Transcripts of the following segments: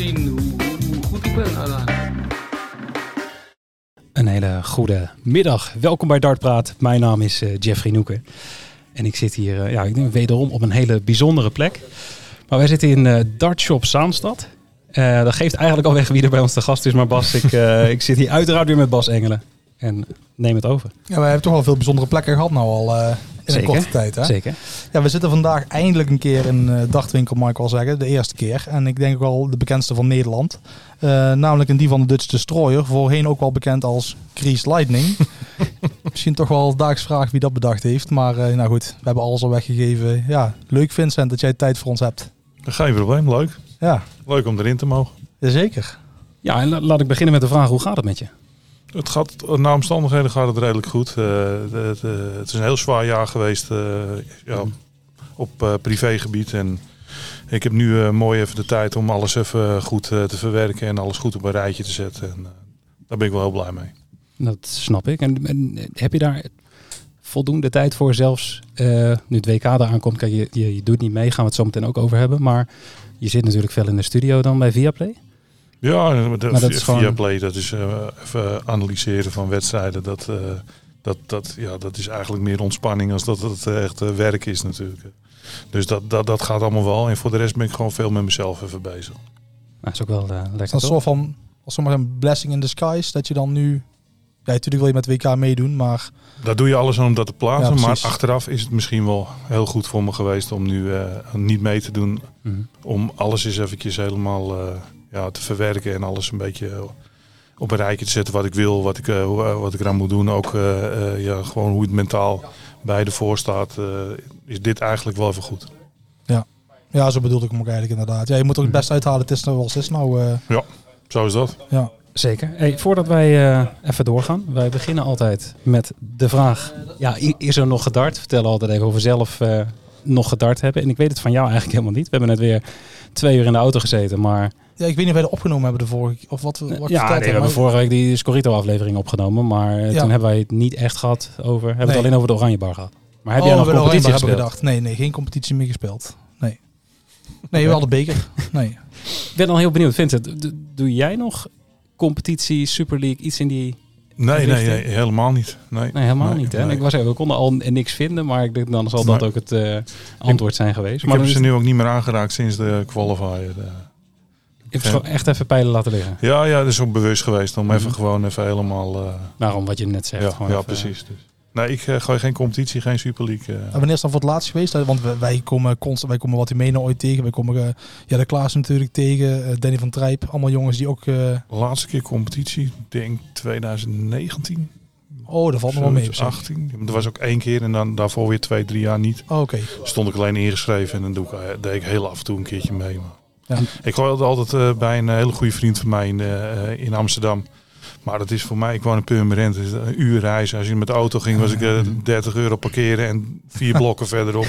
zien hoe, goed ik ben. Een hele goede middag. Welkom bij Dartpraat. Mijn naam is eh, Jeffrey Noeken. En ik zit hier eh, ja, ik denk wederom op een hele bijzondere plek. Maar wij zitten in eh Dartshop Zaanstad. Eh, dat geeft eigenlijk al weg wie er bij ons te gast is. Maar Bas, ik, eh, ik zit hier uiteraard weer met Bas Engelen. En neem het over. Ja, wij hebben toch wel veel bijzondere plekken gehad nou al eh, in Zeker. een korte tijd. Hè? Zeker. Ja, we zitten vandaag eindelijk een keer in uh, Dachtwinkel, mag ik wel zeggen. De eerste keer. En ik denk ook wel de bekendste van Nederland. Uh, namelijk in die van de Dutch Destroyer. Voorheen ook wel bekend als Grease Lightning. Misschien toch wel daags vraag wie dat bedacht heeft. Maar uh, nou goed, we hebben alles al weggegeven. Ja, leuk Vincent dat jij tijd voor ons hebt. Geen probleem, leuk. Ja. Leuk om erin te mogen. Jazeker. Ja, en la laat ik beginnen met de vraag, hoe gaat het met je? Het gaat, na omstandigheden gaat het redelijk goed. Uh, het, uh, het, is een heel zwaar jaar geweest uh, ja, op privégebied. En ik heb nu mooi even de tijd om alles even goed te verwerken en alles goed op een rijtje te zetten. En daar ben ik wel heel blij mee. Dat snap ik. En, en heb je daar voldoende tijd voor zelfs nu het WK eraan komt? Kijk, je, je, je doet niet mee, gaan we het zo meteen ook over hebben. Maar je zit natuurlijk veel in de studio dan bij Viaplay. Ja, maar dat is via Play, dat is uh, even analyseren van wedstrijden. Dat, uh, dat, dat, ja, dat is eigenlijk meer ontspanning als dat het echt uh, werk is natuurlijk. Dus dat, dat, dat gaat allemaal wel. En voor de rest ben ik gewoon veel met mezelf even bezig. Nou, is ook wel lekker. Dat is een soort van, als maar een blessing in disguise, dat je dan nu... Ja, natuurlijk wil je met WK meedoen, maar... Daar doe je alles aan om dat te plaatsen. Ja, maar achteraf is het misschien wel heel goed voor me geweest om nu niet mee te doen. Mm -hmm. Om alles eens eventjes helemaal ja, te verwerken en alles een beetje op een rijtje te zetten wat ik wil, wat ik, uh, wat ik eraan moet doen. Ook uh, uh, ja, gewoon hoe het mentaal bij de voor staat, is dit eigenlijk wel even goed. Ja. ja, zo bedoelde ik hem ook eigenlijk inderdaad. Ja, je moet er het best uithalen, het is nou wel eens is nou. Ja, zo is dat. Ja. Zeker. Hey, voordat wij even doorgaan, wij beginnen altijd met de vraag, ja, is er nog gedart? Vertel altijd even of we zelf nog gedart hebben. En ik weet het van jou eigenlijk helemaal niet. We hebben net weer twee uur in de auto gezeten, maar... Ja, ik weet niet of wij dat opgenomen hebben de vorige of wat, wat Ja, nee, we hebben vorige week die Scorito-aflevering opgenomen, maar ja. toen hebben wij het niet echt gehad over. Hebben nee. het alleen over de Oranje Bar gehad. Maar heb oh, jij nog competitie hebben gespeeld? gedacht. Nee, nee, geen competitie meer gespeeld. Nee. Nee, wel de beker. Nee. Ik ben al heel benieuwd. Vincent, doe jij nog competitie, Super League, iets in die Nee, nee, nee, helemaal niet. Nee, nee helemaal nee, niet. Hè? Nee. Ik was even, we konden al niks vinden, maar ik denk dan zal dat ook het uh, antwoord zijn geweest. Ik maar heb is ze nu ook niet meer aangeraakt sinds de qualifier. De... Ik heb echt even pijlen laten liggen. Ja, ja, dat is ook bewust geweest om mm -hmm. even gewoon even helemaal. Uh... Daarom wat je net zegt. Ja, gewoon ja even, precies. Dus. Nee, ik uh, gooi geen competitie, geen Super League. Uh. En wanneer is dan voor het laatst geweest? Want wij, wij komen constant, wij komen wat menen ooit tegen. Wij komen uh, ja, de Klaas natuurlijk tegen, Danny van Trijp. Allemaal jongens die ook... Laatste keer competitie, denk 2019. Oh, dat valt nog wel mee. 18. Er was ook één keer en dan daarvoor weer twee, drie jaar niet. Oh, Oké. Okay. Stond ik alleen ingeschreven en dan doe ik, deed ik heel af en toe een keertje mee. Maar. Ja. Ik gooi altijd uh, bij een hele goede vriend van mij in, uh, in Amsterdam. Maar dat is voor mij, ik woon in Purmerend, is een uur reizen. Als je met de auto ging, was ik uh, 30 euro parkeren en vier blokken verderop.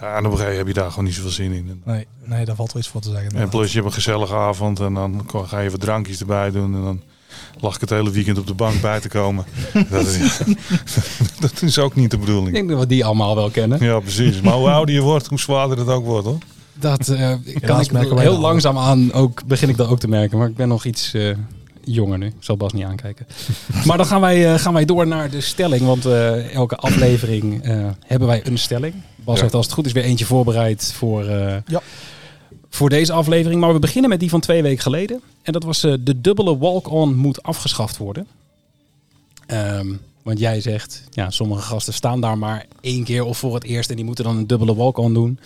Ja, en op een gegeven heb je daar gewoon niet zoveel zin in. Nee, nee daar valt wel iets voor te zeggen. En plus je hebt een gezellige avond en dan ga je wat drankjes erbij doen en dan lag ik het hele weekend op de bank bij te komen. dat, is, dat is ook niet de bedoeling. Ik denk dat we die allemaal wel kennen. Ja, precies. Maar hoe ouder je wordt, hoe zwaarder het ook wordt, hoor. Dat uh, kan ik heel langzaam aan ook, begin ik dat ook te merken. Maar ik ben nog iets uh, jonger nu. Ik zal Bas niet aankijken. maar dan gaan wij, uh, gaan wij door naar de stelling. Want elke aflevering hebben wij een stelling. Bas ja. heeft als het goed is weer eentje voorbereid voor... ja voor deze aflevering. Maar we beginnen met die van twee weken geleden. En dat was de dubbele walk-on moet afgeschaft worden. Um, want jij zegt, ja, sommige gasten staan daar maar één keer of voor het eerst en die moeten dan een dubbele walk-on doen.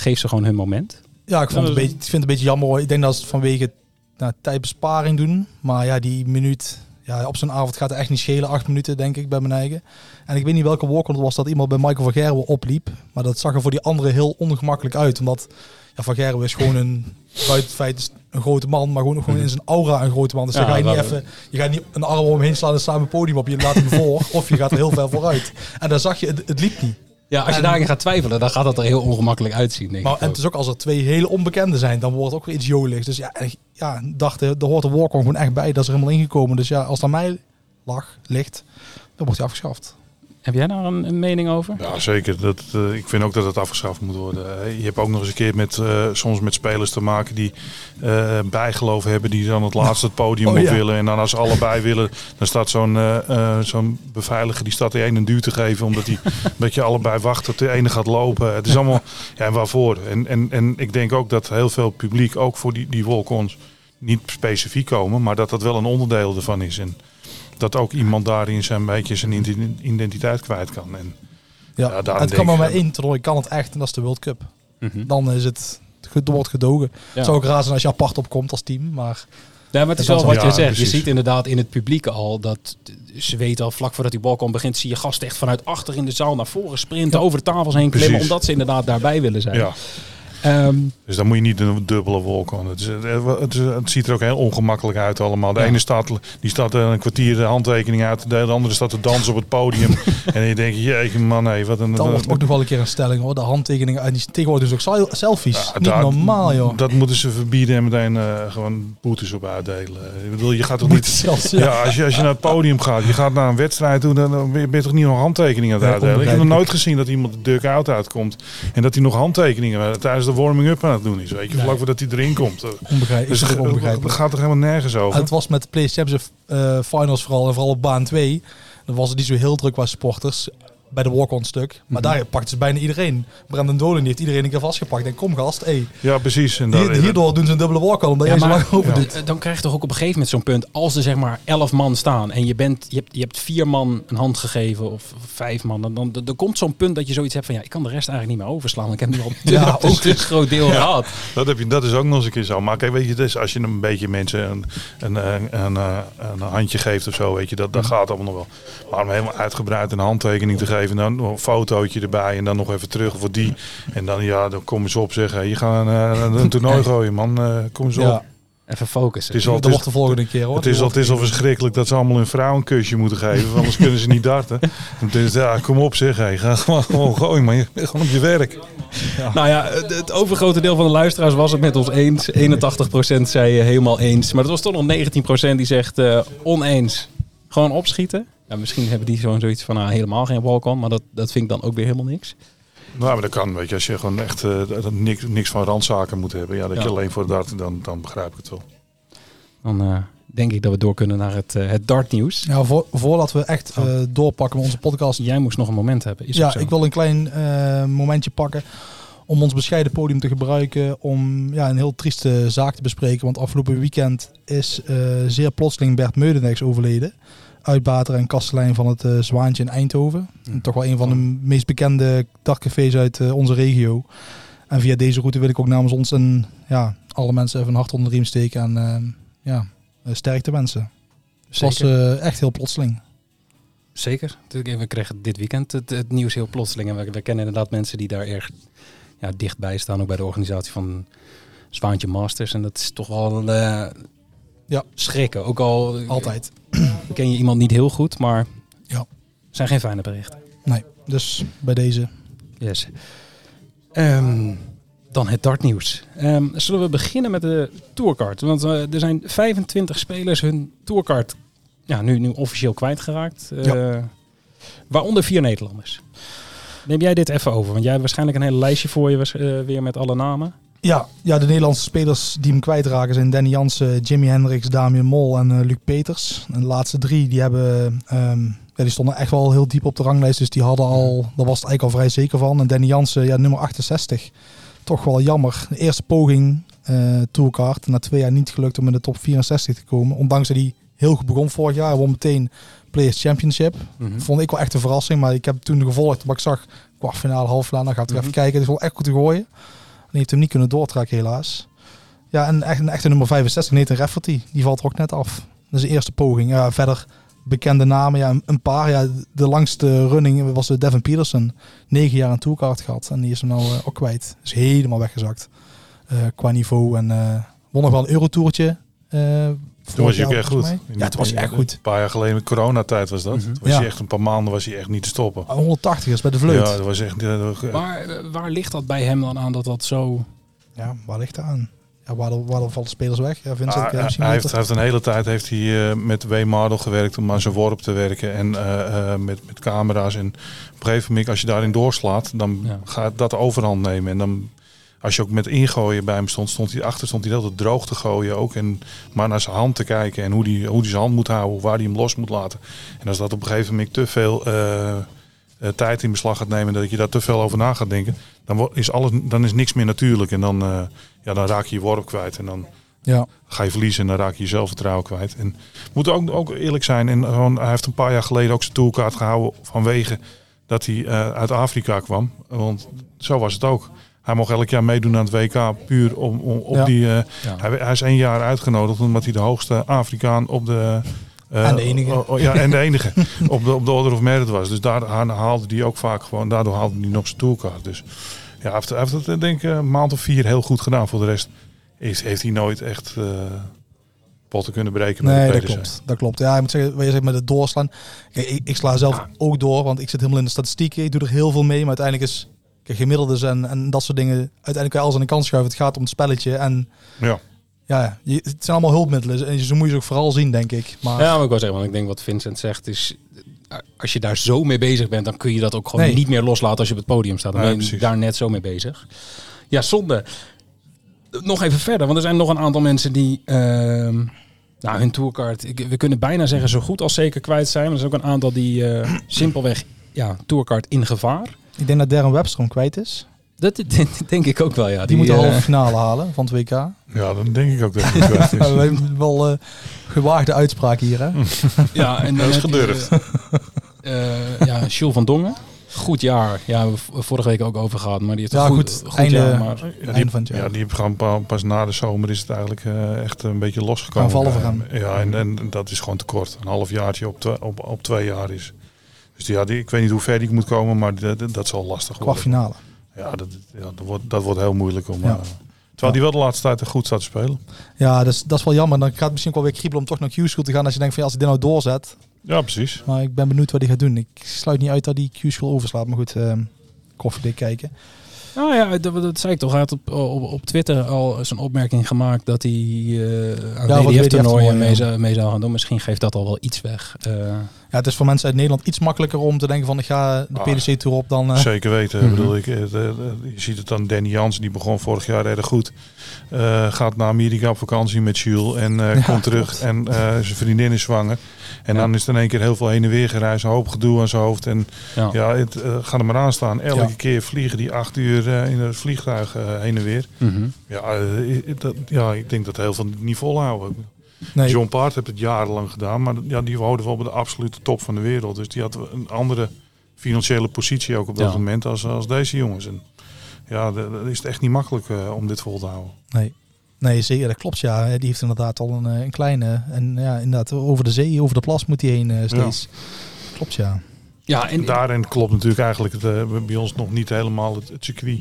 Geef ze gewoon hun moment. Ja, ik, vond het een beetje, ik vind het een beetje jammer. Hoor. Ik denk dat ze het vanwege nou, tijdbesparing doen. Maar ja, die minuut ja, op zo'n avond gaat het echt niet schelen. Acht minuten, denk ik, bij mijn eigen. En ik weet niet welke het was dat iemand bij Michael van Gerwen opliep. Maar dat zag er voor die anderen heel ongemakkelijk uit. Omdat ja, Van Gerwen is gewoon een, buiten het feit een grote man, maar gewoon, gewoon in zijn aura een grote man. Dus ja, dan ga je niet even, je gaat niet een arm om hem heen slaan en samen een podium op. Je laat hem voor of je gaat er heel ver vooruit. En dan zag je, het, het liep niet. Ja, als je En- daarin gaat twijfelen, dan gaat dat er heel ongemakkelijk uitzien, denk Maar, ik. en het is ook als er twee hele onbekenden zijn, dan wordt het ook weer iets joligs. Dus ja, ja, dacht, er hoort de walk-on gewoon echt bij. Dat is er helemaal ingekomen. Dus ja, als aan mij lag, ligt, dan wordt hij afgeschaft. Heb jij daar een, een mening over? Ja, zeker. Dat, uh, ik vind ook dat het afgeschaft moet worden. Je hebt ook nog eens een keer met, uh, soms met spelers te maken die uh, bijgeloof hebben, die dan het laatste het podium oh, op ja. willen. En dan als ze allebei willen, dan staat zo'n zo'n beveiliger, die staat de ene een duw te geven, omdat hij een beetje allebei wacht tot de ene gaat lopen. Het is allemaal, ja, en waarvoor? En, en, en ik denk ook dat heel veel publiek ook voor die, die walk-ons niet specifiek komen, maar dat dat wel een onderdeel ervan is. En, dat ook iemand daarin zijn beetje zijn identiteit kwijt kan. En, ja, ja het kan maar één toernooi, kan het echt en dat is de World Cup. Mm Dan is het, het wordt gedogen. Het zou ook raar zijn als je apart opkomt als team, maar... Ja, maar het is wel wat je zegt. Je ziet inderdaad in het publiek al dat ze weten al vlak voordat die balkon begint, zie je gasten echt vanuit achter in de zaal naar voren sprinten, over de tafels heen klimmen, omdat ze inderdaad daarbij willen zijn. Ja. Um, dus dan moet je niet een dubbele wolk aan. Het, het, het, ziet er ook heel ongemakkelijk uit allemaal. De ene staat, die staat een kwartier de handtekening uit. De andere staat te dansen op het podium. en je denkt, jeetje man, nee, wat een... Dat wordt ook nog wel een keer een stelling hoor. De handtekeningen. En die tegenwoordig dus ook selfies. niet normaal joh. Dat moeten ze verbieden en meteen uh, gewoon boetes op uitdelen. Ik bedoel, je gaat toch niet... Zelfs, ja, als, je, als je naar het podium gaat, je gaat naar een wedstrijd toe, dan ben je toch niet nog handtekeningen aan het uitdelen. Ik heb nog nooit gezien dat iemand de duck-out uitkomt. En dat hij nog handtekeningen tijdens de warming-up aan het doen is. Weet je, vlak voordat hij erin komt. Onbegrijpelijk. Dus het, onbegrijpelijk. gaat er helemaal nergens over. het was met de PlayStation uh, Finals vooral en vooral op baan 2. Dan was het niet zo heel druk qua supporters bij de walk-on stuk. Maar mhm. daar pakt ze bijna iedereen. Brandon Dolan heeft iedereen een keer vastgepakt. En kom gast, hey. Ja, precies. En hierdoor doen ze een dubbele walk-on, omdat ja, je zo lang over doet. Dan krijg je toch ook op een gegeven moment zo'n punt. Als er zeg maar elf man staan en je, bent, je, hebt, je hebt vier man een hand gegeven of vijf man. Dan, dan, dan, komt zo'n punt dat je zoiets hebt van ja, ik kan de rest eigenlijk niet meer overslaan. Ik heb nu al ja, ook een groot deel gehad. Dat, heb je, dat is ook nog eens een keer zo. Maar kijk, weet je, dus als je een beetje mensen een, een, een, een, een handje geeft of zo, weet je, dat, dat mhm. gaat allemaal nog wel. Maar om helemaal uitgebreid een handtekening te geven, dan fotootje erbij en dan nog even terug voor die. En dan, ja, dan komen ze op zeggen, je gaat uh, een toernooi gooien, man. Uh, kom eens op. Even focussen. Het is al, de volgende keer hoor. Het is, al, het is al verschrikkelijk dat ze allemaal hun vrouw een kusje moeten geven. anders kunnen ze niet darten. Dus ja, kom op zeg. Hey. Ga gewoon, gewoon gooien, maar je bent gewoon op je werk. Ja. Nou ja, het, overgrote deel van de luisteraars was het met ons eens. 81% zei helemaal eens. Maar er was toch nog 19% die zegt uh, oneens. Gewoon opschieten. Ja, misschien hebben die zo'n zoiets van nou, helemaal geen walk-on, maar dat, dat vind ik dan ook weer helemaal niks. Nou, maar dat kan, weet je, als je gewoon echt uh, niks, niks van randzaken moet hebben, ja, dat je alleen voor dart, dan, dan begrijp ik het wel. Dan uh, denk ik dat we door kunnen naar het, uh, het dartnieuws. Ja, voor, voordat we echt oh. doorpakken met onze podcast. Jij moest nog een moment hebben. Is ja, ik wil een klein momentje pakken om ons bescheiden podium te gebruiken om ja, een heel trieste zaak te bespreken. Want afgelopen weekend is zeer plotseling Bert Meudeneks overleden uitbater en kastelein van het uh, Zwaantje in Eindhoven. Toch wel een van de meest bekende dagcafés uit uh, onze regio. En via deze route wil ik ook namens ons en ja, alle mensen even een hart onder de riem steken en uh, ja, sterkte wensen. Het was echt heel plotseling. Zeker. We kregen dit weekend het, het nieuws heel plotseling. En we, we, kennen inderdaad mensen die daar erg ja, dichtbij staan. Ook bij de organisatie van Zwaantje Masters. En dat is toch wel ja. schrikken. Ook al altijd. Ken je iemand niet heel goed, maar ja. zijn geen fijne berichten. Nee, dus bij deze. Yes. Ehm, dan het dartnieuws. Um, zullen we beginnen met de tourcard? Want uh, er zijn 25 spelers hun tourcard ja, nu, nu officieel kwijtgeraakt. Uh, ja. Waaronder vier Nederlanders. Neem jij dit even over? Want jij hebt waarschijnlijk een hele lijstje voor je uh, weer met alle namen. Ja, ja, de Nederlandse spelers die hem kwijtraken zijn Danny Jansen, Jimmy Hendricks, Damian Mol en uh, Luc Peters. En de laatste drie die hebben, um, ja, die stonden echt wel heel diep op de ranglijst. Dus die hadden al, daar was het eigenlijk al vrij zeker van. En Danny Jansen, ja, nummer 68. Toch wel jammer. De eerste poging, uh, tourcard. Na twee jaar niet gelukt om in de top 64 te komen. Ondanks dat hij heel goed begon vorig jaar. Hij won meteen Players Championship. Mhm. Vond ik wel echt een verrassing. Maar ik heb toen gevolgd, maar ik zag kwartfinale, halve finale. Dan gaat ik mm even kijken. Het is wel echt goed te gooien. Heeft hem niet kunnen doortrekken helaas. Ja, en echt een echte nummer 65, Nathan Rafferty, die valt er ook net af. Dat is de eerste poging. Ja, verder bekende namen, ja, een paar. Ja, de langste running was Devin Peterson. Negen jaar een tourcard gehad en die is hem nou uh, ook kwijt. Is helemaal weggezakt uh, qua niveau. En uh, won nog wel een eurotoertje. Toen was hij ook echt goed. Ja, toen was hij echt goed. Een paar jaar geleden, coronatijd was dat. Mm -hmm. was ja. hij echt een paar maanden was hij echt niet te stoppen. 180 is bij de vleut. Ja, dat was echt. waar, waar ligt dat bij hem dan aan dat dat zo... Ja, waar ligt dat aan? ja, waar, waar vallen spelers weg? Ja, Vincent, Ah, ja, hij, heeft, hij heeft een hele tijd heeft hij, eh, met W. Mardel gewerkt om aan zijn worp te werken. En eh, eh, met, met camera's. En op een gegeven moment, als je daarin doorslaat, dan Ja. gaat dat overhand nemen. En dan, als je ook met ingooien bij hem stond, stond hij achter, stond hij altijd droog te gooien ook. En maar naar zijn hand te kijken en hoe hij hoe die zijn hand moet houden, waar hij hem los moet laten. En als dat op een gegeven moment te veel eh, eh, tijd in beslag gaat nemen, dat je daar te veel over na gaat denken, dan is alles, dan is niks meer natuurlijk. En dan, eh, ja, dan raak je je worp kwijt. En dan Ja, ga je verliezen en dan raak je je zelfvertrouwen kwijt. En we moeten ook, ook eerlijk zijn. En gewoon, hij heeft een paar jaar geleden ook zijn toolkaart gehouden vanwege dat hij uit Afrika kwam. Want zo was het ook. Hij mocht elk jaar meedoen aan het WK puur om, om op Ja. die. eh, Ja. hij, hij is één jaar uitgenodigd omdat hij de hoogste Afrikaan op de. eh, En de enige. oh, oh, ja, en de enige. op, de, op de Order of Merit was. Dus daar haalde hij ook vaak gewoon. Daardoor haalde hij nog zijn toolkaart. Dus ja, hij heeft, het eh, denk ik een maand of vier heel goed gedaan. Voor de rest is, heeft hij nooit echt eh, potten kunnen breken. met nee, de dat klopt. Dat klopt. Ja, ik moet zeggen, wat je zegt met het doorslaan. Kijk, ik, ik sla zelf ook door, want ik zit helemaal in de statistieken. Ik doe er heel veel mee, maar uiteindelijk is gemiddeldes en, en dat soort dingen. Uiteindelijk kan je alles aan de kant schuiven. Het gaat om het spelletje. En Ja. ja, je, het zijn allemaal hulpmiddelen. En zo moet je ze ook vooral zien, denk ik. Maar Ja, maar ik wil zeggen, want ik denk wat Vincent zegt is... eh, Als je daar zo mee bezig bent, dan kun je dat ook gewoon Nee. niet meer loslaten als je op het podium staat. Dan ben je precies. daar net zo mee bezig. Ja, zonde. Nog even verder, want er zijn nog een aantal mensen die... ehm, nou, hun tourkaart, ik- we kunnen bijna zeggen zo goed als zeker kwijt zijn. Maar er zijn ook een aantal die eh, simpelweg, ja, tourkaart in gevaar. Ik denk dat Darren Webster hem kwijt is. Dat, dat denk ik ook wel, ja. Die, moet de eh, halve finale halen van het WK. ja, dan denk ik ook dat hij kwijt is. We hebben wel eh, gewaagde uitspraak hier, hè? Ja, en Dat is gedurfd. eh, ja, Jules van Dongen. Goed jaar. Ja, we vorige week ook over gehad. Maar die heeft Ja, een goed. goed, goed, Einde- jaar. Maar Ja, Einde die, van het jaar. ja, die heeft gewoon pa- pas na de zomer is het eigenlijk eh, echt een beetje losgekomen. Gaan vallen voor bij Ja, en, en dat is gewoon te kort. Een half jaartje op, op, op twee jaar is. Dus die, ja, die, ik weet niet hoe ver die moet komen, maar dat, dat, dat zal lastig worden. Kwartfinale. Ja, dat, ja dat, wordt, dat wordt heel moeilijk om. Ja. eh, terwijl die wel de laatste tijd goed staat te spelen. Ja, dat is, dat is wel jammer. Dan gaat het misschien ook wel weer kriebelen om toch naar Q-School te gaan. Als je denkt van ja, als ik dit nou doorzet. Ja, precies. Maar ik ben benieuwd wat hij gaat doen. Ik sluit niet uit dat hij Q-School overslaat. Maar goed, eh koffiedik kijken. nou ja, dat, dat zei ik toch. Hij had op, op, op Twitter al zijn opmerking gemaakt dat hij eh aan Ja, WDF-toernooien WDF mee, mee zou gaan doen. Misschien geeft dat al wel iets weg. Eh, Ja, het is voor mensen uit Nederland iets makkelijker om te denken van ik ga de Ah, PDC-tour op dan... eh, Zeker weten. Mhm. Bedoel, ik, eh, de- de- je ziet het dan Danny Jans, die begon vorig jaar erg goed. Eh, gaat naar Amerika op vakantie met Jules en eh, Ja, komt terug. En eh, zijn vriendin is zwanger. En Ja. dan is er in één keer heel veel heen en weer gereisd. Een hoop gedoe aan zijn hoofd. En ja. ja, het eh, gaat er maar aan staan. Elke Ja. keer vliegen die acht uur eh, in het vliegtuig heen en weer. Mhm. Ja, dat, ja, ik denk dat heel veel niet volhouden. Nee, John Part heeft het jarenlang gedaan, maar ja, die houden wel bij de absolute top van de wereld. Dus die had een andere financiële positie ook op dat Ja. moment als, als deze jongens. En ja, dat is het echt niet makkelijk eh, om dit vol te houden. nee. Nee, zeker. Dat klopt, ja. Die heeft inderdaad al een, eh, een kleine... En ja, inderdaad, over de zee, over de plas moet hij heen eh, steeds. Klopt, ja. ja, en Daarin klopt natuurlijk eigenlijk het, bij ons nog niet helemaal het, het circuit.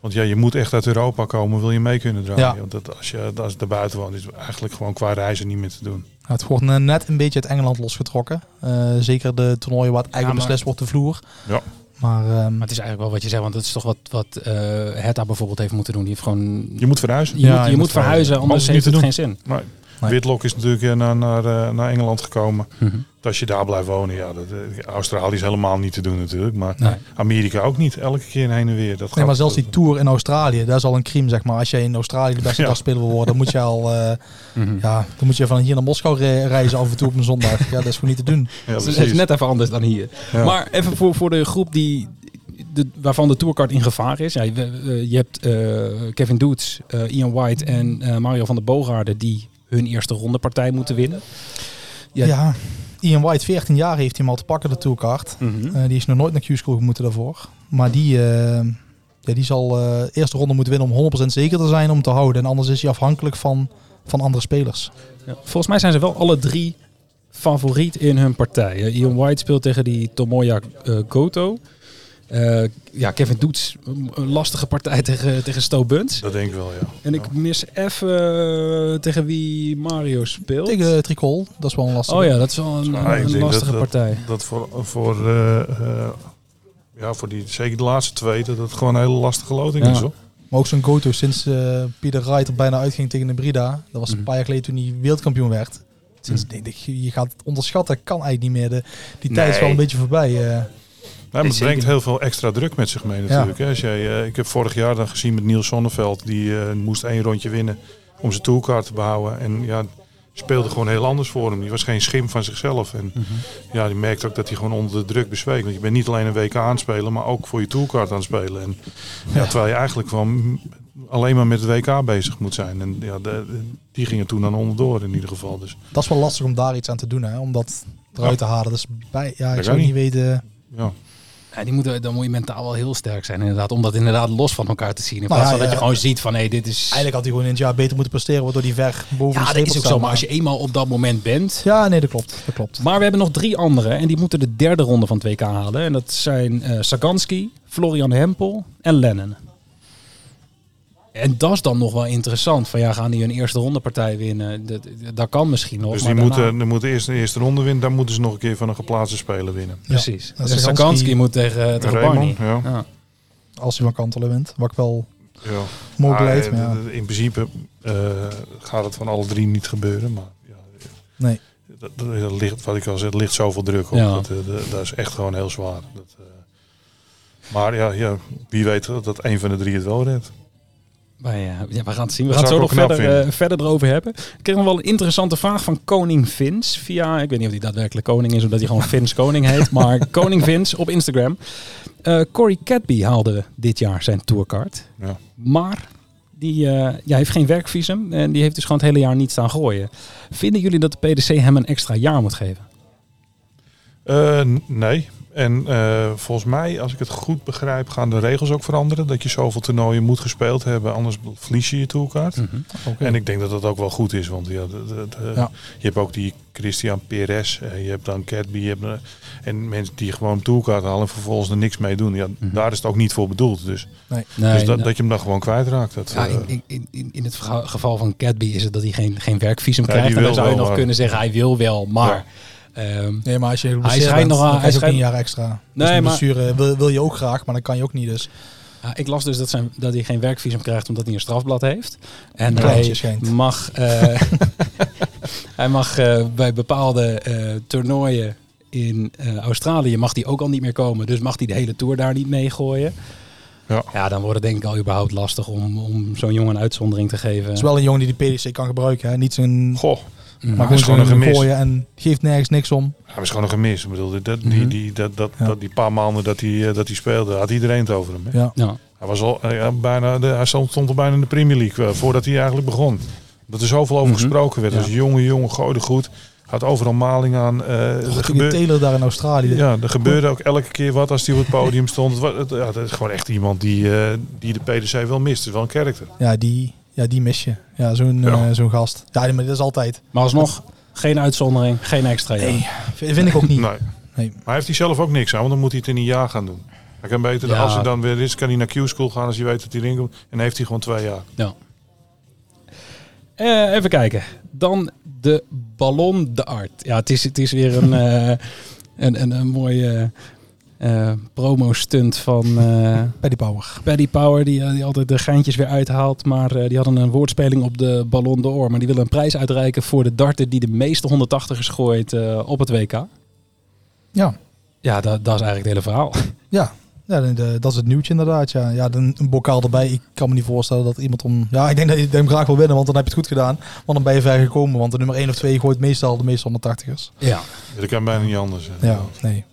Want ja, je moet echt uit Europa komen, wil je mee kunnen draaien. Ja. Want dat, als je als er buiten woont, is het eigenlijk gewoon qua reizen niet meer te doen. Het wordt net een beetje uit Engeland losgetrokken. Eh, zeker de toernooien waar het eigenlijk maar- beslist wordt de vloer. Ja. Maar, ehm, Maar het is eigenlijk wel wat je zegt, want het is toch wat, wat eh Hertha bijvoorbeeld heeft moeten doen. Die heeft gewoon... Je moet verhuizen. Je, Ja, moet, je je moet moet verhuizen, anders Anders heeft niet het geen zin. Maar Nee. Whitlock is natuurlijk eh, naar, naar, eh, naar Engeland gekomen. Mhm. Als je daar blijft wonen, ja, dat, eh, Australië is helemaal niet te doen natuurlijk. Maar Nee. Amerika ook niet. Elke keer heen en weer. Dat nee, maar zelfs die tour in Australië, dat is al een crime, zeg maar. Als jij in Australië de beste Ja. dagspeler wil worden, dan moet je al... eh, Mhm. ja, dan moet je van hier naar Moskou re- reizen af en toe op een zondag. Ja, dat is gewoon niet te doen. Ja, Het is net even anders dan hier. Ja. Maar even voor, voor de groep die, de, waarvan de tourcard in gevaar is. Ja, je, je hebt eh, Kevin Doets, eh, Ian White en eh, Mario van der Boogaarden die hun eerste rondepartij moeten winnen. Ja. Ja. Ian White, 14 jaar heeft hij hem al te pakken, de tourkaart. Mhm. Eh, die is nog nooit naar Q-School moeten daarvoor. Maar die, eh, ja, die zal eh eerste ronde moeten winnen om 100% zeker te zijn om te houden. En anders is hij afhankelijk van, van andere spelers. Ja, volgens mij zijn ze wel alle drie favoriet in hun partij. Eh, Ian White speelt tegen die Tomoya Goto. Eh, ja, Kevin Doets, een lastige partij tegen, tegen Sto Buns. Dat denk ik wel, ja. En ik mis even eh, tegen wie Mario speelt. Tegen Tricol, dat is wel een lastige. Oh ja, dat is wel een, Ja, ik een denk lastige dat- partij. Dat voor, voor, eh, eh, ja, voor die, zeker de laatste twee, dat het gewoon een hele lastige loting Ja. is. Hoor. Maar ook zo'n Goto sinds uh, Pieter Wright er bijna uitging tegen de Brida. Dat was een Mhm. paar jaar geleden toen hij wereldkampioen werd. Sinds Mhm. denk ik, je gaat het onderschatten, kan eigenlijk niet meer. De, die tijd is wel een beetje voorbij. Maar het brengt heel veel extra druk met zich mee natuurlijk. Als jij, eh, ik heb vorig jaar dan gezien met Niels Zonneveld. Die eh, moest één rondje winnen om zijn toolkaart te behouden. En ja, speelde gewoon heel anders voor hem. Die was geen schim van zichzelf. En Mhm. ja, die merkte ook dat hij gewoon onder de druk bezweek. Want je bent niet alleen een WK aan het spelen, maar ook voor je toolkaart aan het spelen. En, ja, Ja. terwijl je eigenlijk gewoon alleen maar met het WK bezig moet zijn. En ja, de, die gingen toen dan onderdoor in ieder geval. Dus Dat is wel lastig om daar iets aan te doen, hè, om dat eruit te halen. Dus bij, ja, ik Dat zou niet weten. ja. Ja, die moeten, dan moet je mentaal wel heel sterk zijn inderdaad. Om dat inderdaad los van elkaar te zien. In Nou plaats ja, van dat je gewoon ziet van hé, dit is... Eigenlijk had hij gewoon in het jaar beter moeten presteren, waardoor hij ver boven Ja, de dat is ook zo. Maar als je eenmaal op dat moment bent... Ja, nee, dat klopt. Dat klopt. Maar we hebben nog drie andere en die moeten de derde ronde van het WK halen. En dat zijn eh Saganski, Florian Hempel en Lennon. En dat is dan nog wel interessant. Van ja, gaan die een eerste ronde partij winnen? Dat, dat kan misschien nog. Dus maar die daarna- moeten, die moeten eerst de eerste ronde winnen. Dan moeten ze nog een keer van een geplaatste speler winnen. Precies. is Saganski, Saganski moet tegen, tegen Barney. Raymond, ja. Ja. Als hij van Kantelen wint. Wat ik wel ja. mogelijk Maar, leid. eh, Maar ja. In principe eh, gaat het van alle drie niet gebeuren. Maar ja, Nee. dat, dat, dat ligt, wat ik al zei, er ligt zoveel druk op. Ja. Dat, eh, dat, dat is echt gewoon heel zwaar. Dat, eh, maar ja, ja, wie weet dat, dat een van de drie het wel redt. Wij, eh, ja, we gaan het zien. We Dat gaan het zo nog verder, eh, verder erover hebben. Ik kreeg nog wel een interessante vraag van Koning Vins. Via, ik weet niet of hij daadwerkelijk koning is, omdat hij gewoon Vins Koning heet. Maar Koning Vins op Instagram. Eh Corey Cadby haalde dit jaar zijn tourkaart. Ja. Maar die ja, heeft geen werkvisum. En die heeft dus gewoon het hele jaar niet staan gooien. Vinden jullie dat de PDC hem een extra jaar moet geven? Eh, nee. En eh, volgens mij, als ik het goed begrijp, gaan de regels ook veranderen. Dat je zoveel toernooien moet gespeeld hebben, anders verlies je je toolkaart. Oké. En ik denk dat dat ook wel goed is, want ja, de- de- de- Ja. je hebt ook die Christian Perez, eh, je hebt dan Cadby, je hebt, en mensen die gewoon toolkaart halen en vervolgens er niks mee doen. Ja, Mhm. Daar is het ook niet voor bedoeld. Dus, Nee, dus dat, nou, dat je hem dan gewoon kwijtraakt. Dat, ja, in, in, in, in het geval van Cadby is het dat hij geen, geen werkvisum Ja, krijgt. En dan zou je nog maar- kunnen zeggen, hij wil wel, maar... ehm, Nee, maar als je geblesseerd schijnt nog aan- hij schijnt- een jaar extra. Nee, dus een maar- blessure wil, wil je ook graag, maar dan kan je ook niet. Dus Ja, ik las dus dat, zijn, dat hij geen werkvisum krijgt omdat hij een strafblad heeft. En kleintje hij schijnt. mag, eh, hij mag eh, bij bepaalde eh, toernooien in eh, Australië mag hij ook al niet meer komen. Dus mag hij de hele tour daar niet meegooien. Ja. ja, dan wordt het denk ik al überhaupt lastig om, om zo'n jongen een uitzondering te geven. het is wel een jongen die de PDC kan gebruiken. Hè. Niet zijn, Goh, Mm. maar is gewoon gewoon een gemis. gooien en geeft nergens niks om. hij was gewoon een gemis. Ik bedoel, dat, Mhm. die, die, dat, dat, Ja. dat, die paar maanden dat hij, eh, dat hij speelde, had iedereen het over hem. Hè? Ja. Ja. Hij, was al, eh, ja, bijna, de, hij stond, al bijna in de Premier League eh, voordat hij eigenlijk begon. Dat er zoveel over Mhm. gesproken werd. Ja. Als jonge jongen gooide goed. Had overal maling aan. eh, er Tegen gebeur- Taylor daar in Australië. ja, er gebeurde ook elke keer wat als hij op het podium stond. Het, wa- het- ja, dat is gewoon echt iemand die, eh, die de PDC wel mist. Het is wel een karakter. Ja, die, ja, die mis je. Ja, zo'n Ja. eh, zo'n gast. Ja, maar dat is altijd. Maar alsnog, geen uitzondering, geen extra. Nee, vind vind ik ook niet. Nee. Nee. Maar heeft hij zelf ook niks aan, want dan moet hij het in een jaar gaan doen. Hij kan beter, Ja. als hij dan weer is, kan hij naar Q-school gaan als hij weet dat hij erin komt. En heeft hij gewoon twee jaar. Eh, even kijken. Dan de Ballon de Art. Ja, het is, het is weer een, eh, een, een, een mooie eh, promo-stunt van eh Paddy Power. Paddy Power, die, eh, die altijd de geintjes weer uithaalt. Maar eh, die hadden een woordspeling op de Ballon d'Or. Maar die willen een prijs uitreiken voor de darter die de meeste 180ers gooit eh, op het WK. Ja. Ja, dat, dat is eigenlijk het hele verhaal. Ja, ja de- de- dat is het nieuwtje inderdaad. Ja, ja een, een bokaal erbij. Ik kan me niet voorstellen dat iemand om... Ja, ik denk dat je hem graag wil winnen, want dan heb je het goed gedaan. Want dan ben je ver gekomen. Want de nummer 1 of 2 gooit meestal de meeste 180ers. Ja, Dat kan bijna niet anders. hè. Ja, nee.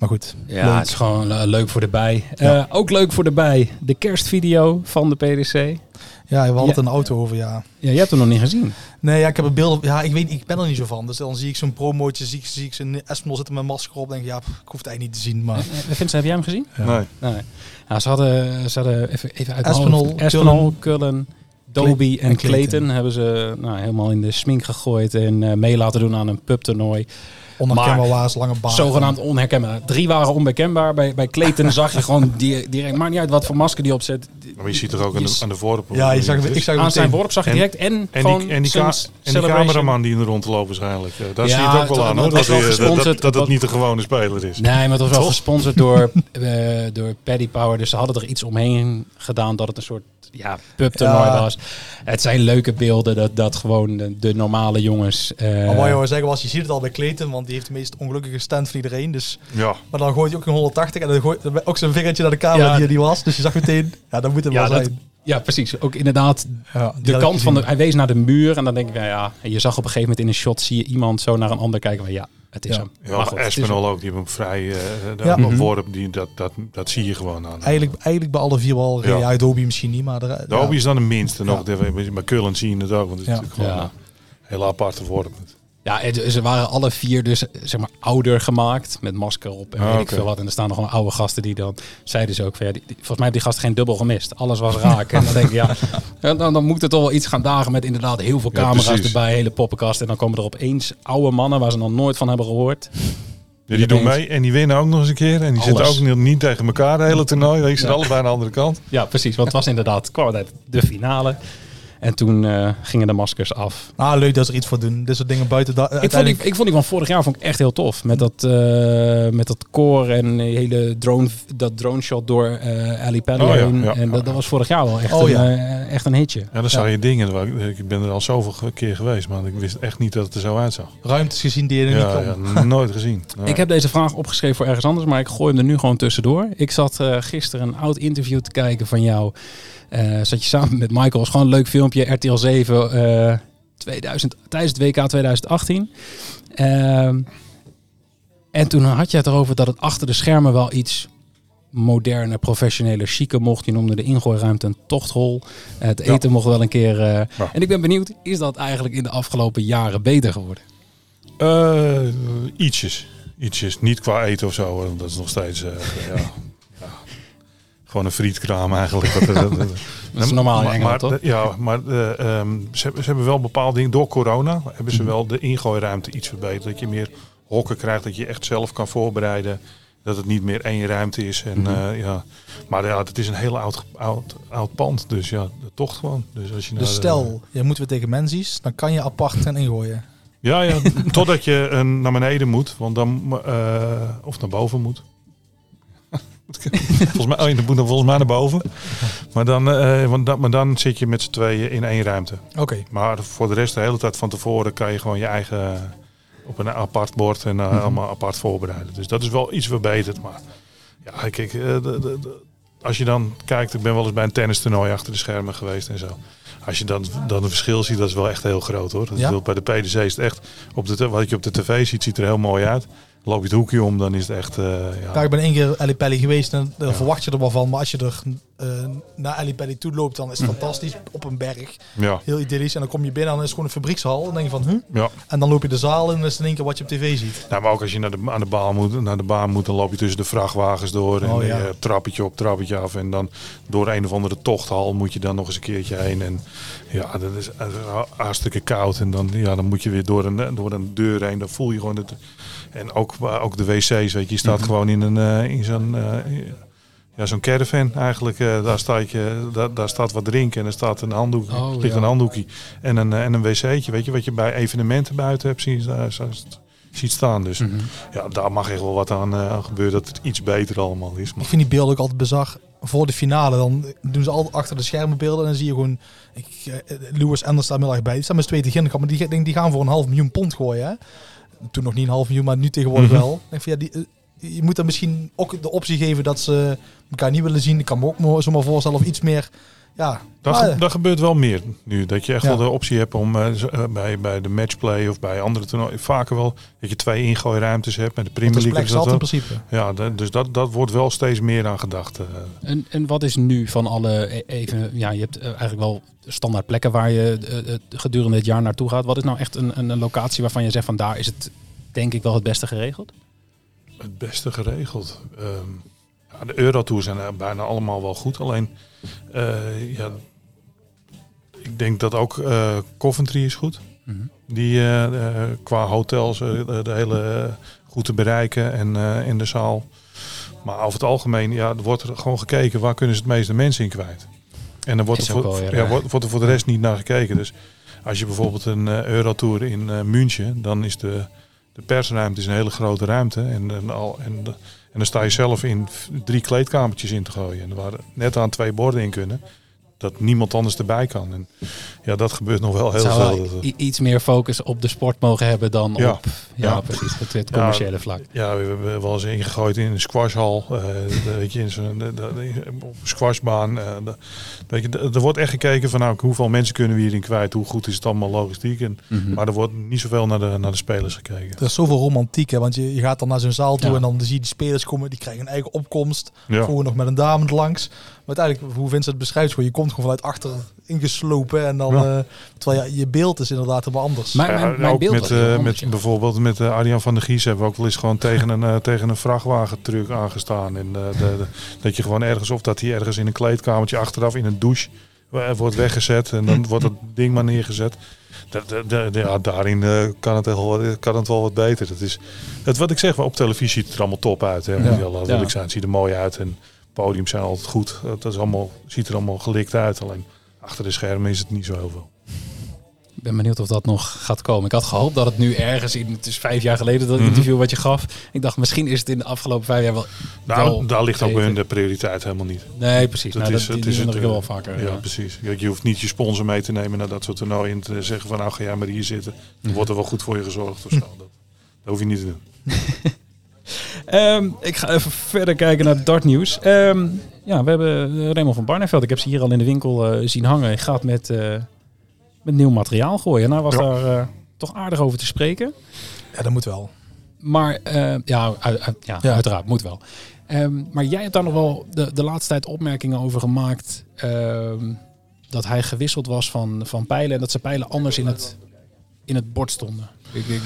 Maar goed. ja leuk. het is gewoon eh, leuk voor de bij. Ja. Eh, ook leuk voor de bij. De kerstvideo van de PDC. Ja, we hadden Ja. de auto over, ja. Ja, je hebt hem nog niet gezien. Nee, ja, ik heb een beeld. Ja, ik weet, ik ben er niet zo van. Dus dan zie ik zo'n promootje, zie ik, zie ik zo'n Espinol zitten met een masker op. Denk ik, ja, pff, ik hoef het eigenlijk niet te zien. Maar Eh, Vincent, heb jij hem gezien? Ja. Nee. Nee. Ja, ze hadden, ze hadden even, even uit hoofd. Espinol, Cullen, Doby en, en Clayton. Clayton. hebben ze nou, helemaal in de smink gegooid en eh, mee laten doen aan een pubtoernooi. Onherkenbaar waas, lange baard. Zogenaamd onherkenbaar. Drie waren onbekendbaar. Bij, bij Clayton zag je gewoon die- direct, maakt niet uit wat voor masker die opzet. Maar je ziet toch ook aan de, aan de voorop. Ja, je zag, ik zag Aan zijn worp zag je direct en, En die, en, die, en die cameraman die er rondloopt waarschijnlijk. eh, daar Ja, zie je het ook wel dat- aan dat hoor. was Dat, wel hij, eh, dat, dat, dat Dat- het niet de gewone speler is. Nee, maar het was wel Toch? gesponsord door, eh, door Paddy Power. Dus ze hadden er iets omheen gedaan dat het een soort ja, pubtoernooi Ja. was. Het zijn leuke beelden dat, dat gewoon de, de normale jongens... eh, Maar wat je wil zeggen was, je ziet het al bij Clayton, want die heeft de meest ongelukkige stand van iedereen. Dus, Ja, maar dan gooit hij ook een 180 en dan gooit dan ook zijn vingertje naar de camera Ja. die er die was. Dus je zag meteen, ja, dat moet het ja, wel dat, zijn. ja, precies. Ook inderdaad Ja, de kant van de... Hij wees naar de muur en dan denk ik, nou ja... Je zag op een gegeven moment in een shot, zie je iemand zo naar een ander kijken. Maar ja, het is Ja. hem. ja Maar maar goed, Espinol ook. Die hebben hem vrij uh, Ja. Mhm. worp. Die, dat, dat, dat zie je gewoon aan. Eigenlijk, eigenlijk bij alle vier wel, ja, Ja. ja Dobie misschien niet, maar... De, Dobie is dan de minste Ja. nog. Bij Cullen zie je het ook. Want het is gewoon Ja. een hele aparte worp. Ja, het- ze waren alle vier dus zeg maar ouder gemaakt met masker op en Ah, weet ik veel wat. En er staan nog gewoon oude gasten die dan zeiden ze ook van ja, die, die- volgens mij hebben die gasten geen dubbel gemist. Alles was raak. en dan denk ik ja, dan, dan moet het toch wel iets gaan dagen met inderdaad heel veel camera's erbij, hele poppenkast. En dan komen er opeens oude mannen waar ze nog nooit van hebben gehoord. Ja, die doen mee en die winnen ook nog eens een keer. En die zitten ook niet, niet tegen elkaar de hele toernooi. Die zitten Ja. allebei aan de andere kant. Ja, precies. Want het was inderdaad, kwam uit de finale. En toen eh, gingen de maskers af. Nou, leuk dat ze er iets voor doen. Dit soort dingen buiten... Da- Ik vond, die, ik vond die van vorig jaar vond ik echt heel tof. Met dat, eh, met dat core en die hele drone, dat drone shot door eh Ali Pelly Oh ja. En dat, dat was vorig jaar wel echt, Oh een, ja. eh, echt een hitje. Ja, dan zag je dingen. Ik ben er al zoveel keer geweest. Maar ik wist echt niet dat het er zo uitzag. ruimtes gezien die je er Ja, niet kon. ja, nooit gezien. Ik heb deze vraag opgeschreven voor ergens anders, maar ik gooi hem er nu gewoon tussendoor. Ik zat eh, gisteren een oud interview te kijken van jou. Eh, zat je samen met Michael, was gewoon een leuk filmpje, RTL 7, eh 2000, tijdens het WK 2018. Ehm, en toen had je het erover dat het achter de schermen wel iets moderne, professionele, chique mocht. Je noemde de ingooiruimte een tochthol. Eh, Het Ja. eten mocht wel een keer... eh, Ja. En ik ben benieuwd, is dat eigenlijk in de afgelopen jaren beter geworden? Eh, ietsjes. Ietsjes. Niet qua eten of zo. Dat is nog steeds... eh, ja. Gewoon een frietkraam eigenlijk. Dat, dat- dat- Dat is normaal in maar, Engeland, maar, toch? Ja, maar eh, ehm, ze, hebben- ze hebben wel bepaalde dingen. Door corona hebben Mhm. ze wel de ingooiruimte iets verbeterd. Dat je meer hokken krijgt. Dat je echt zelf kan voorbereiden. Dat het niet meer één ruimte is. En, Mhm. eh, ja. Maar ja, het is een heel oud, oud, oud pand. Dus ja, de tocht gewoon. Dus, als je naar Dus de- stel, je moet weer tegen Menzies, dan kan je apart gaan ingooien. Ja, ja totdat je eh, naar beneden moet. Want dan, eh, of naar boven moet. volgens, mij, oh, je moet dan volgens mij naar boven. Maar dan, eh, want dan, maar dan zit je met z'n tweeën in één ruimte. Oké. Maar voor de rest, de hele tijd van tevoren, kan je gewoon je eigen op een apart bord en eh, allemaal apart voorbereiden. Dus dat is wel iets verbeterd. Maar ja, kijk, eh, de, de, de- als je dan kijkt, ik ben wel eens bij een tennistoernooi achter de schermen geweest en zo. Als je dan, dan een verschil ziet, dat is wel echt heel groot hoor. Dat Ja? bij de PDC is het echt, op de, wat je op de tv ziet, ziet er heel mooi uit. Loop je het hoekje om, dan is het echt, eh, ja. Ja, ik ben één keer Ali Pelly geweest en dan Ja. verwacht je er wel van. Maar als je er eh, naar Ali Pelly toe loopt, dan is het fantastisch. Op een berg. ja, Heel idyllisch. En dan kom je binnen en dan is het gewoon een fabriekshal. Dan denk je van, huh? ja. En dan loop je de zaal in en dan is het in één keer wat je op tv ziet. Nou, maar ook als je naar de, aan de baan moet, naar de baan moet, dan loop je tussen de vrachtwagens door. En Oh, ja. trappetje op, trappetje af. En dan door een of andere tochthal moet je dan nog eens een keertje heen. En ja, dat is eh, hartstikke koud. En dan, ja, dan moet je weer door een, door een deur heen. Dan voel je gewoon het. En ook, eh, ook de wc's, weet je. Je staat Mhm. gewoon in, een, eh, in zo'n... eh, ja, zo'n caravan eigenlijk. eh, daar, staat je, daar, daar staat wat drinken en er staat een handdoek, Oh, ligt ja. een handdoekje en een, en een wc'tje. Weet je wat je bij evenementen buiten hebt zien, zo- ziet staan. Dus Mhm. ja, daar mag echt wel wat aan, eh, gebeuren dat het iets beter allemaal is. Maar Ik vind die beelden ook altijd bizar. Voor de finale, dan doen ze altijd achter de schermen beelden. En dan zie je gewoon, ik, eh, Lewis Anders staat middag bij. Die staan met z'n tweeën te ginnen. Maar die, denk, die gaan voor een half miljoen pond gooien. Hè? Toen nog niet een half miljoen, maar nu tegenwoordig Mhm. wel. Ik denk van, ja, die, eh, je moet dan misschien ook de optie geven dat ze elkaar niet willen zien. Ik kan me ook zomaar voorstellen of iets meer... Ja, dat, maar, dat gebeurt wel meer nu. Dat je echt Ja. wel de optie hebt om eh, eh, bij, bij de matchplay of bij andere toernooien vaker wel dat je twee ingooiruimtes hebt. Met de Premier er is League is dat zat in wel. principe. Ja, de- dus dat, dat wordt wel steeds meer aan gedacht. eh. En, en wat is nu van alle e- even, ja, je hebt eigenlijk wel standaard plekken waar je gedurende het jaar naartoe gaat. Wat is nou echt een, een, een locatie waarvan je zegt van daar is het denk ik wel het beste geregeld? het beste geregeld. Ehm, de Eurotours zijn eh, bijna allemaal wel goed. Alleen, eh, ja, ik denk dat ook uh, Coventry is goed. Mhm. Die qua hotels de hele goed te bereiken en in de zaal. Maar over het algemeen ja, er wordt er gewoon gekeken waar kunnen ze het meeste mensen in kwijt. En dan wordt er, voor, ja, wordt, wordt er voor de rest niet naar gekeken. Dus als je bijvoorbeeld een Eurotour in München, dan is de, de persruimte is een hele grote ruimte. En, en, al, en en dan sta je zelf in drie kleedkamertjes in te gooien. En er waren net aan twee borden in kunnen dat niemand anders erbij kan. En ja, dat gebeurt nog wel heel Zou veel. iets meer focus op de sport mogen hebben dan ja. op ja, precies, het, het commerciële vlak. Ja, we hebben wel eens ingegooid in een squashhal, uh, weet je, in zo'n op een squashbaan. Uh, weet je, er wordt echt gekeken van nou, hoeveel mensen kunnen we hierin kwijt, hoe goed is het allemaal logistiek. En, Mhm. Maar er wordt niet zoveel naar de, naar de spelers gekeken. Er is zoveel romantiek, hè, want je, je gaat dan naar zo'n zaal toe en dan zie je die spelers komen, die krijgen een eigen opkomst. Ja. Vroeger nog met een dame langs. Maar uiteindelijk, hoe Vincent het beschrijft, gewoon, je komt gewoon vanuit achter ingeslopen en dan, Ja. eh, terwijl ja, je beeld is inderdaad helemaal anders. Maar mijn, mijn ook beeld met, eh, anders, met ja. bijvoorbeeld met uh, Arjan van der Gies hebben we ook wel eens gewoon tegen een, uh, tegen een vrachtwagentruck aangestaan. En uh, de, de, dat je gewoon ergens, of dat hij ergens in een kleedkamertje achteraf in een douche wordt weggezet en dan wordt het ding maar neergezet. De, de, de, ja, daarin uh, kan, het wel, kan het wel wat beter. Dat is, het, wat ik zeg, op televisie ziet het er allemaal top uit. Hè. Ja. Wil Ja. ik zijn. Het ziet er mooi uit en podiums zijn altijd goed. Dat is allemaal, ziet er allemaal gelikt uit. Alleen achter de schermen is het niet zo heel veel. Ik ben benieuwd of dat nog gaat komen. Ik had gehoopt dat het nu ergens in, het is vijf jaar geleden dat Mhm. interview wat je gaf. Ik dacht misschien is het in de afgelopen vijf jaar wel. Nou, wel daar ligt ook bij hun de prioriteit helemaal niet. Nee, precies. Dat nou, is- dat, het is het, eh, wel vaker. Ja, Ja. precies. Kijk, je hoeft niet je sponsor mee te nemen naar dat soort toernooien en te zeggen van nou ga jij maar hier zitten. Mhm. Dan wordt er wel goed voor je gezorgd of zo. Dat, dat hoef je niet te doen. Ehm, ik ga even verder kijken naar het dartnieuws. Ehm ja, we hebben eh, Raymond van Barneveld. Ik heb ze hier al in de winkel eh, zien hangen. Hij gaat met, eh, met nieuw materiaal gooien. Nou was Ja. daar toch aardig over te spreken. Ja, dat moet wel. Maar ja, ja, Ja. uiteraard, moet wel. Ehm, maar jij hebt daar nog wel de, de laatste tijd opmerkingen over gemaakt. dat hij gewisseld was van, van pijlen. En dat zijn pijlen anders in het, in het bord stonden. Ik, ik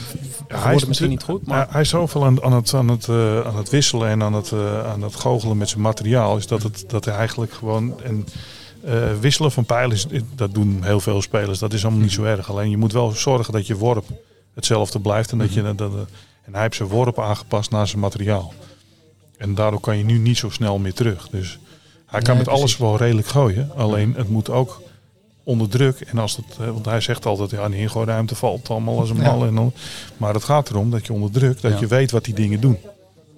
Ja, hij het misschien niet goed, maar... Hij, is zoveel aan, aan, het, aan, het, eh, aan het wisselen en aan het, eh, aan het goochelen met zijn materiaal. Is dat, het, dat hij eigenlijk gewoon. En, eh, wisselen van pijlen, is, dat doen heel veel spelers. Dat is allemaal niet zo erg. Alleen je moet wel zorgen dat je worp hetzelfde blijft. En, dat je, dat, dat- en hij heeft zijn worp aangepast naar zijn materiaal. En daardoor kan je nu niet zo snel meer terug. Dus hij kan Nee, met alles wel redelijk gooien. Alleen het moet ook onder druk. En als het, eh, want hij zegt altijd, ja, de ingooiruimte valt allemaal als een Ja. mal. En dan, maar het gaat erom dat je onder druk, dat Ja. je weet wat die dingen doen.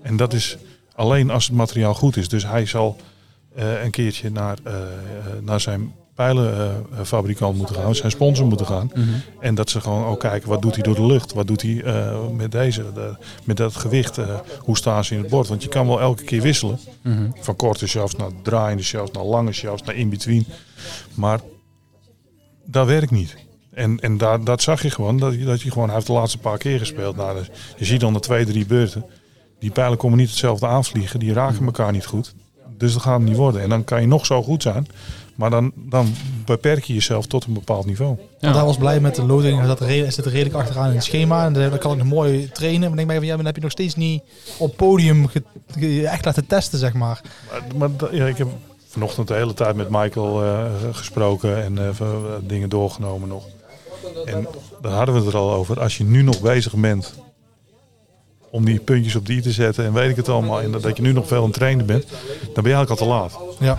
En dat is alleen als het materiaal goed is. Dus hij zal eh, een keertje naar, eh, naar zijn pijlenfabrikant moeten gaan, zijn sponsor moeten gaan. Mhm. En dat ze gewoon ook kijken, wat doet hij door de lucht? Wat doet hij met deze, de- met dat gewicht? hoe staan ze in het bord? Want je kan wel elke keer wisselen. Mhm. Van korte shafts naar draaiende shafts, naar lange shafts, naar in-between. Maar dat werkt niet. En, en daar, dat zag je gewoon, dat je, dat je gewoon, hij heeft de laatste paar keer gespeeld. Nou, dus je ziet dan de twee, drie beurten. Die pijlen komen niet hetzelfde aanvliegen, die raken elkaar niet goed. Dus dat gaat het niet worden. En dan kan je nog zo goed zijn, maar dan, dan beperk je jezelf tot een bepaald niveau. Want hij was blij met de loting. Hij er, zit er redelijk achteraan in het schema. En dan kan ik nog mooi trainen. Maar ik denk bij van ja, maar dan heb je nog steeds niet op podium ge- ge- echt laten testen, zeg maar. Maar, ja, ik heb vanochtend de hele tijd met Michael eh, gesproken en eh, v- dingen doorgenomen nog. En daar hadden we het er al over. Als je nu nog bezig bent om die puntjes op die te zetten en weet ik het allemaal. En dat, je nu nog veel aan het trainen bent, dan ben je eigenlijk al te laat. Ja.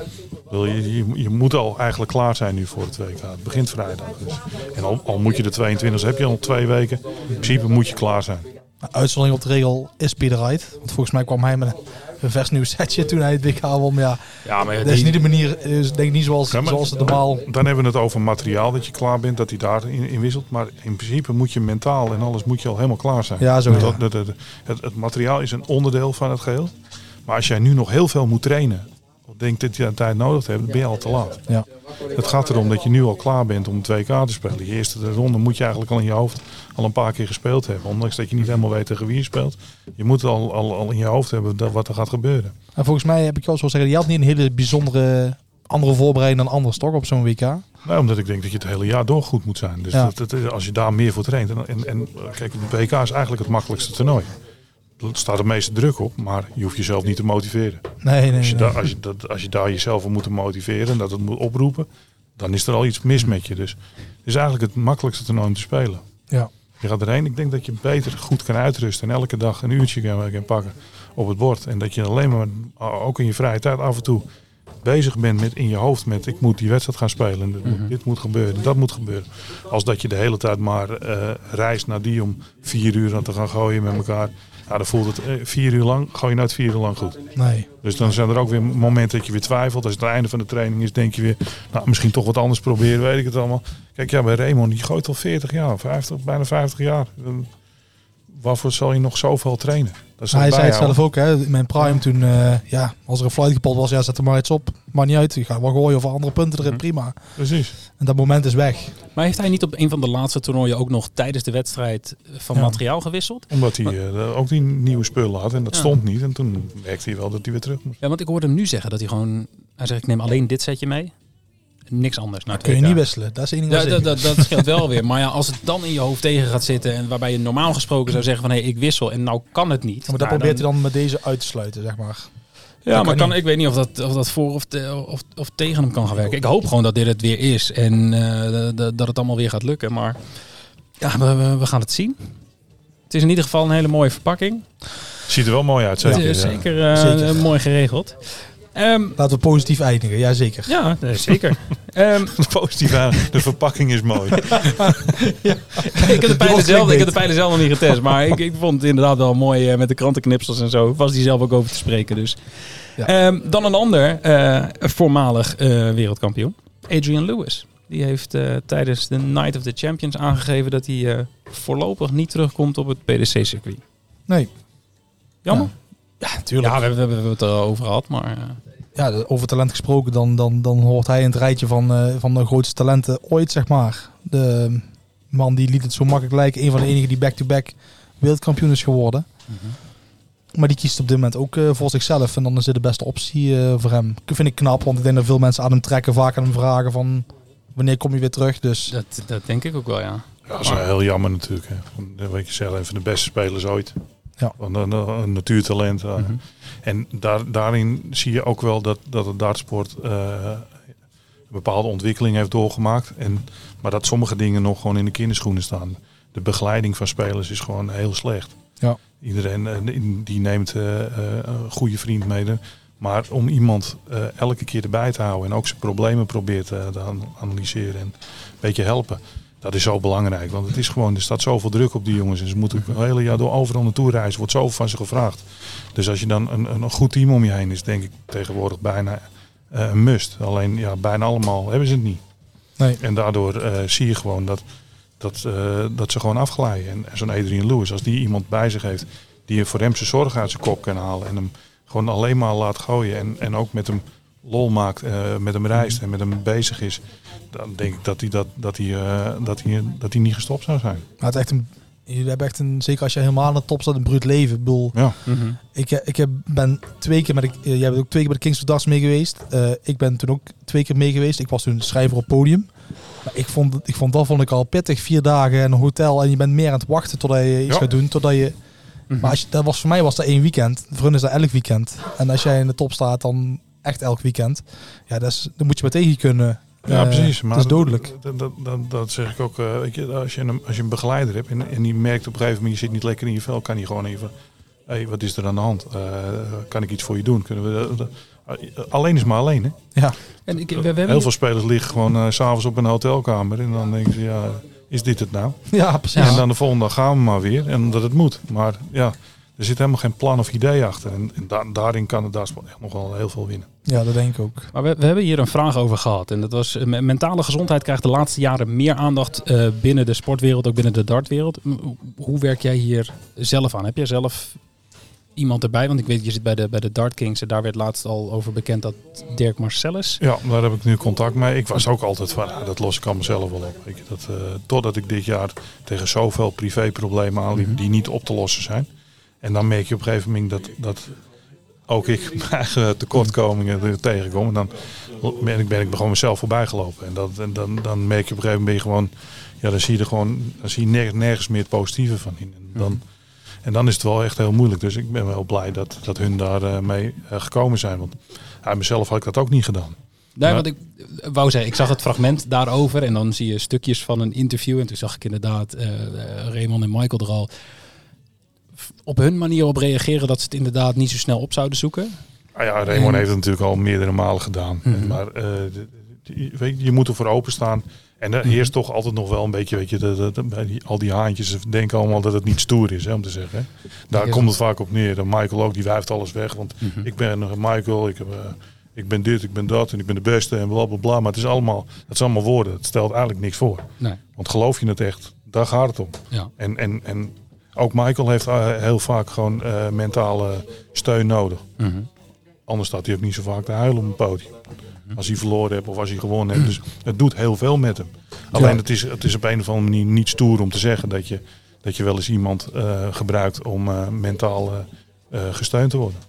Je, je, je moet al eigenlijk klaar zijn nu voor het WK. Het begint vrijdag. Dus. En al, al moet je de 22, heb je al twee weken. In principe moet je klaar zijn. Uitzondering op de regel is Peter Wright. Want volgens mij kwam hij met een vers nieuw setje toen hij het WK won. Maar ja, Ja, maar dat is niet de manier, is denk ik niet zoals, Ja, maar- zoals het normaal... Dan hebben we het over materiaal dat je klaar bent, dat hij daarin in wisselt. Maar in principe moet je mentaal en alles moet je al helemaal klaar zijn. Ja, zo. Dat- dat- dat- het, het materiaal is een onderdeel van het geheel. Maar als jij nu nog heel veel moet trainen, denkt dat je aan tijd nodig hebt, dan ben je al te laat. Ja. Het gaat erom dat je nu al klaar bent om het WK te spelen. Je eerste ronde moet je eigenlijk al in je hoofd al een paar keer gespeeld hebben. Ondanks dat je niet helemaal weet tegen wie je speelt. Je moet al, al, al in je hoofd hebben dat, wat er gaat gebeuren. En volgens mij heb ik wel zo zeggen, je had niet een hele bijzondere andere voorbereiding dan anders toch op zo'n WK? Nou, omdat ik denk dat je het hele jaar door goed moet zijn. Dus Ja. dat, dat- als je daar meer voor traint. En, en, en kijk, het WK is eigenlijk het makkelijkste toernooi. Er staat de meeste druk op, maar je hoeft jezelf niet te motiveren. Nee, nee, Als je, nee. daar, als, je, dat, als je daar jezelf voor moet motiveren en dat het moet oproepen, dan is er al iets mis met je. Dus het is eigenlijk het makkelijkste toernooi om te spelen. Ja. Je gaat erheen. Ik denk dat je beter goed kan uitrusten en elke dag een uurtje kan, kan pakken op het bord. En dat je alleen maar, ook in je vrije tijd af en toe, bezig bent met in je hoofd met ik moet die wedstrijd gaan spelen. Mm Dit moet gebeuren, dat moet gebeuren. Als dat je de hele tijd maar uh, reist naar die om vier uur aan te gaan gooien met elkaar. Ja, dan voelt het eh, vier uur lang, gooi je nooit vier uur lang goed. Nee. Dus dan zijn er ook weer momenten dat je weer twijfelt. Als het het einde van de training is, denk je weer, nou, misschien toch wat anders proberen, weet ik het allemaal. Kijk, ja, bij Raymond, die gooit al 40 jaar, 50, bijna 50 jaar. Waarvoor zal je nog zoveel trainen? Dat hij zei het zelf ook, hè. In mijn prime toen, uh, ja, als er een flight gepot was, ja, zet er maar iets op. Maar niet uit. Je gaat wel gooien of andere punten erin, mhm. prima. Precies. En dat moment is weg. Maar heeft hij niet op een van de laatste toernooien ook nog tijdens de wedstrijd van materiaal gewisseld? Omdat hij uh, ook die nieuwe spullen had en dat stond niet. En toen merkte hij wel dat hij weer terug moest. Ja, want ik hoorde hem nu zeggen dat hij gewoon... Hij zegt, ik neem alleen dit setje mee niks anders. Nou, kun je niet wisselen. Dat is één ding. dat, dat, dat scheelt wel weer. Maar ja, als het dan in je hoofd tegen gaat zitten en waarbij je normaal gesproken zou zeggen van hé, hey, ik wissel en nou kan het niet. maar dat nou, probeert hij dan met deze uit te sluiten, zeg maar. Ja, maar kan, ik weet niet of dat, of dat voor of, of, of tegen hem kan gaan werken. Ik hoop gewoon dat dit het weer is en uh, dat het allemaal weer gaat lukken. Maar ja, we, we, gaan het zien. Het is in ieder geval een hele mooie verpakking. Ziet er wel mooi uit, zeker. Ja, zeker, uh, zeker. mooi geregeld. Um, Laten we positief eindigen, ja zeker. Ja, zeker. um, positief de verpakking is mooi. ja. ik, heb de pijlen zelf, ik heb de pijlen zelf nog niet getest, maar ik, ik vond het inderdaad wel mooi uh, met de krantenknipsels en zo. Was die zelf ook over te spreken dus. Ja. Um, dan een ander uh, voormalig uh, wereldkampioen, Adrian Lewis. Die heeft tijdens de Night of the Champions aangegeven dat hij voorlopig niet terugkomt op het PDC-circuit. Nee. Jammer? Ja, natuurlijk. Ja, we, we, we, hebben het erover gehad, maar ja, over talent gesproken, dan, dan, dan hoort hij in het rijtje van, uh, van de grootste talenten ooit, zeg maar. De man die liet het zo makkelijk lijken. Een van de enigen die back-to-back wereldkampioen is geworden. Mhm. Maar die kiest op dit moment ook uh, voor zichzelf. En dan is dit de beste optie uh, voor hem. Dat vind ik knap, want ik denk dat veel mensen aan hem trekken. Vaak aan hem vragen van wanneer kom je weer terug. Dus. Dat, dat denk ik ook wel, ja. Ja, dat is heel jammer natuurlijk. Hè. Weet je zelf, een van de beste spelers ooit. Ja. Een, natuurtalent. Mm -hmm. En daar, daarin zie je ook wel dat, dat het dartsport uh, een bepaalde ontwikkeling heeft doorgemaakt. En, maar dat sommige dingen nog gewoon in de kinderschoenen staan. De begeleiding van spelers is gewoon heel slecht. Ja. Iedereen uh, die neemt uh, een goede vriend mee. Maar om iemand elke keer erbij te houden en ook zijn problemen probeert te analyseren en een beetje helpen dat is zo belangrijk. Want het is gewoon, er staat zoveel druk op die jongens. En ze moeten het hele jaar door overal naartoe reizen. Wordt zoveel van ze gevraagd. Dus als je dan een, een goed team om je heen is, denk ik tegenwoordig bijna uh, een must. Alleen ja, bijna allemaal hebben ze het niet. Nee. En daardoor uh, zie je gewoon dat, dat, uh, dat ze gewoon afglijden. En, en zo'n Adrian Lewis, als die iemand bij zich heeft die voor hem zijn zorg uit zijn kop kan halen. En hem gewoon alleen maar laat gooien. En, en ook met hem lol maakt, met hem reist en met hem bezig is dan denk ik dat hij, dat, dat, hij, uh, dat, hij, dat hij niet gestopt zou zijn. Maar het echt een, je hebt echt een, zeker als je helemaal aan de top staat, een bruut leven. Ik bedoel, ja. Mhm. ik, ik heb, ben twee keer met de, jij bent ook twee keer bij de Kings of Darts mee geweest. Uh, ik ben toen ook twee keer mee geweest. Ik was toen schrijver op podium. Maar ik vond, ik vond dat vond ik al pittig. Vier dagen in een hotel en je bent meer aan het wachten totdat je iets gaat doen. Totdat je, mhm. Maar als je, dat was voor mij was dat één weekend. Voor hun is dat elk weekend. En als jij in de top staat, dan echt elk weekend. Ja, dat is, dan moet je maar tegen kunnen. Ja, eh, precies. Maar dat is dodelijk. Dat, dat, dat, dat zeg ik ook. Uh, weet je, als, je een, als je een begeleider hebt en, en die merkt op een gegeven moment, je zit niet lekker in je vel, kan hij gewoon even, hey, wat is er aan de hand? Uh, kan ik iets voor je doen? Kunnen we, alleen is maar alleen, hè? Ja. En ik, we. Heel veel spelers liggen gewoon uh, s'avonds op een hotelkamer en dan denken ze, ja, is dit het nou? Ja, precies. En dan de volgende dag gaan we maar weer en dat het moet. Maar ja, er zit helemaal geen plan of idee achter. En, en daarin kan het daar echt nog wel heel veel winnen. Ja, dat denk ik ook. Maar we, we, hebben hier een vraag over gehad. En dat was, eh, mentale gezondheid krijgt de laatste jaren meer aandacht uh, binnen de sportwereld, ook binnen de dartwereld. Hoe werk jij hier zelf aan? Heb jij zelf iemand erbij? Want ik weet, je zit bij de, bij de Dart Kings en daar werd laatst al over bekend dat Dirk Marcellus... Ja, daar heb ik nu contact mee. Ik was ook altijd van, nou, dat los ik aan mezelf wel op. Ik, dat, uh, totdat ik dit jaar tegen zoveel privéproblemen aanliep mm die niet op te lossen zijn. En dan merk je op een gegeven moment dat, dat ook ik mijn eigen tekortkomingen tegenkom. En dan ben ik, ben ik gewoon mezelf voorbij gelopen. En, dat, en dan, dan merk je op een gegeven moment gewoon, ja, dan zie je er gewoon, dan zie je nergens, nergens meer het positieve van in. En dan, en dan is het wel echt heel moeilijk. Dus ik ben wel blij dat, dat hun daar uh, mee uh, gekomen zijn. Want uit mezelf had ik dat ook niet gedaan. Nee, want ik wou zeggen, ik zag het fragment daarover en dan zie je stukjes van een interview. En toen zag ik inderdaad uh, Raymond en Michael er al op hun manier op reageren dat ze het inderdaad niet zo snel op zouden zoeken. Ah ja, Raymond heeft het natuurlijk al meerdere malen gedaan. Mhm. Maar uh, weet je, je moet ervoor openstaan. En er heerst toch altijd nog wel een beetje, weet je, bij die, al die haantjes denken allemaal dat het niet stoer is, hè, om te zeggen. Hè. Daar komt het vaak op neer. En Michael ook, die wuift alles weg. Want Mhm. ik ben Michael, ik, heb, uh, ik ben dit, ik ben dat en ik ben de beste en bla bla bla. Maar het is allemaal, het zijn allemaal woorden. Het stelt eigenlijk niks voor. Nee. Want geloof je het echt, daar gaat het om. Ja. En, en, en ook Michael heeft uh, heel vaak gewoon uh, mentale steun nodig. Mm -hmm. Anders staat hij ook niet zo vaak te huilen op een podium. Als hij verloren heeft of als hij gewonnen heeft. Dus het doet heel veel met hem. Alleen ja. het, is, het is op een of andere manier niet stoer om te zeggen dat je, dat je wel eens iemand uh, gebruikt om uh, mentaal uh, gesteund te worden.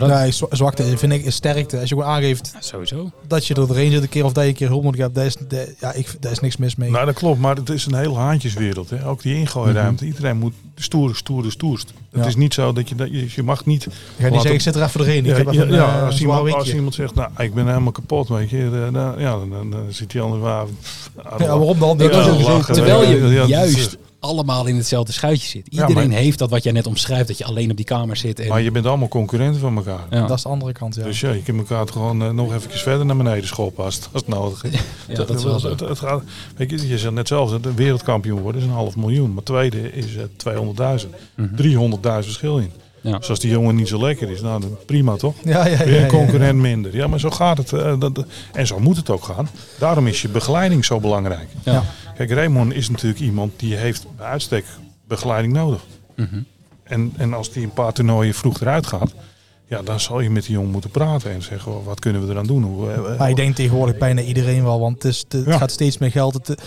Nee, zwakte vind ik is sterkte. Als je gewoon aangeeft ja, sowieso. dat je er doorheen zit een keer of dat je een keer hulp hebt, daar is, de, ja, ik, daar is niks mis mee. Nou, dat klopt, maar het is een heel haantjeswereld. Hè? Ook die ingooiruimte. Mm -hmm. Iedereen moet stoer, stoer, stoerst. Ja. Het is niet zo dat je, dat je, je mag niet... Je gaat niet zeggen, ik zit er even doorheen. Ja, ik heb ja, even ja, een, als, iemand, als iemand zegt, nou, ik ben helemaal kapot, weet je, dan, dan, ja, dan, dan, dan zit hij anders waar. Ja, waarom dan? Ja, lachen, terwijl je juist allemaal in hetzelfde schuitje zit. Iedereen ja, maar, heeft dat wat jij net omschrijft, dat je alleen op die kamer zit. En... Maar je bent allemaal concurrenten van elkaar. Ja. Dat is de andere kant, ja. Dus ja, je kunt elkaar gewoon uh, nog even verder naar beneden schoppen als, als het nodig is. ja, dat, dat is wel zo. Het, het gaat, weet je, je zegt net zelf, de wereldkampioen worden is een half miljoen. Maar tweede is uh, 200.000. Mm -hmm. 300.000 verschil in. Ja. Dus als die jongen niet zo lekker is, nou dan prima toch? Ja, ja, ja, Weer een concurrent minder. Ja, maar zo gaat het. Uh, dat, en zo moet het ook gaan. Daarom is je begeleiding zo belangrijk. Ja. Kijk, Raymond is natuurlijk iemand die heeft bij uitstek begeleiding nodig. Mm -hmm. en, en als die een paar toernooien vroeg eruit gaat, ja, dan zal je met die jongen moeten praten en zeggen, oh, wat kunnen we eraan doen? Hoe, uh, maar ik denk tegenwoordig bijna iedereen wel, want het, is, het ja. gaat steeds meer geld. Het,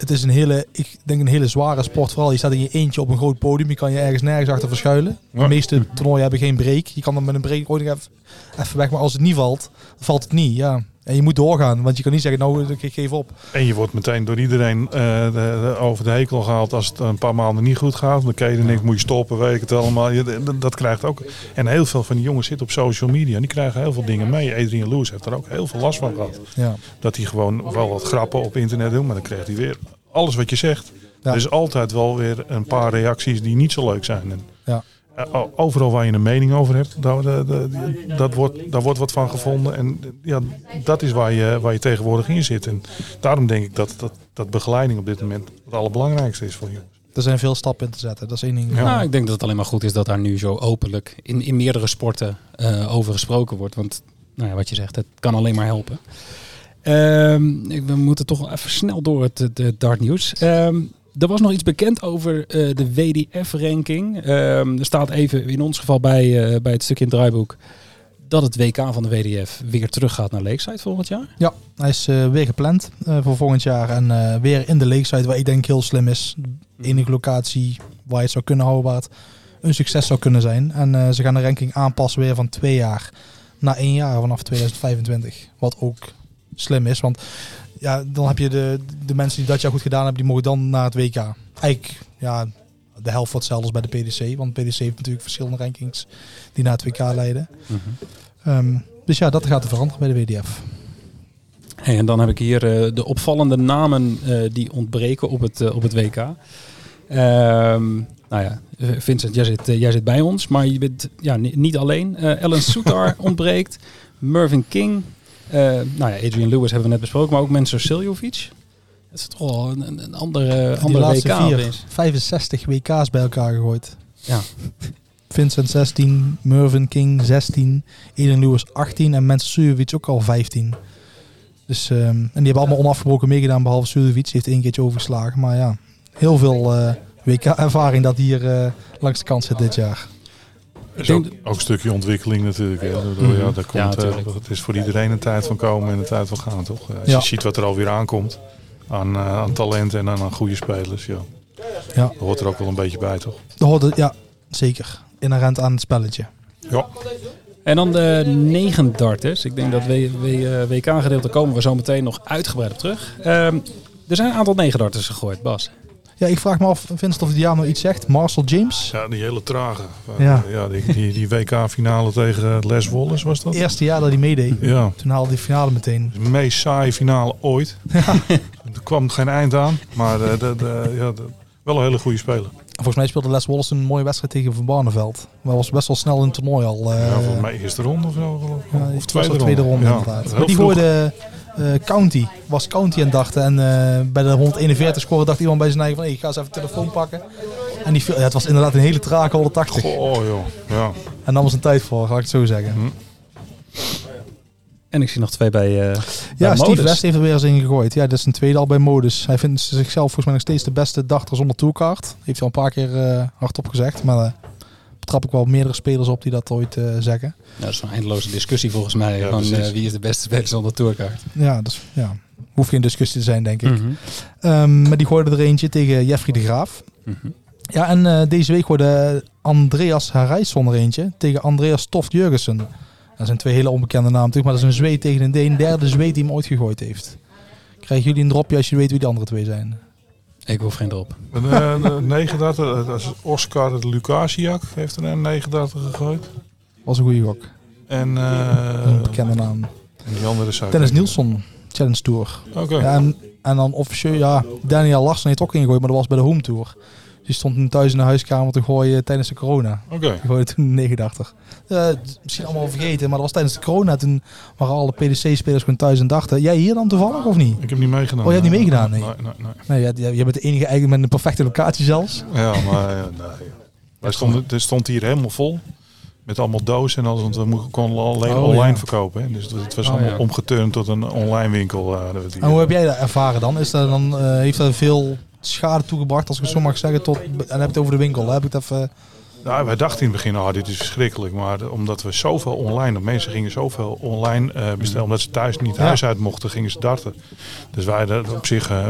het is een hele, ik denk een hele zware sport. Vooral, je staat in je eentje op een groot podium. Je kan je ergens nergens achter verschuilen. De meeste toernooien hebben geen break. Je kan dan met een break ooit even, even weg. Maar als het niet valt, valt het niet. Ja. En je moet doorgaan, want je kan niet zeggen, nou, ik geef op. En je wordt meteen door iedereen uh, de, de, over de hekel gehaald als het een paar maanden niet goed gaat. Dan kan je er niks, moet je stoppen, weet ik het allemaal. Je, dat krijgt ook. En heel veel van die jongens zitten op social media. En die krijgen heel veel dingen mee. Adrian Lewis heeft er ook heel veel last van gehad. Ja. Dat hij gewoon wel wat grappen op internet doet, maar dan krijgt hij weer alles wat je zegt. Ja. Er is altijd wel weer een paar reacties die niet zo leuk zijn. En ja. Overal waar je een mening over hebt, daar, daar, dat wordt, daar wordt wat van gevonden. En ja, dat is waar je, waar je tegenwoordig in zit. En daarom denk ik dat, dat, dat begeleiding op dit moment het allerbelangrijkste is voor jongens. Er zijn veel stappen in te zetten, dat is één ding. Ja. Nou, ik denk dat het alleen maar goed is dat daar nu zo openlijk in, in meerdere sporten uh, over gesproken wordt. Want nou ja, wat je zegt, het kan alleen maar helpen. Um, we moeten toch even snel door het, het dartnieuws. Um, er was nog iets bekend over uh, de WDF-ranking. Um, er staat even in ons geval bij, uh, bij het stuk in het draaiboek dat het WK van de WDF weer teruggaat naar Lakeside volgend jaar. Ja, hij is uh, weer gepland voor volgend jaar en weer in de Lakeside, waar ik denk heel slim is. De enige locatie waar je het zou kunnen houden, waar het een succes zou kunnen zijn. En ze gaan de ranking aanpassen weer van twee jaar naar één jaar vanaf 2025. Wat ook slim is, want ja, dan heb je de, de mensen die dat jaar goed gedaan hebben, die mogen dan naar het WK. Eigenlijk, ja, de helft wat hetzelfde als bij de PDC. Want PDC heeft natuurlijk verschillende rankings die naar het WK leiden. Mhm. Um, dus ja, dat gaat er veranderen bij de WDF. Hey, en dan heb ik hier uh, de opvallende namen uh, die ontbreken op het, uh, op het WK. Um, nou ja, Vincent, jij zit, jij zit bij ons, maar je bent ja, niet alleen. Ellen Soutar ontbreekt, Mervyn King, nou ja, Adrian Lewis hebben we net besproken, maar ook Mensur Siljovic. Dat is toch wel een, een andere, andere laatste WK. Vier, opeens. 65 WK's bij elkaar gegooid. Ja. Vincent 16, Mervyn King 16, Adrian Lewis 18 en Mensur Siljovic ook al 15. Dus, um, en die hebben allemaal onafgebroken meegedaan, behalve Siljovic. Die heeft één keertje overgeslagen. Maar ja, heel veel uh, WK-ervaring dat hier uh, langs de kant zit dit jaar. Is ook, ook een stukje ontwikkeling natuurlijk. Hè. Mm -hmm. ja, daar komt, ja, uh, het is voor iedereen een tijd van komen en een tijd van gaan, toch? Als ja. je ziet wat er alweer aankomt aan, uh, aan talent en aan, aan goede spelers, ja. ja. Dat hoort er ook wel een beetje bij, toch? Dat hoort er, ja, zeker. Inherent aan het spelletje. Ja. En dan de negen darters. Ik denk dat we, we, WK-gedeelte komen we zo meteen nog uitgebreid op terug. Um, er zijn een aantal negen darters gegooid, Bas. Ja, ik vraag me af, Vincent, of die nou iets zegt. Marcel James. Ja, die hele trage. Ja. ja die, die, die WK-finale tegen Les Wallace was dat? Eerste jaar dat hij meedeed. Ja. Toen haalde hij de finale meteen. De meest saaie finale ooit. er kwam geen eind aan, maar de, de, de, ja, de, wel een hele goede speler. Volgens mij speelde Les Wallace een mooie wedstrijd tegen Van Barneveld. Maar was best wel snel in het toernooi al. Uh, ja, volgens mij eerste ronde of zo. Ja, of tweede ronde. tweede ronde ja. inderdaad. Maar die gooide uh, County. Was County en dachten. En uh, bij de 141 scoren dacht iemand bij zijn eigen van... Hey, ik ga eens even de telefoon pakken. En die, ja, het was inderdaad een hele trage 180. Oh joh, ja. En dan was een tijd voor, ga ik het zo zeggen. Hm. En ik zie nog twee bij, uh, Ja, bij Steve. West heeft er weer eens in gegooid. Ja, dat is een tweede al bij Modus. Hij vindt zichzelf volgens mij nog steeds de beste dachter zonder tourkaart. Heeft hij al een paar keer uh, hardop gezegd. Maar uh, betrap ik wel meerdere spelers op die dat ooit uh, zeggen. Ja, dat is een eindeloze discussie volgens mij. Ja, van precies. wie is de beste speler zonder tourkaart. Ja, dus ja. Hoeft geen discussie te zijn, denk ik. Mm -hmm. um, maar die gooide er eentje tegen Jeffrey de Graaf. Mm -hmm. Ja, en uh, deze week gooide Andreas Harijsson er eentje tegen Andreas Toft Jurgensen. Dat zijn twee hele onbekende namen natuurlijk, maar dat is een Zweed tegen een Deen. Derde Zweed die hem ooit gegooid heeft. Krijgen jullie een dropje als je weet wie de andere twee zijn? Ik hoef geen drop. Een, uh, 39, dat is Oscar Lukasiak heeft er een 39 gegooid. Was een goede gok. En uh, een bekende naam. En die andere is Dennis Nielsen, Challenge Tour. Oké. Okay. En, en dan officieel, ja, Daniel Larsen heeft ook ingegooid, maar dat was bij de Home Tour. Die stond toen thuis in de huiskamer te gooien tijdens de corona. Oké. Okay. Die gooide toen 89. Uh, misschien allemaal vergeten, maar dat was tijdens de corona. Toen waren alle PDC-spelers gewoon thuis en dachten. Jij hier dan toevallig of niet? Ik heb niet meegedaan. Oh, je hebt niet meegedaan? Nee. Nee, nee, nee nee. je, je bent de enige eigenlijk met een perfecte locatie zelfs. Ja, maar nee. Wij stonden, het stond hier helemaal vol. Met allemaal dozen en alles, want we konden alleen oh, online ja. verkopen. Hè. Dus het was oh, allemaal ja. omgeturnd tot een online winkel. Uh, en hoe heb jij dat ervaren dan? Is dat dan uh, heeft dat veel schade toegebracht, als ik het zo mag zeggen, tot, en heb het over de winkel. Heb ik het even... Nou, wij dachten in het begin, oh, dit is verschrikkelijk. Maar omdat we zoveel online, de mensen gingen zoveel online uh, bestellen, omdat ze thuis niet huis uit mochten, gingen ze darten. Dus wij hadden op zich uh,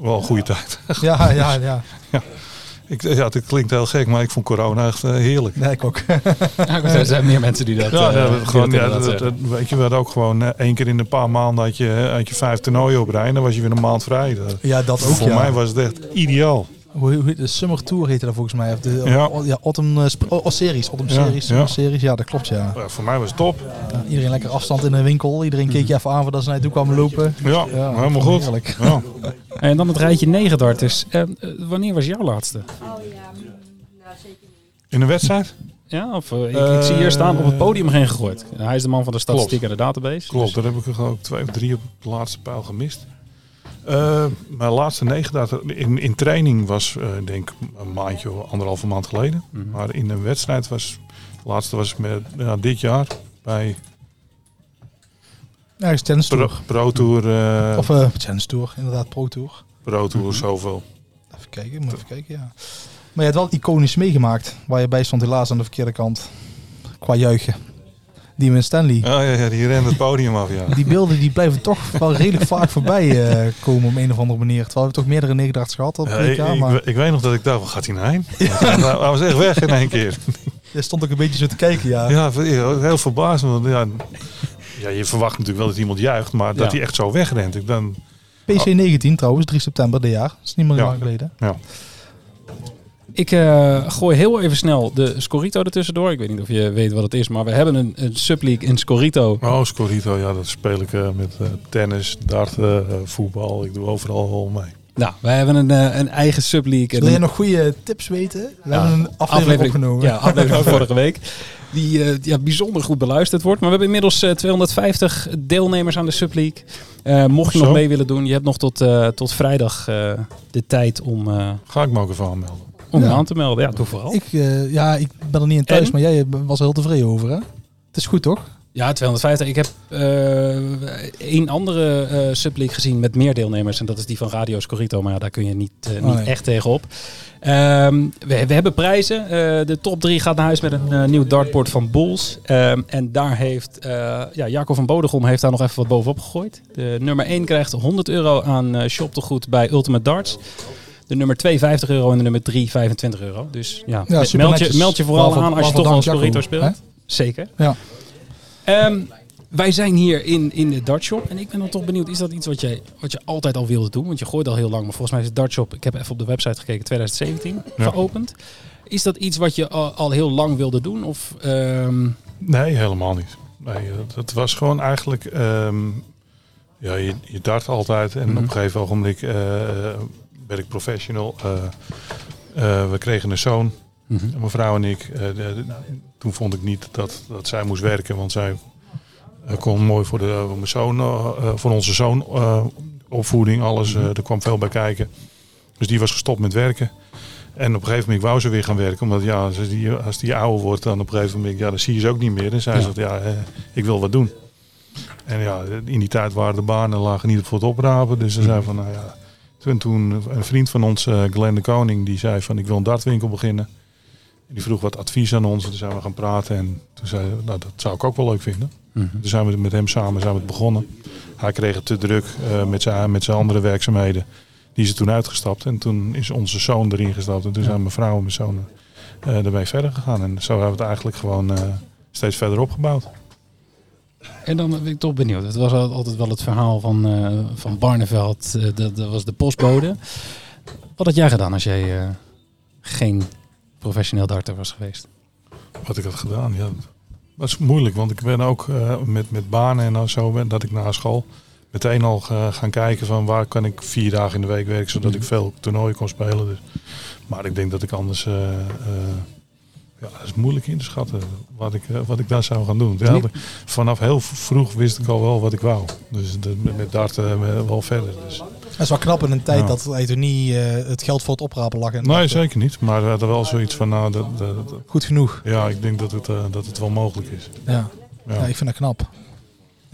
wel een goede tijd. Ja, ja, ja. ja. Ik, ja, het klinkt heel gek, maar ik vond corona echt uh, heerlijk. Nee, ik ook. ja, er zijn meer mensen die dat Ja, uh, dat, gewoon, ja dat, dat, dat, weet je, we hadden ook gewoon uh, één keer in een paar maanden had je, had je vijf toernooien op rij en dan was je weer een maand vrij. Dat, ja, dat ook, Voor ja. mij was het echt ideaal. Hoe, hoe, de Summer Tour heette dat volgens mij. Of de, ja. O, ja, Autumn uh, oh, series. Autumn ja, series, ja. series. Ja, dat klopt, ja. ja. Voor mij was het top. Ja, iedereen lekker afstand in een winkel. Iedereen keek je even aan voordat ze naar je toe kwamen lopen. Ja, helemaal goed. Heerlijk. Ja. En dan het rijtje 9 darters. Uh, wanneer was jouw laatste? Oh ja, nou zeker niet. In een wedstrijd? Ja, of uh, ik, ik, zie hier staan op het podium geen gegooid. Hij is de man van de statistiek en de database. Klopt, dus. daar heb ik er ik twee of drie op de laatste pijl gemist. Uh, mijn laatste negen dagen in, in training was, uh, denk een maandje, anderhalve maand geleden. Mhm. Mm -hmm. Maar in een wedstrijd was, de laatste was met, ja, dit jaar bij Ja, is Pro, Tour. Pro Tour. Uh, Of uh, Challenge Tour, inderdaad, Pro Tour. Pro Tour, Mhm. zoveel. Even kijken, moet even kijken, ja. Maar je hebt wel iconisch meegemaakt, waar je bij stond helaas aan de verkeerde kant. Qua juichen. Die met Stanley. Ja, ja, ja, die rende het podium af, ja. Die beelden die blijven toch wel redelijk vaak voorbij uh, komen op een of andere manier. Terwijl we toch meerdere negendags gehad op ja, WK, maar... ik, ik, weet nog dat ik dacht, wat gaat hij nou heen? Ja. Hij was echt weg in één keer. Je stond ook een beetje zo te kijken, ja. Ja, heel verbaasd. Want ja, ja, je verwacht natuurlijk wel dat iemand juicht, maar dat hij echt zo wegrent. Ik dan, PC 19 trouwens, 3 september dit jaar. Dat is niet meer lang geleden. ja. Ik eh, gooi heel even snel de Scorito ertussendoor. Ik weet niet of je weet wat het is, maar we hebben een, een subleague in Scorito. Oh, Scorito, ja, dat speel ik uh, met uh, tennis, darten, uh, voetbal. Ik doe overal wel mee. Nou, wij hebben een, uh, een eigen subleague. Wil je nog goede tips weten? We Ja, hebben een aflevering, opgenomen. Ja, aflevering van vorige week. Die uh, ja, bijzonder goed beluisterd wordt. Maar we hebben inmiddels uh, 250 deelnemers aan de subleague. Uh, mocht je Zo. nog mee willen doen, je hebt nog tot, uh, tot vrijdag uh, de tijd om, uh, Ga ik me ook even aanmelden. Om Ja. aan te melden. Ja, doe vooral. Ik, uh, ja, ik ben er niet in thuis, En? maar jij was er heel tevreden over, hè? Het is goed, toch? Ja, 250. Ik heb één andere uh, subleague gezien met meer deelnemers. En dat is die van Radio Scorito. Maar ja, daar kun je niet, uh, Oh, nee. echt tegenop. Um, we, we, hebben prijzen. De top 3 gaat naar huis met een nieuw dartboard van Bulls. Um, en daar heeft ja, Jacob van Bodegom heeft daar nog even wat bovenop gegooid. De nummer 1 krijgt 100 euro aan shoptegoed bij Ultimate Darts. De nummer 2 50 euro en de nummer 3 25 euro. Dus ja, Ja, meld, je, meld je vooral Waarvoor- aan als je toch dank, Scorito speelt. hè? Zeker. Ja. Um, Wij zijn hier in, in de dartshop en ik ben dan toch benieuwd, is dat iets wat je, wat je altijd al wilde doen? Want je gooit al heel lang, maar volgens mij is de dartshop, ik heb even op de website gekeken, 2017 Ja. geopend. Is dat iets wat je al, al heel lang wilde doen? Of, ehm, Nee, helemaal niet. Nee, het, het was gewoon eigenlijk... ehm, ja, je, je dart altijd. En Mhm. op een gegeven ogenblik eh, werd ik professional. Eh, eh, we kregen een zoon, mhm. mijn vrouw en ik. Eh, de- de- toen vond ik niet dat, dat zij moest werken. Want zij kon mooi voor, de, voor, mijn zoon, voor onze zoon opvoeding. Alles, eh, er kwam veel bij kijken. Dus die was gestopt met werken. En op een gegeven moment wou ze weer gaan werken. Omdat ja, als die, als die ouder wordt, dan op een gegeven moment, ja, dan zie je ze ook niet meer. En zij Ja. zegt, ja, ik wil wat doen. En ja, in die tijd waren de banen lagen niet voor het oprapen. Dus ze zei van, nou ja. Toen, toen een vriend van ons, eh Glenn de Koning, die zei van, ik wil een dartwinkel beginnen. En die vroeg wat advies aan ons. En toen zijn we gaan praten. En toen zei hij, nou, dat zou ik ook wel leuk vinden. Mhm. Toen zijn we met hem samen zijn we het begonnen. Hij kreeg het te druk eh, met, zijn, met zijn andere werkzaamheden. Die is er toen uitgestapt. En toen is onze zoon erin gestapt. En toen zijn mijn vrouw en mijn zoon eh ermee verder gegaan. En zo hebben we het eigenlijk gewoon steeds verder opgebouwd. En dan ben ik toch benieuwd. Het was al- altijd wel het verhaal van, eh, van Barneveld. eh, dat, dat was de postbode. Wat had jij gedaan als jij eh, geen professioneel darter was geweest? Wat ik had gedaan, ja. Dat is moeilijk, want ik ben ook met, met banen en zo, ben, dat ik na school meteen al ga- gaan kijken van waar kan ik vier dagen in de week werken, zodat ik veel toernooien kon spelen. Dus. Maar ik denk dat ik anders, ja, dat is moeilijk in te schatten wat ik, eh, wat ik daar zou gaan doen. Ja, vanaf heel vroeg wist ik al wel wat ik wou. Dus de, met- darten eh, wel verder. Dus. Dat is wel knap in een tijd Ja. dat het niet eh, het geld voor het oprapen lag. En Nee, zeker niet. Maar we hadden wel zoiets van, nou, dat, Goed genoeg. ja, ik denk dat het, dat het wel mogelijk is. Ja. Ja. ja, ik vind dat knap.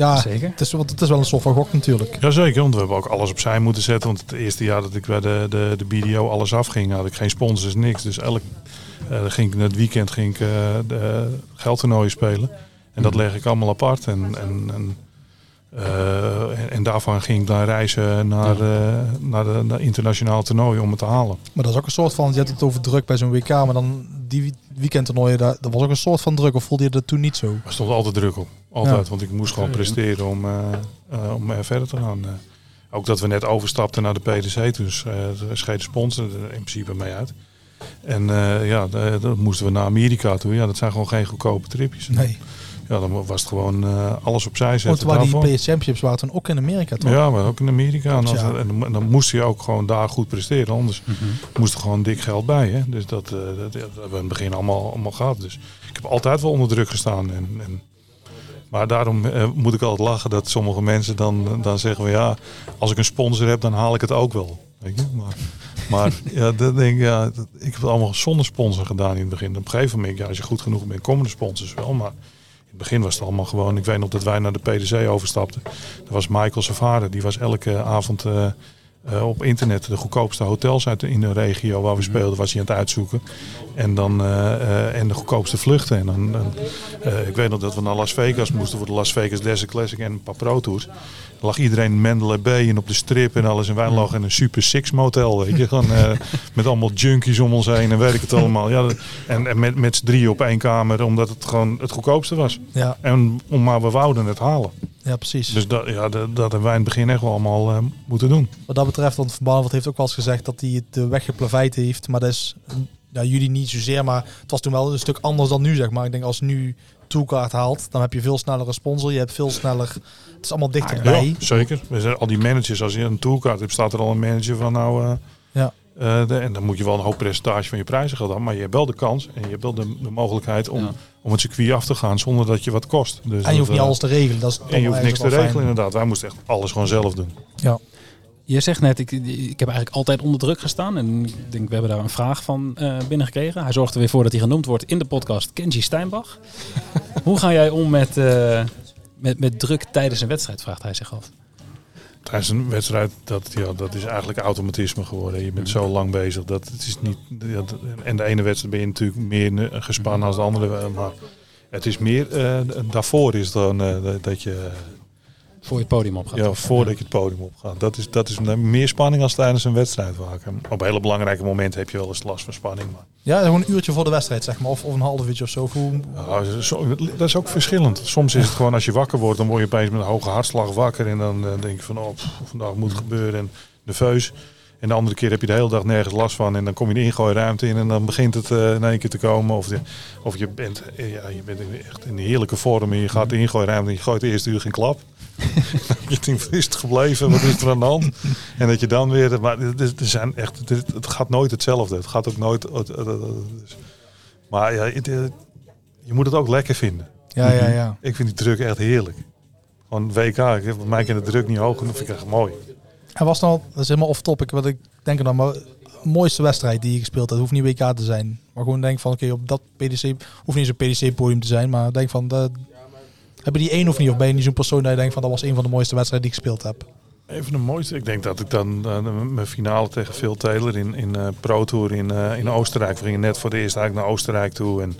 Ja, Zeker. het is, want het is wel een soort van gok natuurlijk. Jazeker, want we hebben ook alles opzij moeten zetten. Want het eerste jaar dat ik bij de, de, de BDO alles afging, had ik geen sponsors, niks. Dus elk eh, dan ging ik het weekend ging ik, eh, de geldtoernooien spelen. En dat leg ik allemaal apart. En, en, en, eh, en, en daarvan ging ik dan reizen naar, eh, naar de naar internationaal toernooi om het te halen. Maar dat is ook een soort van, je hebt het over druk bij zo'n WK, maar dan die weekendtoernooien, daar- dat was ook een soort van druk. Of voelde je dat toen niet zo? Er stond altijd druk op. Altijd. Ja. Want ik moest gewoon presteren om, eh, om er verder te gaan. Ook dat we net overstapten naar de PDC. Toen uh, scheed de sponsor er in principe mee uit. En ja, da- dan moesten we naar Amerika toe. Ja, dat zijn gewoon geen goedkope tripjes. Nee. Ja, dan was het gewoon eh, alles opzij Want zetten. waar die. PS Championships waren toen ook in Amerika toch? Ja, maar ook in Amerika. En, als- Ja. en dan- en dan moest je ook gewoon daar goed presteren. Anders Mhm. moest er gewoon dik geld bij. Hè? Dus dat, eh, dat, ja, dat hebben we in het begin allemaal, allemaal gehad. Dus ik heb altijd wel onder druk gestaan. En, en, maar daarom eh, moet ik altijd lachen dat sommige mensen dan, dan zeggen we ja, als ik een sponsor heb, dan haal ik het ook wel. Weet je? Maar, maar ja, dat denk ik, ja, dat- ik heb het allemaal zonder sponsor gedaan in het begin. Op een gegeven moment, ja, als je goed genoeg bent, komen de sponsors wel. Maar begin was het allemaal gewoon. Ik weet nog dat wij naar de PDC overstapten. Dat was Michael zijn vader. Die was elke avond eh, op internet de goedkoopste hotels uit de, in de regio waar we speelden, was hij aan het uitzoeken. En, dan, eh, eh, en de goedkoopste vluchten. En dan, dan, ik weet nog dat we naar Las Vegas moesten voor de Las Vegas Desert Classic en een paar Pro Tours. Er lag iedereen in Mandalay Bay en op de strip en alles. En wij lagen in een super six motel, weet je. Gewoon, met allemaal junkies om ons heen en weet ik het allemaal. Ja, dat- en, en met, met z'n drieën op één kamer, omdat het gewoon het goedkoopste was. Ja, En om, maar we wouden het halen. Ja precies. Dus dat, ja, dat, dat hebben wij in het begin echt wel allemaal eh, moeten doen. Wat dat betreft, want Van Barneveld heeft ook wel eens gezegd dat hij het de weg geplaveid heeft. Maar dat is, ja, jullie niet zozeer, maar het was toen wel een stuk anders dan nu, zeg maar. Ik denk als nu toolkaart haalt, dan heb je veel sneller een sponsor. Je hebt veel sneller, het is allemaal dichterbij. Ja, zeker. We zijn al die managers, als je een toolkaart hebt, staat er al een manager van nou. eh, Ja. Eh, de- en dan moet je wel een hoog percentage van je prijzen gaan dan, maar je hebt wel de kans en je hebt wel de, de mogelijkheid om, Ja. om het circuit af te gaan zonder dat je wat kost. Dus En je dat, hoeft niet eh, alles te regelen. Dat is En je hoeft niks te regelen inderdaad. Wij moesten echt alles gewoon zelf doen. Ja. Je zegt net, ik, ik heb eigenlijk altijd onder druk gestaan. En ik denk, we hebben daar een vraag van eh, binnengekregen. Hij zorgt er weer voor dat hij genoemd wordt in de podcast Kenji Steinbach. Hoe ga jij om met, eh, met, met druk tijdens een wedstrijd, vraagt hij zich af. Tijdens een wedstrijd, dat, ja, dat is eigenlijk automatisme geworden. Je bent zo lang bezig. Dat het is niet, dat- en de ene wedstrijd ben je natuurlijk meer gespannen als de andere. eh, Maar het is meer, eh, daarvoor is dan eh, dat je Voor je het podium op gaat. Ja, voordat je het podium op gaat. Dat is, dat is meer spanning als tijdens een wedstrijd vaak. Op hele belangrijke momenten heb je wel eens last van spanning. Maar Ja, gewoon een uurtje voor de wedstrijd, zeg maar. Of, of een half uurtje of zo. Hoe- Ja, dat is ook verschillend. Soms is het gewoon als je wakker wordt, dan word je opeens met een hoge hartslag wakker. En dan eh, denk je van, oh, pff, vandaag moet het gebeuren. En nerveus. En de andere keer heb je de hele dag nergens last van. En dan kom je de ingooiruimte in en dan begint het eh in één keer te komen. Of, de, of je, bent, eh, ja, je bent echt in een heerlijke vorm en je gaat de ingooiruimte en je gooit de eerste uur geen klap. je denkt, is het gebleven? Wat is er aan de hand? En dat je dan weer... Maar er zijn echt, het, gaat nooit hetzelfde. Het gaat ook nooit... maar ja, het, eh, je moet het ook lekker vinden. Ja, ja, ja. Ik vind die druk echt heerlijk. Gewoon WK, ik heb mij kan de druk niet hoog genoeg, vind ik echt mooi. En was nou, dat is helemaal off topic, wat ik denk dan maar mooiste wedstrijd die je gespeeld hebt, hoeft niet WK te zijn. Maar gewoon denk van, oké, op dat PDC, hoeft niet zo'n PDC-podium te zijn, maar denk van, dat, heb je die één of niet? Of ben je niet zo'n persoon dat je denkt van, dat was een van de mooiste wedstrijden die ik gespeeld heb? Even de mooiste. Ik denk dat ik dan eh, mijn finale tegen Phil Taylor in, in eh, Pro Tour in, eh, in Oostenrijk. We gingen net voor de eerste eigenlijk naar Oostenrijk toe. En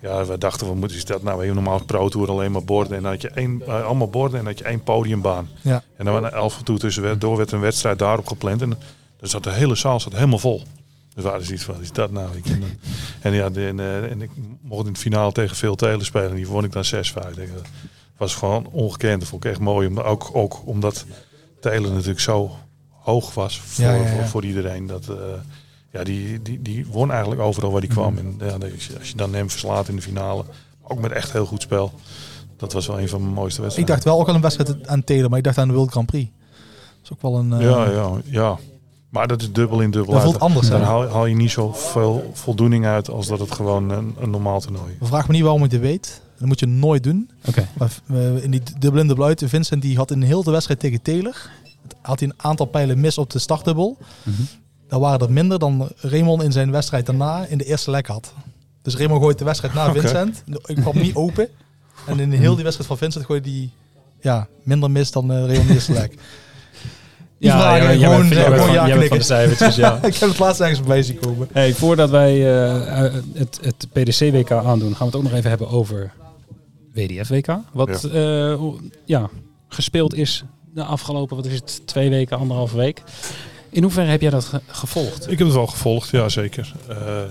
ja, we dachten, wat moeten dat nou? We hebben normaal Pro Tour alleen maar borden. En dan had je één, eh, allemaal borden en dan had je één podiumbaan. Ja. En dan waren elf toe tussen door werd een wedstrijd daarop gepland. En dan zat de hele zaal zat helemaal vol. Dus waar is iets van, is dat nou? Ik, en, en ja, de, en, eh, en ik mocht in het finale tegen Phil Taylor spelen. En die won ik dan 6-5. Ik denk, Dat was gewoon ongekend. Dat vond ik echt mooi. Om, ook, ook omdat Taylor natuurlijk zo hoog was voor, Ja, ja, ja. Voor, voor iedereen. Dat, eh, ja, die, die, die won eigenlijk overal waar hij kwam. Mhm. En ja, als je- als je dan hem verslaat in de finale, ook met echt heel goed spel. Dat was wel een van mijn mooiste Ik wedstrijden. dacht wel ook aan een wedstrijd aan Taylor, maar ik dacht aan de World Grand Prix. Dat is ook wel een... eh, Ja, ja, ja. Maar dat is dubbel in dubbel Dat voelt anders, Dan hè? haal, haal je niet zoveel voldoening uit als dat het gewoon een, een normaal toernooi is. Vraag me niet waarom je het weet. Dat moet je nooit doen. Oké. Maar eh, in die dubbel in dubbel uit, Vincent die had in heel de wedstrijd tegen Taylor, had hij een aantal pijlen mis op de startdubbel. Mhm. Dan waren er minder dan Raymond in zijn wedstrijd daarna in de eerste lek had. Dus Raymond gooit de wedstrijd na. Vincent. Ik kwam niet open. En in heel die wedstrijd van Vincent gooide die ja, minder mis dan eh Raymond in de eerste lek. Die vragen jij gewoon, bent- jij eh, gewoon ja van knikken. de cijfertjes, ja. ik heb het laatst ergens voorbij zien komen. Hey, voordat wij eh, het, het PDC-WK aandoen, gaan we het ook nog even hebben over WDF-WK. Wat ja. ja, gespeeld is de afgelopen, wat is het, twee weken, anderhalve week. In hoeverre heb jij dat ge- gevolgd? Ik heb het wel gevolgd, ja zeker. Eh,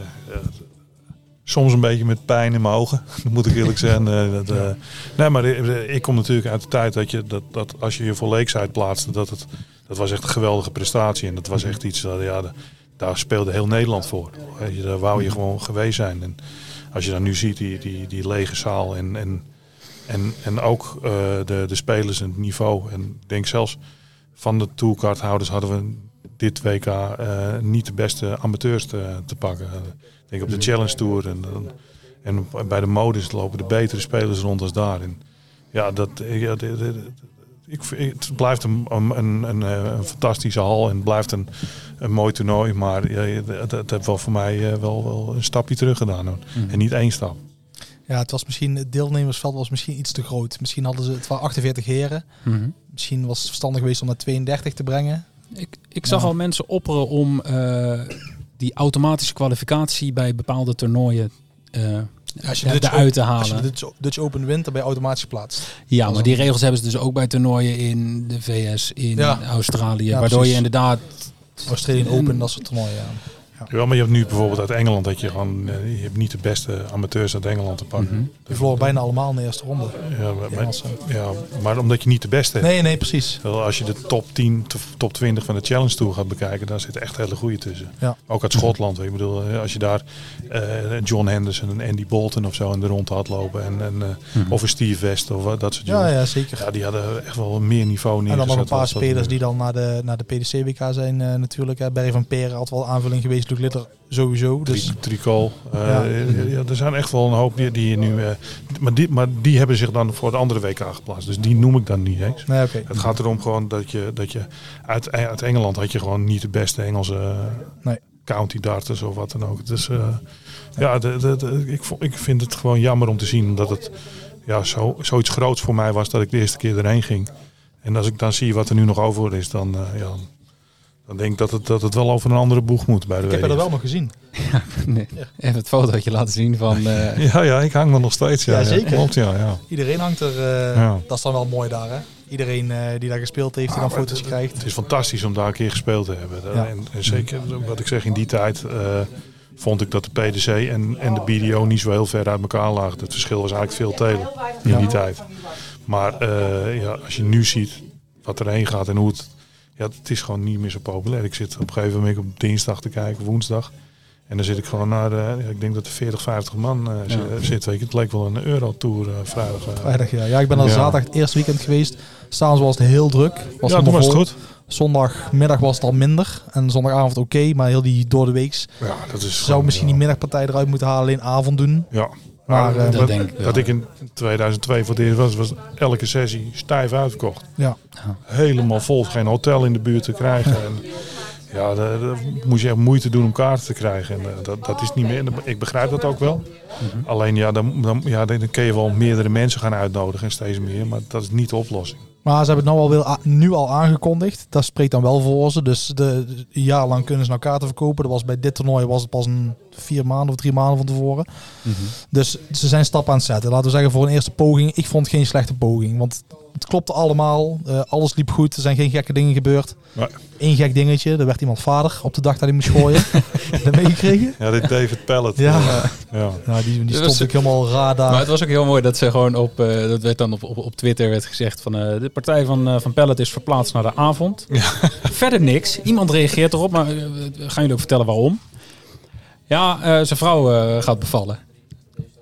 soms een beetje met pijn in mijn ogen, moet ik eerlijk zeggen. Eh, dat, eh, nee, maar ik kom natuurlijk uit de tijd dat, je, dat, dat als je je voor plaatste, dat, het, dat was echt een geweldige prestatie. En dat was echt iets, ja, daar speelde heel Nederland voor. Daar wou je gewoon geweest zijn. En als je dan nu ziet, die, die, die lege zaal en, en, en, en ook de, de spelers en het niveau. En ik denk zelfs van de tourcardhouders hadden we dit WK eh, niet de beste amateurs te, te pakken. Ik denk op de Challenge Tour en, en, bij de modus lopen de betere spelers rond als daar. En ja, dat, ja, ik, het blijft een, een, een, een, eh, een fantastische hal en het blijft een, een mooi toernooi. Maar ja, het, het heeft wel voor mij eh, wel, wel een stapje terug gedaan. hoor. En niet één stap. Ja, het was misschien, het deelnemersveld was misschien iets te groot. Misschien hadden ze, het waren 48 heren. Mhm. Misschien was het verstandig geweest om naar 32 te brengen. Ik, ik zag Ja. al mensen opperen om eh, die automatische kwalificatie bij bepaalde toernooien eh Als je eruit te Open- Als halen. je de Dutch, Dutch Open wint, dan ben je automatisch geplaatst. Ja, maar die regels hebben ze dus ook bij toernooien in de VS, in Ja. Australië. Ja, waardoor precies. je inderdaad... Australian En- Open, dat soort toernooien. Ja. Ja, maar je hebt nu bijvoorbeeld uit Engeland dat je gewoon, eh, je hebt niet de beste amateurs uit Engeland te pakken. Mhm. Die verloren bijna allemaal in de eerste ronde. Ja, maar, ja, maar omdat je niet de beste hebt. Nee, nee, precies. Als je de top 10, to- top 20 van de Challenge Tour gaat bekijken, dan zitten echt hele goede tussen. Ja. Ook uit Schotland. Ik bedoel, eh, als je daar eh, John Henderson en Andy Bolton of zo in de rond had lopen. En, en, eh, Mhm. Of een Steve West of wat, dat soort Ja, jongens. ja, zeker. Ja, die hadden echt wel meer niveau en neergezet. dan nog een paar spelers die dan naar de, naar de PDC-WK zijn eh, natuurlijk. hè. Barry van Peren had wel aanvulling geweest. Luc Litter sowieso. Dus Tri- Tricol. eh, Ja. ja. er zijn echt wel een hoop die, die je nu. eh, maar, die, maar die hebben zich dan voor de andere WK geplaatst. Dus die noem ik dan niet eens. nee, oké. Het gaat erom gewoon dat je, dat je uit, uit Engeland had je gewoon niet de beste Engelse eh, Nee. county darters of wat dan ook. Dus eh, ja, de, de, de- ik, ik vind het gewoon jammer om te zien omdat het ja, zo, zoiets groots voor mij was dat ik de eerste keer erheen ging. En als ik dan zie wat er nu nog over is, dan, eh, ja, dan denk ik dat het, dat het wel over een andere boeg moet bij de Ik heb er wel nog gezien. Nee. Even het fotootje laten zien van... eh, Ja, ja, ik hang er nog steeds. Ja, Ja, zeker. Klopt, ja. ja. Iedereen hangt er. eh, Ja. Dat is dan wel mooi daar, hè? Iedereen eh, die daar gespeeld heeft, die dan Ah, maar foto's het- krijgt. Het is fantastisch om daar een keer gespeeld te hebben. Ja. En, en zeker, wat ik zeg, in die tijd eh, vond ik dat de PDC en, en de BDO niet zo heel ver uit elkaar lagen. Het verschil was eigenlijk veel telen in Ja. die tijd. Maar eh, ja, als je nu ziet wat erheen gaat en hoe het... Ja, het is gewoon niet meer zo populair. Ik zit op een gegeven moment op dinsdag te kijken, woensdag. En dan zit ik gewoon naar, eh, ja, ik denk dat er 40, 50 man eh, zi- zit. Weet je. Het leek wel een Eurotour eh vrijdag. eh. Vrijdag, ja. Ja, ik ben al Ja. zaterdag het eerste weekend geweest. S'avonds was het heel druk. Was ja, toen was het goed. Zondagmiddag was het al minder. En zondagavond oké, maar heel die door de weeks. Ja, dat is Zou gewoon, misschien ja. die middagpartij eruit moeten halen, alleen avond doen. Ja. Maar, Maar, eh, dat denk ik dat ik in 2002 voor het eerst was, was elke sessie stijf uitverkocht. Ja. Helemaal vol, geen hotel in de buurt te krijgen. En ja, daar, moest je echt moeite doen om kaarten te krijgen. En eh, dat, dat is niet meer. Ik begrijp dat ook wel. Mhm. Alleen ja dan, dan, ja, dan kun je wel meerdere mensen gaan uitnodigen en steeds meer. Maar dat is niet de oplossing. Maar ze hebben het nou al, wel, nu al aangekondigd. Dat spreekt dan wel voor ze. Dus de, een jaar lang kunnen ze nou kaarten verkopen. Dat was bij dit toernooi was het pas een vier maanden of drie maanden van tevoren. mhm. Dus ze zijn stappen aan het zetten. Laten we zeggen voor een eerste poging. Ik vond het geen slechte poging. Want het klopte allemaal. Eh, alles liep goed. Er zijn geen gekke dingen gebeurd. Nee. Eén gek dingetje. Er werd iemand vader op de dag dat hij moest gooien. dat meegekregen? Ja, dit David Pellet. Ja. ja. Nou, die, die stond ik helemaal raar daar. Maar het was ook heel mooi dat ze gewoon op, eh, dat werd dan op, op, op Twitter werd gezegd van eh, de partij van, eh, van Pellet is verplaatst naar de avond. Verder niks. Iemand reageert erop, maar gaan jullie ook vertellen waarom? Ja, eh, zijn vrouw gaat bevallen.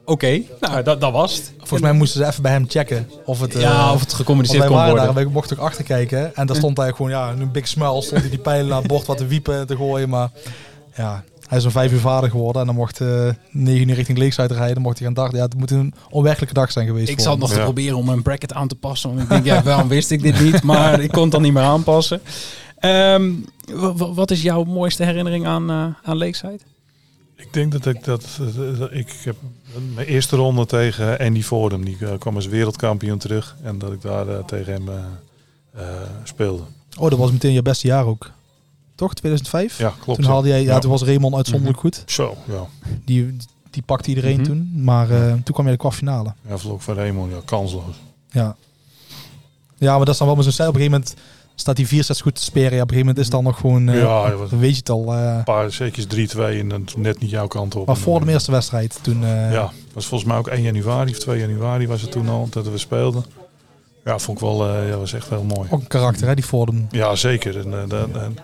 Oké, nou dat, dat was het. Volgens mij moesten ze even bij hem checken of het... eh, ja, of het gecommuniceerd kon worden. daar wij mochten ook achter kijken. En daar stond hij gewoon, ja, een big smile. Stond hij die pijlen naar het bord wat te wiepen en te gooien. Maar ja, hij is om vijf uur vader geworden. En dan mocht eh negen uur richting Lakeside rijden. Dan mocht hij gaan dag. Ja, het moet een onwerkelijke dag zijn geweest Ik voor zat nog te proberen om een bracket aan te passen. Want ik denk, ja, waarom wist ik dit niet? Maar ik kon het dan niet meer aanpassen. Ehm, wa- wa- wat is jouw mooiste herinnering aan, eh aan Lakeside? Ik denk dat ik dat, dat ik heb mijn eerste ronde tegen Andy Fordham. Die eh, kwam als wereldkampioen terug. En dat ik daar eh, tegen hem eh, speelde. Oh, dat was meteen je beste jaar ook. Toch? 2005? Ja, klopt. Toen, haalde jij, ja, Ja. toen was Raymond uitzonderlijk goed. Zo, ja. Die, die pakte iedereen Mhm. toen. Maar toen kwam je de kwartfinale. Ja, vlog van Raymond, ja, kansloos. Ja. Ja, maar dat is dan wel met zo'n. Op een gegeven moment staat die vier sets goed te speren. Ja, op een gegeven moment is het dan nog gewoon... eh, Ja, dan weet je het al. eh, Een paar zeker's 3-2 en dan net niet jouw kant op. maar voor de eerste wedstrijd toen... eh, Ja, was volgens mij ook 1 januari of 2 januari was het toen al dat we speelden. Ja, vond ik wel, ja, was echt heel mooi. Ook een karakter, hè, die Fordham. Ja, zeker. En, dan- en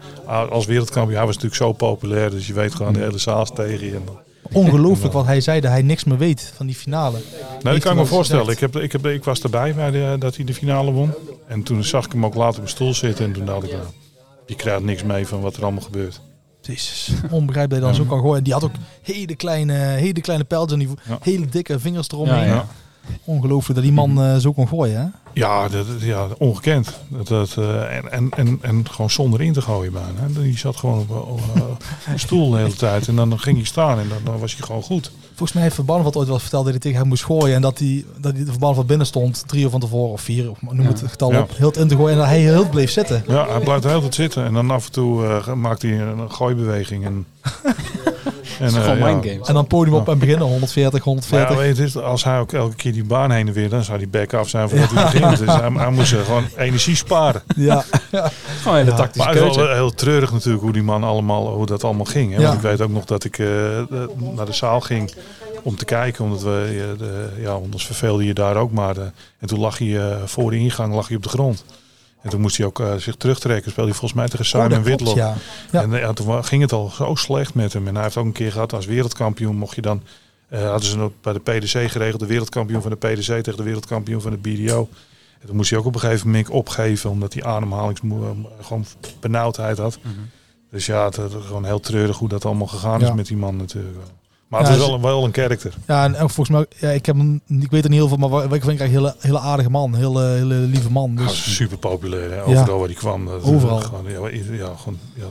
als wereldkampioen, hij was natuurlijk zo populair, dus je weet gewoon de hele zaal tegen je. En dan- Ongelooflijk wat hij zei, dat hij niks meer weet van die finale. Nee, dat kan ik me voorstellen. Ik, heb, ik, heb, ik was erbij bij de, dat hij de finale won. En toen zag ik hem ook later op mijn stoel zitten. En toen dacht ik, nou, je krijgt niks mee van wat er allemaal gebeurt. Jezus, onbegrijpelijk dat je dan zo kan gooien. En die had ook hele kleine, hele kleine pijltjes en die Ja. hele dikke vingers eromheen. Ja. Ongelooflijk dat die man eh, zo kon gooien, hè? Ja, dat, ja ongekend. Dat, dat, eh, en, en, en, en gewoon zonder in te gooien bijna. Die zat gewoon op, op, eh, op een stoel de hele tijd. En dan ging hij staan en dan, dan was hij gewoon goed. Volgens mij heeft Van Barneveld ooit wel verteld dat hij tegen hem moest gooien. En dat hij, dat hij de Van Barneveld binnen stond, drie uur van tevoren of vier, of noem het getal Ja. op, heel in te gooien. En dat hij heel bleef zitten. Ja, hij blijft hele tijd zitten. En dan af en toe maakt hij een gooibeweging. En, en, eh, gewoon ja. mindgames. En dan podium op en beginnen, 140, Maar 140. ja, weet je, als hij ook elke keer die baan heen en weer, dan zou die back af zijn voordat hij begint. Dus hij, hij moest eh, gewoon energie sparen. Ja, Gewoon hele Ja. tactische Maar het is keuze. wel heel treurig natuurlijk hoe die man allemaal, hoe dat allemaal ging. Hè? Ja. Want ik weet ook nog dat ik eh, eh, naar de zaal ging om te kijken, omdat we, eh, de, ja, anders verveelde je daar ook maar. eh, en toen lag hij eh, voor de ingang lag hij op de grond. En toen moest hij ook eh, zich terugtrekken. Speelde hij volgens mij tegen Oh, Simon klopt, Whitlock. ja. Ja. En eh, ja, toen ging het al zo slecht met hem. En hij heeft ook een keer gehad als wereldkampioen. Mocht je dan, eh, hadden ze bij de PDC geregeld, de wereldkampioen van de PDC tegen de wereldkampioen van de BDO. En toen moest hij ook op een gegeven moment opgeven, omdat hij ademhalingsmoe, eh, gewoon benauwdheid had. Mhm. Dus ja, het, gewoon heel treurig hoe dat allemaal gegaan is met die man natuurlijk. wel. Maar Ja, het is ze- wel, wel een karakter. Ja, en ook volgens mij, ja, ik, heb ik weet er niet heel veel, maar ik vind ik een hele, hele aardige man, hele, hele lieve man. Dus super populair, hè? overal waar hij kwam. Dat- Overal. Gewoon, ja, gewoon, ja,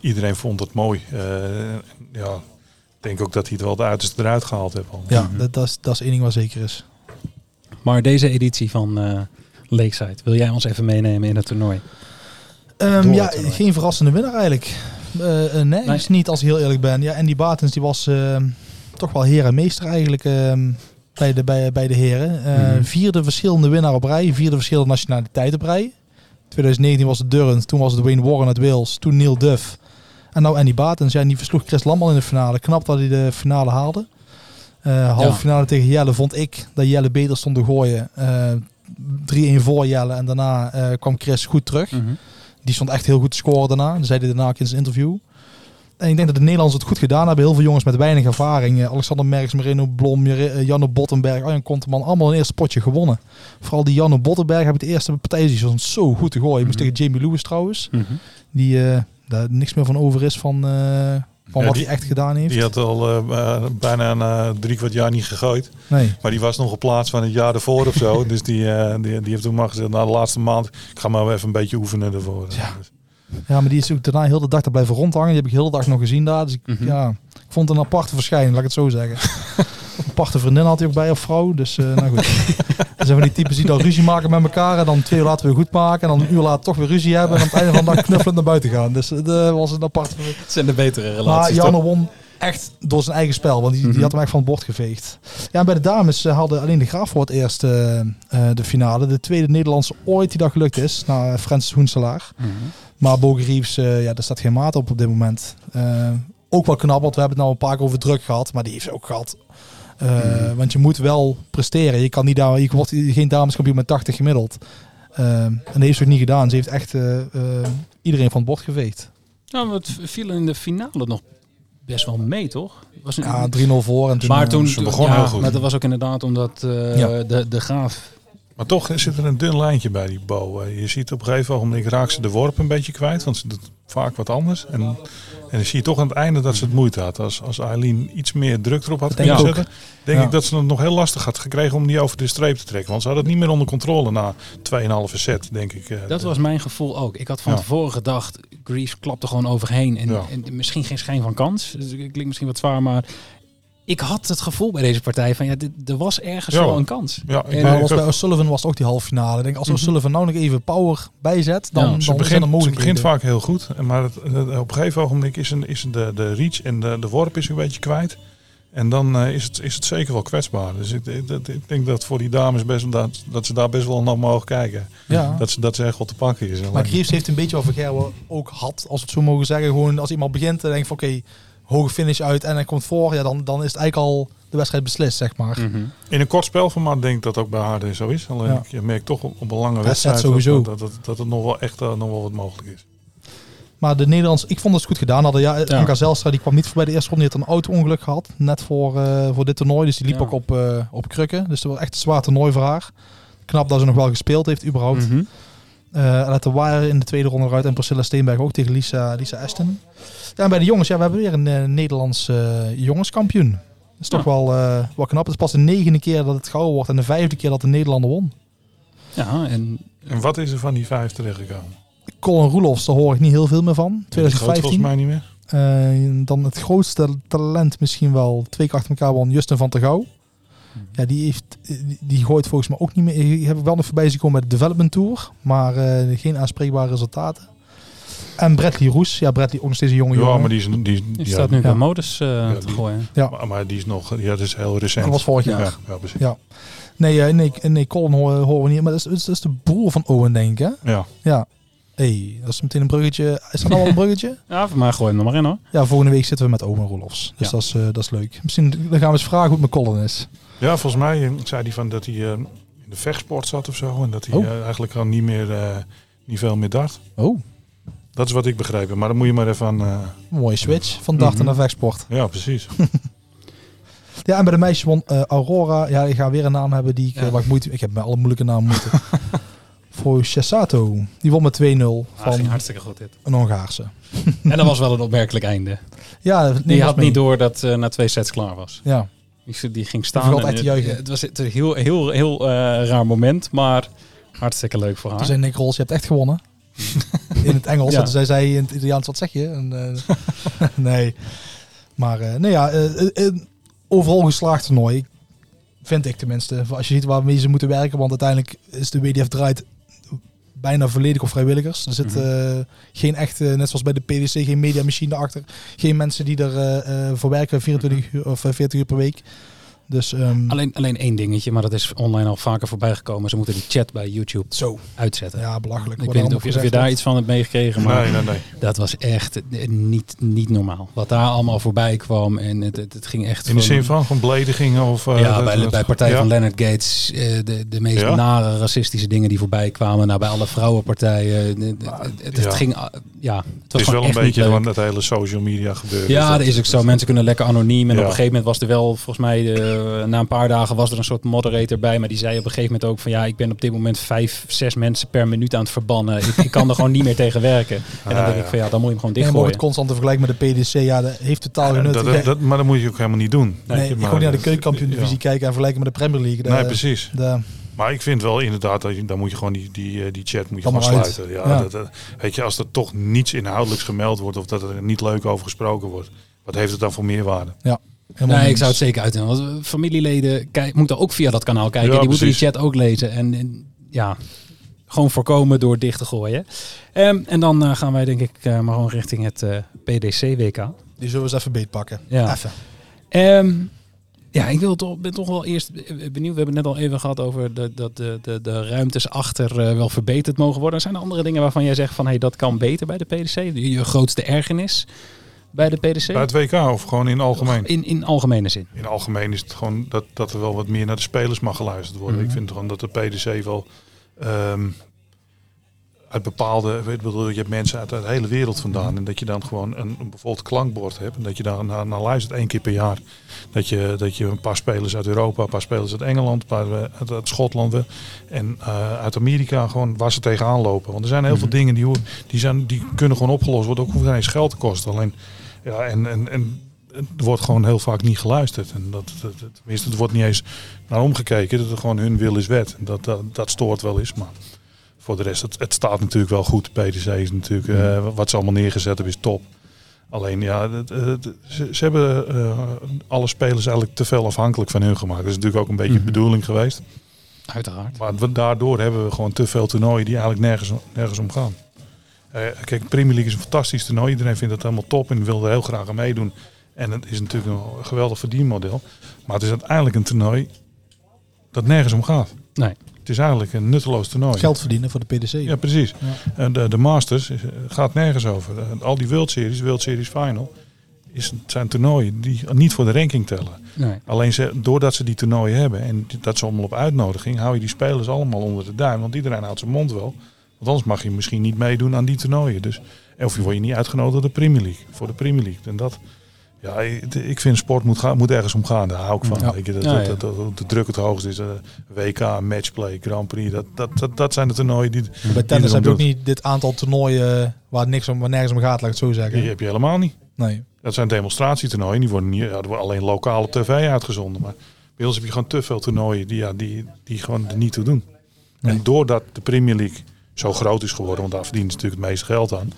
iedereen vond het mooi. Eh, ja, ik denk ook dat hij het wel de uiterste eruit gehaald heeft. al. ja, dat, dat, is, dat is één ding wat zeker is. Maar deze editie van eh Lakeside, wil jij ons even meenemen in het toernooi? Ehm, ja, toernooi? geen verrassende winnaar eigenlijk. Eh eh, nee, Nee. is niet als ik heel eerlijk ben. Ja, Andy Batens die was ehm, toch wel heer en meester eigenlijk ehm, bij, de, bij, bij de heren. Eh, Mhm. Vierde verschillende winnaar op rij, vierde verschillende nationaliteit op rij. 2019 was het Durrant, toen was het Wayne Warren uit Wales, toen Neil Duff. En nou Andy Batens, ja, en die versloeg Chris Lam al in de finale. Knap dat hij de finale haalde. Eh halve Ja. finale tegen Jelle vond ik dat Jelle beter stond te gooien. Eh 3-1 voor Jelle en daarna kwam Chris goed terug. Mhm. Die stond echt heel goed te scoren daarna. Dat zei hij daarna ook in zijn interview. En ik denk dat de Nederlanders het goed gedaan hebben. Heel veel jongens met weinig ervaring. Eh, Alexander Merks, Marino Blom, eh, Janne Bottenberg, Arjan Konteman. Allemaal een eerste potje gewonnen. Vooral die Janne Bottenberg heb ik de eerste partij die stond zo goed te gooien. Moest Mhm. tegen Jamie Lewis trouwens. Mhm. Die eh, daar niks meer van over is van, van Ja, wat die- hij echt gedaan heeft. Die had al eh, eh, bijna een eh, drie kwart jaar niet gegooid. Nee. Maar die was nog op plaats van het jaar ervoor of zo. Dus die, die, die heeft toen maar gezegd, na de laatste maand, ik ga maar even een beetje oefenen ervoor. Ja. Dus, Ja, maar die is ook daarna heel de dag daar blijven rondhangen. Die heb ik heel de dag nog gezien daar. Dus ik, Mhm. ja, ik vond het een aparte verschijning, laat ik het zo zeggen. een aparte vriendin had hij ook bij, of vrouw. Dus eh nou goed. Dan zijn we die types die dan ruzie maken met elkaar. En dan twee uur later weer goed maken. En dan een uur later toch weer ruzie hebben. En aan het einde van de dag knuffelend naar buiten gaan. Dus dat was een aparte... Het zijn de betere Maar relaties. toch? Janne won echt door zijn eigen spel. Want die, die Mhm. had hem echt van het bord geveegd. Ja, en bij de dames eh, hadden alleen de Graaf voor het eerst eh, eh, de finale. De tweede Nederlandse ooit die dat gelukt is. Na Francis Hoenselaar. Mhm. Maar eh, ja, daar staat geen maat op op dit moment. Eh, ook wel knap, want we hebben het nou een paar keer over druk gehad. Maar die heeft ook gehad. Eh, Mhm. Want je moet wel presteren. Je, kan niet daar, je wordt geen dameskampioen met 80 gemiddeld. Eh, en dat heeft ze ook niet gedaan. Ze heeft echt eh, eh, iedereen van het bord geveegd. Nou, maar het viel in de finale nog best wel mee, toch? Was een, Ja, 3-0 voor. En toen, maar toen ze begon ja, heel goed. Maar dat was ook inderdaad omdat eh, Ja. de, de graaf. Maar toch zit er een dun lijntje bij die Bo. Eh, Je ziet op een gegeven moment raakt ze de worp een beetje kwijt, want ze vaak wat anders. En, en dan zie je toch aan het einde dat ze het moeite had. Als, als Eileen iets meer druk erop had kunnen zetten, denk Ja. ik dat ze het nog heel lastig had gekregen om die over de streep te trekken. Want ze had het niet meer onder controle na 2,5 set, denk ik. eh. Dat was mijn gevoel ook. Ik had van Ja. tevoren gedacht, Greaves klapte gewoon overheen. En, Ja. en misschien geen schijn van kans. Dus het klinkt misschien wat zwaar, maar ik had het gevoel bij deze partij van ja, dit, er was ergens Ja. wel een kans. Ja, ik En- was ook- bij O'Sullivan was het ook die halve finale. Ik denk, als Mhm. O'Sullivan nou nog even power bijzet, dan, Ja, dan Ze begint, ze mogelijkheden. begint vaak heel goed, maar het, het- op een gegeven ogenblik is, een, is de, de reach en de, de worp is een beetje kwijt. En dan eh, is, het, is het zeker wel kwetsbaar. Dus ik, ik, dat- ik denk dat voor die dames best, dat, dat ze daar best wel naar mogen kijken. Ja. Dat ze, dat ze echt wel te pakken is. Maar Greaves heeft een beetje wat Vergerwe ook had, als we het zo mogen zeggen. Gewoon als iemand begint, dan denk je van oké, hoge finish uit en hij komt voor. Ja, dan, dan is het eigenlijk al de wedstrijd beslist, zeg maar. Mhm. In een kort spelformaat denk ik dat ook bij haar zo is. Alleen Ja. ik- je merkt toch op, op een lange wedstrijd set sowieso. Dat, dat, dat, dat het nog wel echt eh, nog wel wat mogelijk is. Maar de Nederlands, ik vond het goed gedaan. Hadden, ja, Ja. Anka Zelstra die kwam niet voorbij de eerste ronde. Die had een auto-ongeluk gehad, net voor, eh, voor dit toernooi. Dus die liep Ja. ook op, eh, op krukken. Dus dat was echt een zwaar toernooi voor haar. Knap dat ze nog wel gespeeld heeft, überhaupt. Mhm. Alette Wire in de tweede ronde eruit. En Priscilla Steenberg ook tegen Lisa, Lisa Ashton. Ja, en bij de jongens, ja, we hebben weer een eh, Nederlands eh, jongenskampioen. Dat is toch wel, eh, wel knap. Het is pas de negende keer dat het gouden wordt. En de vijfde keer dat de Nederlander won. Ja, en En wat is er van die vijf terechtgekomen? Colin Roelofs, daar hoor ik niet heel veel meer van. Die groot 2015. volgens mij niet meer. Eh, dan het grootste talent misschien wel. Twee keer achter elkaar won Justin van der Gouw. Ja, die, heeft, die, gooit volgens mij ook niet meer. Die heb ik wel nog voorbij zien komen met de Development Tour. Maar eh, geen aanspreekbare resultaten. En Bradley Roes. Ja, Bradley ook nog steeds een jonge Ja, jongen. maar die is, die, ja, staat nu Ja. bij modus eh, te die- gooien. Ja. Maar, maar die is nog, ja, dat is heel recent. Dat was vorig ja, jaar. ja, precies. Ja. Nee, eh, nee, nee, Colin horen, horen we niet. Maar dat is, dat is de broer van Owen, denk ik. Hè? Ja. Ja. Hey, dat is meteen een bruggetje. Is dat nou al een bruggetje? Ja, maar gooi hem er maar in hoor. Ja, volgende week zitten we met Owen Rolofs. Dus Ja. dat, is, eh, dat is leuk. Misschien dan gaan we eens vragen hoe het met Colin is. ja, volgens mij eh, zei hij van dat hij eh, in de vechtsport zat of zo. En dat hij Oh. eigenlijk al niet meer, eh, niet veel meer dart. Oh, Dat is wat ik begreep. Maar dan moet je maar even aan... eh, mooie switch van darten Mhm. naar vechtsport. ja, precies. Ja, en bij de meisjes won eh, Aurora. Ja, ik ga weer een naam hebben die ik... Ja. waar ik, moeite, ik heb bij alle moeilijke namen moeten. Voor Chessato. Die won met 2-0 Ah, van hartstikke goed dit. een Hongaarse. En dat was wel een opmerkelijk einde. Ja, Die had mee. niet door dat eh na twee sets klaar was. Ja, Die, die ging staan. en echt te juichen. Het, het was een heel, heel, heel eh, raar moment, maar hartstikke leuk voor haar. toen zei Nick Rolls, je hebt echt gewonnen. in het Engels. Ja. En toen zei zij in het Italiaans, wat zeg je? En, eh, nee. Maar nee, ja, overal geslaagd toernooi. Vind ik tenminste. Als je ziet waarmee ze moeten werken. Want uiteindelijk is de WDF draait bijna volledig op vrijwilligers. Er zit Mhm. eh, geen echte, net zoals bij de PDC, geen mediamachine erachter. Geen mensen die er eh, eh, voor werken 24 uur of eh, 40 uur per week. Dus ehm, Alleen, alleen één dingetje, maar dat is online al vaker voorbij gekomen. Ze moeten die chat bij YouTube zo, uitzetten. ja, belachelijk. ik weet niet of je, of je allemaal daar iets van hebt meegekregen, maar Nee, nee, nee. dat was echt eh, niet, niet normaal. Wat daar allemaal voorbij kwam en het, het, het ging echt In de zin van, van beledigingen of... eh, ja, dat- bij, dat- bij partij ja? van Leonard Gates, eh, de, de meest Ja? nare racistische dingen die voorbij kwamen. Nou, bij alle vrouwenpartijen. de- de- het, het ja. ging, ja, het was Het is wel een beetje van dat hele social media gebeuren. Ja, Dus dat is ook zo. Mensen kunnen lekker anoniem. En Ja. op een gegeven moment was er wel, volgens mij, eh, na een paar dagen was er een soort moderator bij. Maar die zei op een gegeven moment ook van ja, ik ben op dit moment vijf, zes mensen per minuut aan het verbannen. Ik, ik kan er gewoon niet meer tegen werken. En dan Ah, denk ja. ik van ja, dan moet je hem gewoon En dichtgooien. het constant te vergelijken met de PDC, ja, dat heeft totaal geen nut. dat, Ik- dat, dat- maar dat moet je ook helemaal niet doen. nee, Weet je, ik maar- gewoon niet naar de keukenkampioen-divisie kijken en vergelijken met de Premier League. De- Nee, precies. de- Maar ik vind wel inderdaad dat je, dan moet je gewoon die, die, eh, die chat moet je gewoon sluiten. Ja, Ja. Dat, dat- weet je, als er toch niets inhoudelijks gemeld wordt of dat er niet leuk over gesproken wordt, wat heeft het dan voor meerwaarde? Helemaal Nee, ik zou het zeker uitdoen. Want familieleden kijk, moeten ook via dat kanaal kijken. Ja, die moeten die chat ook lezen. En, en ja, gewoon voorkomen door dicht te gooien. Ehm, en dan eh, gaan wij denk ik eh, maar gewoon richting het eh, PDC-WK. Die zullen we eens even beetpakken. Ja. Even. Ehm, ja, ik wil toch, ben toch wel eerst benieuwd. We hebben het net al even gehad over dat de, de, de ruimtes achter wel verbeterd mogen worden. Zijn er andere dingen waarvan jij zegt van hey, dat kan beter bij de PDC? Je grootste ergernis bij de PDC? Bij het WK of gewoon in algemeen? In, in algemene zin. In algemeen is het gewoon dat, dat er wel wat meer naar de spelers mag geluisterd worden. Mhm. Ik vind gewoon dat de PDC wel ehm, uit bepaalde, weet, bedoel, je hebt mensen uit de hele wereld vandaan. En dat je dan gewoon een, een bijvoorbeeld klankbord hebt. En dat je daar naar, naar luistert één keer per jaar. Dat je, dat je een paar spelers uit Europa, een paar spelers uit Engeland, een paar eh, uit, uit Schotland eh, en eh, uit Amerika gewoon waar ze tegenaan lopen. Want er zijn heel veel dingen die, die, zijn, die kunnen gewoon opgelost worden. Ook hoeft geen eens geld te kosten. Alleen, ja, en, en, en er wordt gewoon heel vaak niet geluisterd. En dat, dat, dat- tenminste, er wordt niet eens naar omgekeken. Dat er gewoon hun wil is wet. En Dat, dat, dat stoort wel eens. Maar voor de rest, het, het staat natuurlijk wel goed. PDC is natuurlijk, eh, wat ze allemaal neergezet hebben, is top. Alleen ja, het- het- ze, ze hebben eh, alle spelers eigenlijk te veel afhankelijk van hun gemaakt. Dat is natuurlijk ook een beetje de bedoeling geweest. Uiteraard. Maar we- daardoor hebben we gewoon te veel toernooien die eigenlijk nergens, nergens om gaan. Eh, kijk, Premier League is een fantastisch toernooi. Iedereen vindt het helemaal top en wil er heel graag aan meedoen. En het is natuurlijk een geweldig verdienmodel. Maar het is uiteindelijk een toernooi dat nergens om gaat. Nee. Het is eigenlijk een nutteloos toernooi. Geld verdienen voor de PDC. Ja, precies. Ja. De, de Masters is- gaat nergens over. Eh, Al die World Series, World Series Final, is, zijn toernooien die niet voor de ranking tellen. nee. Alleen ze, doordat ze die toernooien hebben en dat ze allemaal op uitnodiging, hou je die spelers allemaal onder de duim. Want iedereen houdt zijn mond wel. Want anders mag je misschien niet meedoen aan die toernooien. Dus, of je wordt je niet uitgenodigd door de Premier League. Voor de Premier League. En dat, ja, ik ik vind sport moet, gaan, moet ergens om gaan. Daar hou ik van. Ja. Je, dat, dat, de druk het hoogst is. eh, WK, matchplay, Grand Prix. Dat, dat, dat, dat zijn de toernooien die, Bij tennis heb je ook niet dit aantal toernooien waar, niks om, waar nergens om gaat, laat ik het zo zeggen. die heb je helemaal niet. Nee. Dat zijn demonstratietoernooien. Die worden, niet, ja, worden alleen lokale tv uitgezonden. Maar bij ons heb je gewoon te veel toernooien die, ja, die, die gewoon er niet toe doen. Nee. En doordat de Premier League zo groot is geworden, want daar verdienen ze natuurlijk het meeste geld aan,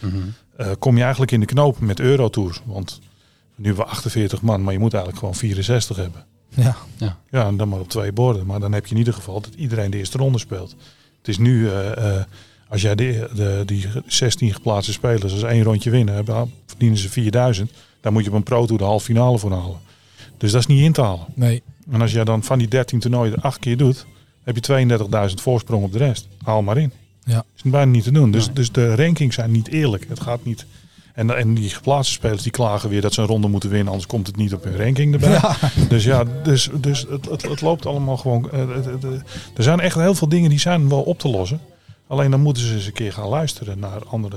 eh, kom je eigenlijk in de knoop met Eurotours. Want nu hebben we 48 man, maar je moet eigenlijk gewoon 64 hebben. Ja. Ja, en dan maar op twee borden. Maar dan heb je in ieder geval dat iedereen de eerste ronde speelt. Het is nu, eh, eh, als jij de, de, die 16 geplaatste spelers als één rondje winnen, verdienen ze 4000. Dan moet je op een Pro Tour de halve finale voor halen. Dus dat is niet in te halen. Nee. En als jij dan van die 13 toernooien er acht keer doet, heb je 32.000 voorsprong op de rest. Haal maar in. Ja. is bijna niet te doen. Dus, dus de rankings zijn niet eerlijk. Het gaat niet. En, en die geplaatste spelers die klagen weer dat ze een ronde moeten winnen, anders komt het niet op hun ranking erbij. Ja. Dus ja, dus, dus het, het, het loopt allemaal gewoon. eh, het- het- er zijn echt heel veel dingen die zijn wel op te lossen. Alleen dan moeten ze eens een keer gaan luisteren naar andere.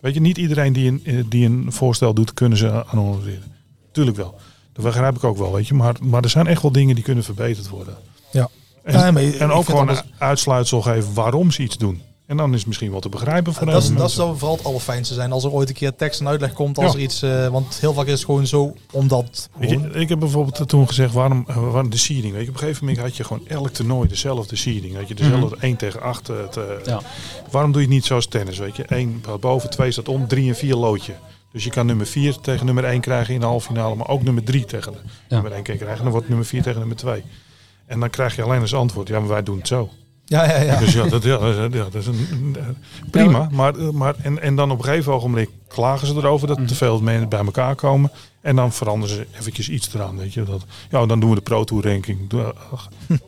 Weet je, niet iedereen die een, eh, die een voorstel doet, kunnen ze honoreren. Tuurlijk wel. Dat begrijp ik ook wel, weet je. Maar, maar er zijn echt wel dingen die kunnen verbeterd worden. Ja. En, en ook gewoon een uitsluitsel geven waarom ze iets doen. En dan is het misschien wel te begrijpen voor Dat, is, dat zou vooral het allerfijnste zijn. Als er ooit een keer tekst en uitleg komt. Als Ja. er iets, eh, want heel vaak is het gewoon zo omdat. Weet je, ik heb bijvoorbeeld toen gezegd, waarom, eh, waarom de seeding? Weet je, op een gegeven moment had je gewoon elk toernooi dezelfde seeding. Weet je, dezelfde 1 tegen 8. eh, te- Ja. Waarom doe je het niet zoals tennis? Weet je, 1 boven, 2 staat om, 3 en 4 loodje. Dus je kan nummer 4 tegen nummer 1 krijgen in de halve finale, maar ook nummer 3 tegen de nummer 1 kan krijgen. En dan wordt nummer 4 tegen nummer 2. En dan krijg je alleen als antwoord, ja, maar wij doen het zo. Ja, ja, ja. Dus ja, dat, ja, dat- is een, prima. Maar, eh, maar, en, en dan op een gegeven ogenblik klagen ze erover dat te veel mensen bij elkaar komen. En dan veranderen ze eventjes iets eraan. Weet je? Dat, ja, dan doen we de Pro Tour ranking. Doen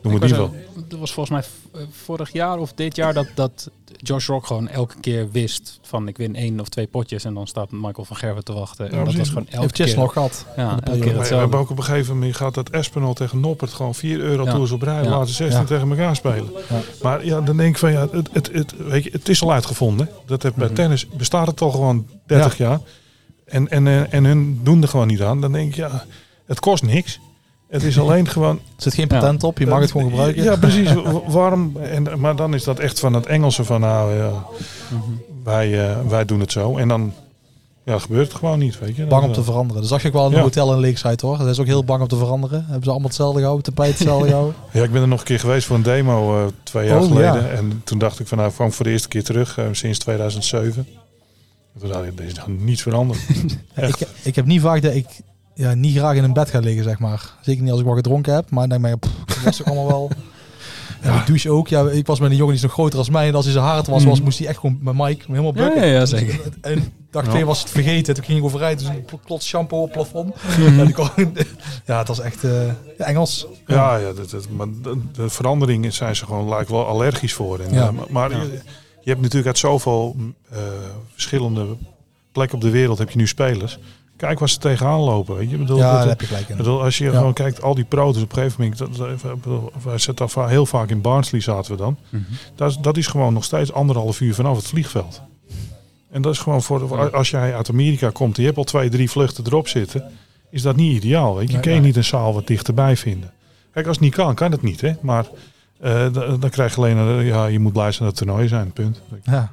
we die wel. Dat was volgens mij eh, vorig jaar of dit jaar dat, dat Josh Rock gewoon elke keer wist van ik win één of twee potjes en dan staat Michael van Gerwen te wachten. En Ja, dat was gewoon elke keer. nog gehad. Ja, elke keer Maar we hebben ook op een gegeven moment gaat dat Espinol tegen Noppert gewoon 4 euro Ja. tours op rij. Ja. Laten 16 Ja. tegen elkaar spelen. Ja. Maar ja, dan denk ik van ja, het, het, het, weet je, het is al uitgevonden. Dat heeft, bij Mhm. tennis bestaat het al gewoon 30 jaar. En, en, eh, en hun doen er gewoon niet aan. Dan denk ik ja, het kost niks. Het is alleen gewoon Er zit geen patent op, je mag het gewoon gebruiken. Ja, precies. Wa- Waarom? En, maar dan is dat echt van het Engelse van nou, ja, Mhm. wij, eh, wij doen het zo. En dan ja, gebeurt het gewoon niet, weet je. Bang om te eh, veranderen. Dat zag je ook wel in een Ja. hotel in Lakeside hoor. Dat is ook heel bang om te veranderen. Hebben ze allemaal hetzelfde gehouden, tapijt hetzelfde gehouden. Ja, ik ben er nog een keer geweest voor een demo twee jaar Oh, geleden. ja. En toen dacht ik van nou, ik kwam voor de eerste keer terug sinds 2007. En Toen dacht ik, is nog niets veranderd. Ik, ik heb niet vaak dat ik ja, niet graag in een bed ga liggen, zeg maar. Zeker niet als ik wat gedronken heb. Maar dan denk ik, pff, dat was toch allemaal wel... Ja, de douche ook. Ja, ik was met een jongen die is nog groter als mij. En als hij zijn haar het was, was moest hij echt gewoon met Mike helemaal bukken. ja, ja, zeker. En dag twee was het vergeten. Toen ging ik overrijden. Dus een plots shampoo op het plafond. Mhm. Ja, het was echt eh, Engels. Ja, ja dat, dat, maar de, de veranderingen zijn ze gewoon lijkt wel allergisch voor. En, Ja. eh, maar maar je, hebt natuurlijk uit zoveel eh, verschillende plekken op de wereld heb je nu spelers. Kijk waar ze tegenaan lopen. Weet je? Ik bedoel, Ja, dat- daar heb je gelijk in. Ik bedoel, als je Ja. gewoon kijkt, al die pro's op een gegeven moment. Dat, wij zitten va- heel vaak in Barnsley zaten we dan. Mhm. Dat, is, dat is gewoon nog steeds anderhalf uur vanaf het vliegveld. En dat is gewoon voor, voor- als jij uit Amerika komt en je hebt al twee, drie vluchten erop zitten, is dat niet ideaal. Weet je, Nee, kun je nee. niet een zaal wat dichterbij vinden. Kijk, als het niet kan, kan het niet. Hè? Maar eh, dan krijg je alleen, een- ja, je moet blij zijn dat het toernooi zijn, punt. Ja.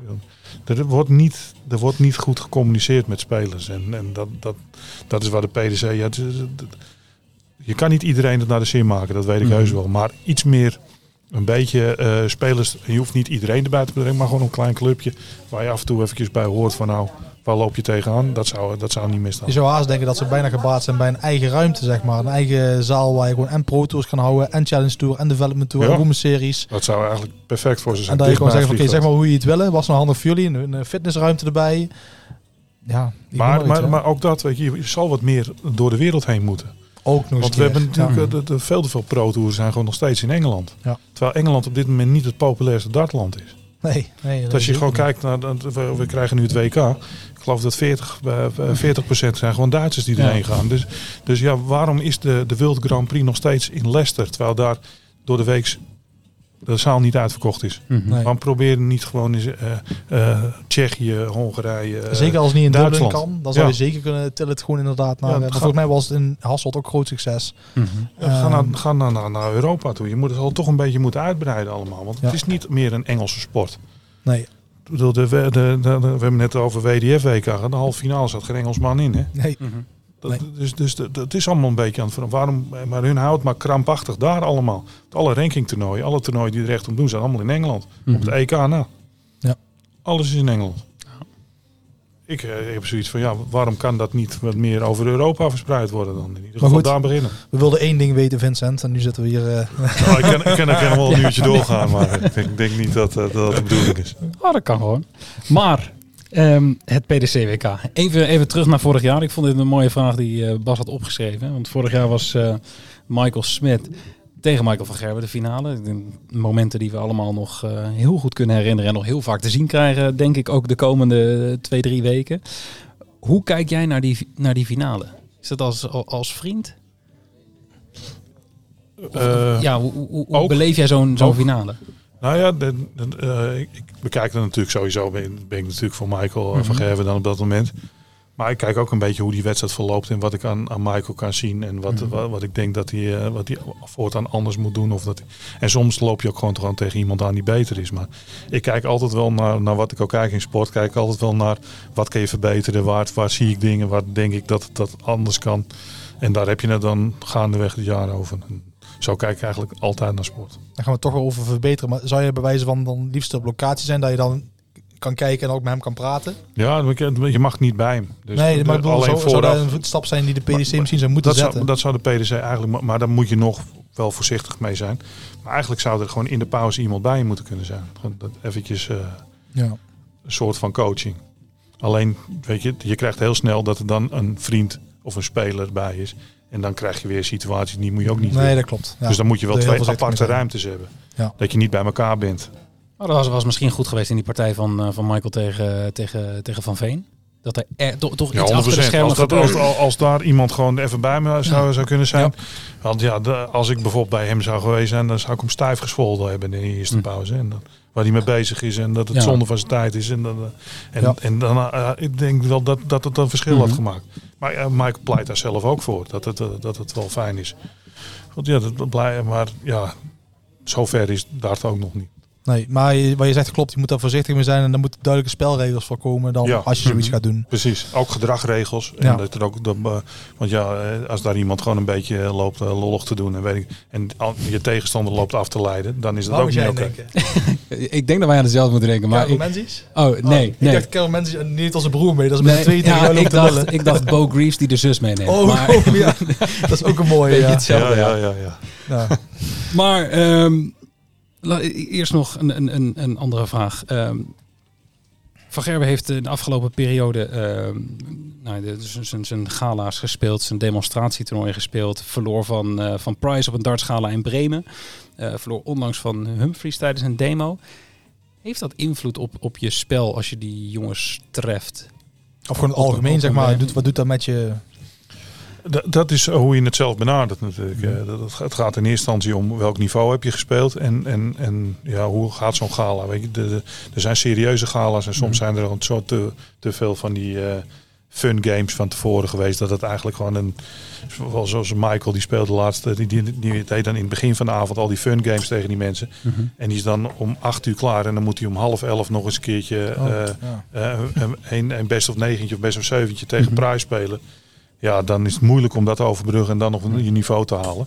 Er wordt niet, er wordt niet goed gecommuniceerd met spelers. En, en dat, dat, dat is waar de PDC... Ja, het is- het- je kan niet iedereen het naar de zin maken, dat weet ik Mhm. heus wel. Maar iets meer, een beetje eh, spelers... Je hoeft niet iedereen erbij te betrekken, maar gewoon een klein clubje... waar je af en toe eventjes bij hoort van nou, waar loop je tegenaan? Dat zou, dat zou niet misstaan. Je zou haast denken dat ze bijna gebaat zijn bij een eigen ruimte, zeg maar. Een eigen zaal waar je gewoon en Pro Tours kan houden, en Challenge Tour, en Development Tour, Ja. en Women's Series. Dat zou eigenlijk perfect voor ze zijn. En dat je gewoon zegt, oké, zeg maar hoe je het willen. Was nou handig voor jullie? Een, fitnessruimte erbij. Ja, Maar, iets, maar, maar ook dat, weet je, je zal wat meer door de wereld heen moeten. ook nog Want we hebben natuurlijk Ja. eh, de, de, veel te veel pro-tours zijn gewoon nog steeds in Engeland. Ja. Terwijl Engeland op dit moment niet het populairste dartland is. Nee, nee. Want als je dat gewoon kijkt naar, dat- we, we krijgen nu het WK. Ik geloof dat 40, eh, 40% zijn gewoon Duitsers die Ja. erheen gaan. Dus, dus ja, waarom is de, de World Grand Prix nog steeds in Leicester? Terwijl daar door de week de zaal niet uitverkocht is. Mhm. Nee. Waarom proberen niet gewoon eens eh, eh, Tsjechië, Hongarije... eh. Zeker als het niet in Dublin Duitsland. kan, dan zou Ja. je zeker kunnen tillen het gewoon inderdaad naar. Ja, eh, het maar gaat- volgens mij was het in Hasselt ook groot succes. Mhm. Ja, ga naar, Ehm, ga naar, naar, naar Europa toe. Je moet het al toch een beetje moeten uitbreiden allemaal. Want Ja. het is niet meer een Engelse sport. Nee, Ik bedoel, de, de, de, de- we hebben net over WDF-WK. gehad. De halve finale zat geen Engelsman in. Hè? nee. Mhm. Dat, Nee. Dus, dus dat- dat is allemaal een beetje aan het veranderen. Waarom, maar hun houdt maar krampachtig daar allemaal. Alle rankingtoernooien, alle toernooien die er echt om doen, zijn allemaal in Engeland. Mhm. Op het EK na. Ja. Alles is in Engeland. Ik, eh, ik heb zoiets van, ja, waarom kan dat niet wat meer over Europa verspreid worden dan? In ieder geval goed. daar beginnen. We wilden één ding weten, Vincent. En nu zitten we hier. eh, Nou, ik, kan, ik, kan, nog wel een uurtje doorgaan, maar ik denk, ik denk niet dat, eh, dat dat de bedoeling is. Oh, dat kan gewoon. Maar ehm, het PDC-WK. Even, even terug naar vorig jaar. Ik vond dit een mooie vraag die eh, Bas had opgeschreven. Want vorig jaar was eh, Michael Smit tegen Michael van Gerwen de finale. De momenten die we allemaal nog eh, heel goed kunnen herinneren. En nog heel vaak te zien krijgen, denk ik, ook de komende twee, drie weken. Hoe kijk jij naar die, naar die finale? Is dat als, als vriend? Eh, ja, hoe, hoe, hoe ook. beleef jij zo'n zo'n finale? Nou ja, de, de- eh, ik, ik bekijk natuurlijk sowieso. Ben, ben ik natuurlijk voor Michael eh, van Mhm. Gerwen dan op dat moment. Maar ik kijk ook een beetje hoe die wedstrijd verloopt en wat ik aan, aan Michael kan zien. En wat, Mhm. wat, wat ik denk dat hij, eh, wat hij voortaan anders moet doen. Of dat, en soms loop je ook gewoon, gewoon tegen iemand aan die beter is. Maar ik kijk altijd wel naar, naar wat ik ook kijk in sport. Kijk ik altijd wel naar wat kan je verbeteren. Waar, waar zie ik dingen, waar denk ik dat dat anders kan. En daar heb je het dan gaandeweg het jaar over. En zo kijk ik eigenlijk altijd naar sport. Daar gaan we toch wel over verbeteren. Maar zou je bij wijze van dan liefst op locatie zijn dat je dan kan kijken en ook met hem kan praten? Ja, maar je mag niet bij hem. Dus nee, maar ik bedoel, alleen zou, zou vooraf. een stap zijn die de PDC misschien zou moeten dat zetten? zou, dat zou de PDC eigenlijk, maar, maar dan moet je nog wel voorzichtig mee zijn. Maar eigenlijk zou er gewoon in de pauze iemand bij je moeten kunnen zijn. Dat eventjes eh, Ja. een soort van coaching. Alleen, weet je, je krijgt heel snel dat er dan een vriend of een speler bij is. En dan krijg je weer situaties die moet je ook niet Nee, willen. dat klopt. Ja. Dus dan moet je wel Daar twee aparte ruimtes hebben. Ja. Dat je niet bij elkaar bent. Maar dat was, was misschien goed geweest in die partij van, eh, van Michael tegen, tegen, tegen Van Veen. Dat er, er toch, toch Ja, iets achter de 100%. schermen Als, dat, als, daar iemand gewoon even bij me zou, zou kunnen zijn. Want ja, de- als ik bijvoorbeeld bij hem zou geweest zijn, dan zou ik hem stijf gescholden hebben in de eerste Hm. pauze. En dan, waar hij mee bezig is en dat het zonde van zijn tijd is. En, dan, eh, en, en dan, eh, ik denk wel dat, dat het een verschil Mhm. had gemaakt. Maar ja, Mike pleit daar zelf ook voor, dat het, eh, dat het wel fijn is. Want ja, dat, blij, maar ja, zover is Dart ook nog niet. Nee, maar je- wat je zegt klopt. Je moet daar voorzichtig mee zijn. En dan moeten duidelijke spelregels voor komen dan Ja. als je zoiets Mhm. gaat doen. Precies, ook gedragregels. En Ja. dat er ook, dat, eh, want ja, eh, als daar iemand gewoon een beetje eh, loopt lollig te doen en, weet ik, en je tegenstander loopt af te leiden, dan is dat ook niet oké. Ik denk dat wij aan dezelfde moeten denken. Maar ik, Menzies? oh, nee, Ik nee. dacht Carol Menzies en niet als een broer mee. Dat is met Nee, tegen ja, ik, dacht, ik dacht Bo Greaves die de zus meeneemt. Oh, maar, oh, ja. dat is ook een mooie. Beetje Ja. hetzelfde, Ja, ja. ja, ja, ja. Ja. Maar ehm, eerst nog een, een, een, een andere vraag. Ehm, van Gerben heeft in de afgelopen periode ehm, nou, zijn- zijn gala's gespeeld, zijn demonstratietoernooi gespeeld. Verloor van, eh, van Price op een dartsgala in Bremen. Eh, verloor onlangs van Humphries tijdens een demo. Heeft dat invloed op, op je spel als je die jongens treft? Of gewoon algemeen, zeg maar. Doet, wat doet dat met je... Dat, is hoe je het zelf benadert natuurlijk. eh. Dat, het gaat- in eerste instantie om welk niveau heb je gespeeld en, en, en ja, hoe gaat zo'n gala. Weet je, de, de- er zijn serieuze gala's en soms zijn er gewoon zo te, te veel van die eh, fun games van tevoren geweest. Dat het eigenlijk gewoon een, zoals Michael die speelde laatst, die, die, die deed dan in het begin van de avond al die fun games tegen die mensen. En die is dan om acht uur klaar en dan moet hij om half elf nog eens een keertje Oh, eh, ja. eh, een, een, een best of negentje of best of zeventje tegen prijs spelen. Ja, dan is het moeilijk om dat te overbruggen en dan nog een je niveau te halen.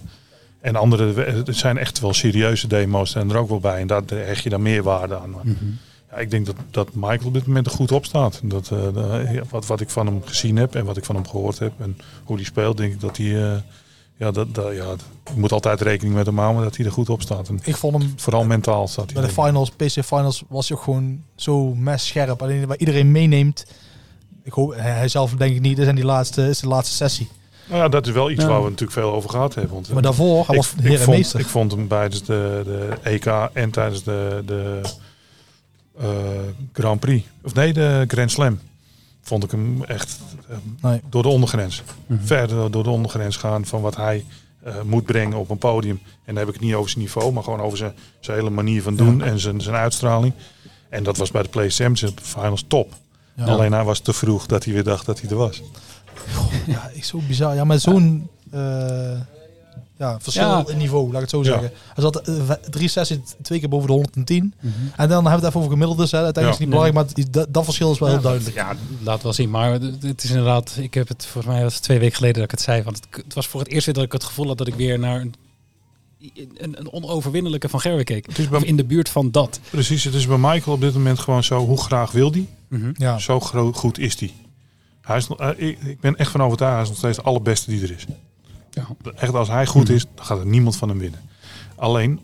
En andere, het zijn echt wel serieuze demo's zijn er ook wel bij. En daar hecht je dan meer waarde aan. Maar Mhm. ja, ik denk dat, dat Michael op dit moment er goed op staat. Dat, eh, wat, wat ik van hem gezien heb en wat ik van hem gehoord heb en hoe hij speelt, denk ik dat hij... eh, ja, dat, dat, ja, je moet altijd rekening met hem houden dat hij er goed op staat. En Ik vond hem vooral mentaal staat hij. bij de finals, PC finals, was hij ook gewoon zo mes scherp. Alleen waar iedereen meeneemt. Ik hoop, hij zelf denk ik niet. Dit is die laatste, is de laatste sessie. Nou ja, dat is wel iets Ja. waar we natuurlijk veel over gehad hebben. Want, Maar daarvoor, hij was ik, heer ik, en vond, meester. ik vond hem tijdens de, de EK en tijdens de, de eh, Grand Prix. Of nee, de Grand Slam. Vond ik hem echt eh, Nee. door de ondergrens. Mhm. Verder door de ondergrens gaan van wat hij eh, moet brengen op een podium. En dan heb ik het niet over zijn niveau, maar gewoon over zijn, zijn hele manier van doen en zijn, zijn uitstraling. En dat was bij de Play Championship Finals top. Ja. Alleen hij was te vroeg dat hij weer dacht dat hij er was. Ja, ik zo bizar. Ja, met zo'n eh, ja, verschil Ja. in niveau, laat ik het zo Ja. zeggen. Hij zat eh, v- drie sessies, twee keer boven de 110. Mhm. En dan hebben we het even over gemiddeldes. Hè. Uiteindelijk Ja. is het niet belangrijk, maar dat, dat verschil is wel heel duidelijk. Ja, laat wel zien. Maar het het is inderdaad, ik heb het volgens mij was het twee weken geleden dat ik het zei. Want het, het was voor het eerst weer dat ik het gevoel had dat ik weer naar een, een, een onoverwinnelijke van Gerwe keek. Het is bij, Of in de buurt van dat. precies, het is bij Michael op dit moment gewoon zo, hoe graag wil hij? Ja. Zo groot, goed is hij. hij is, nog- eh, ik, ik ben echt van overtuigd, hij is nog steeds de allerbeste die er is. Ja. Echt, als hij goed is, dan gaat er niemand van hem winnen. Alleen,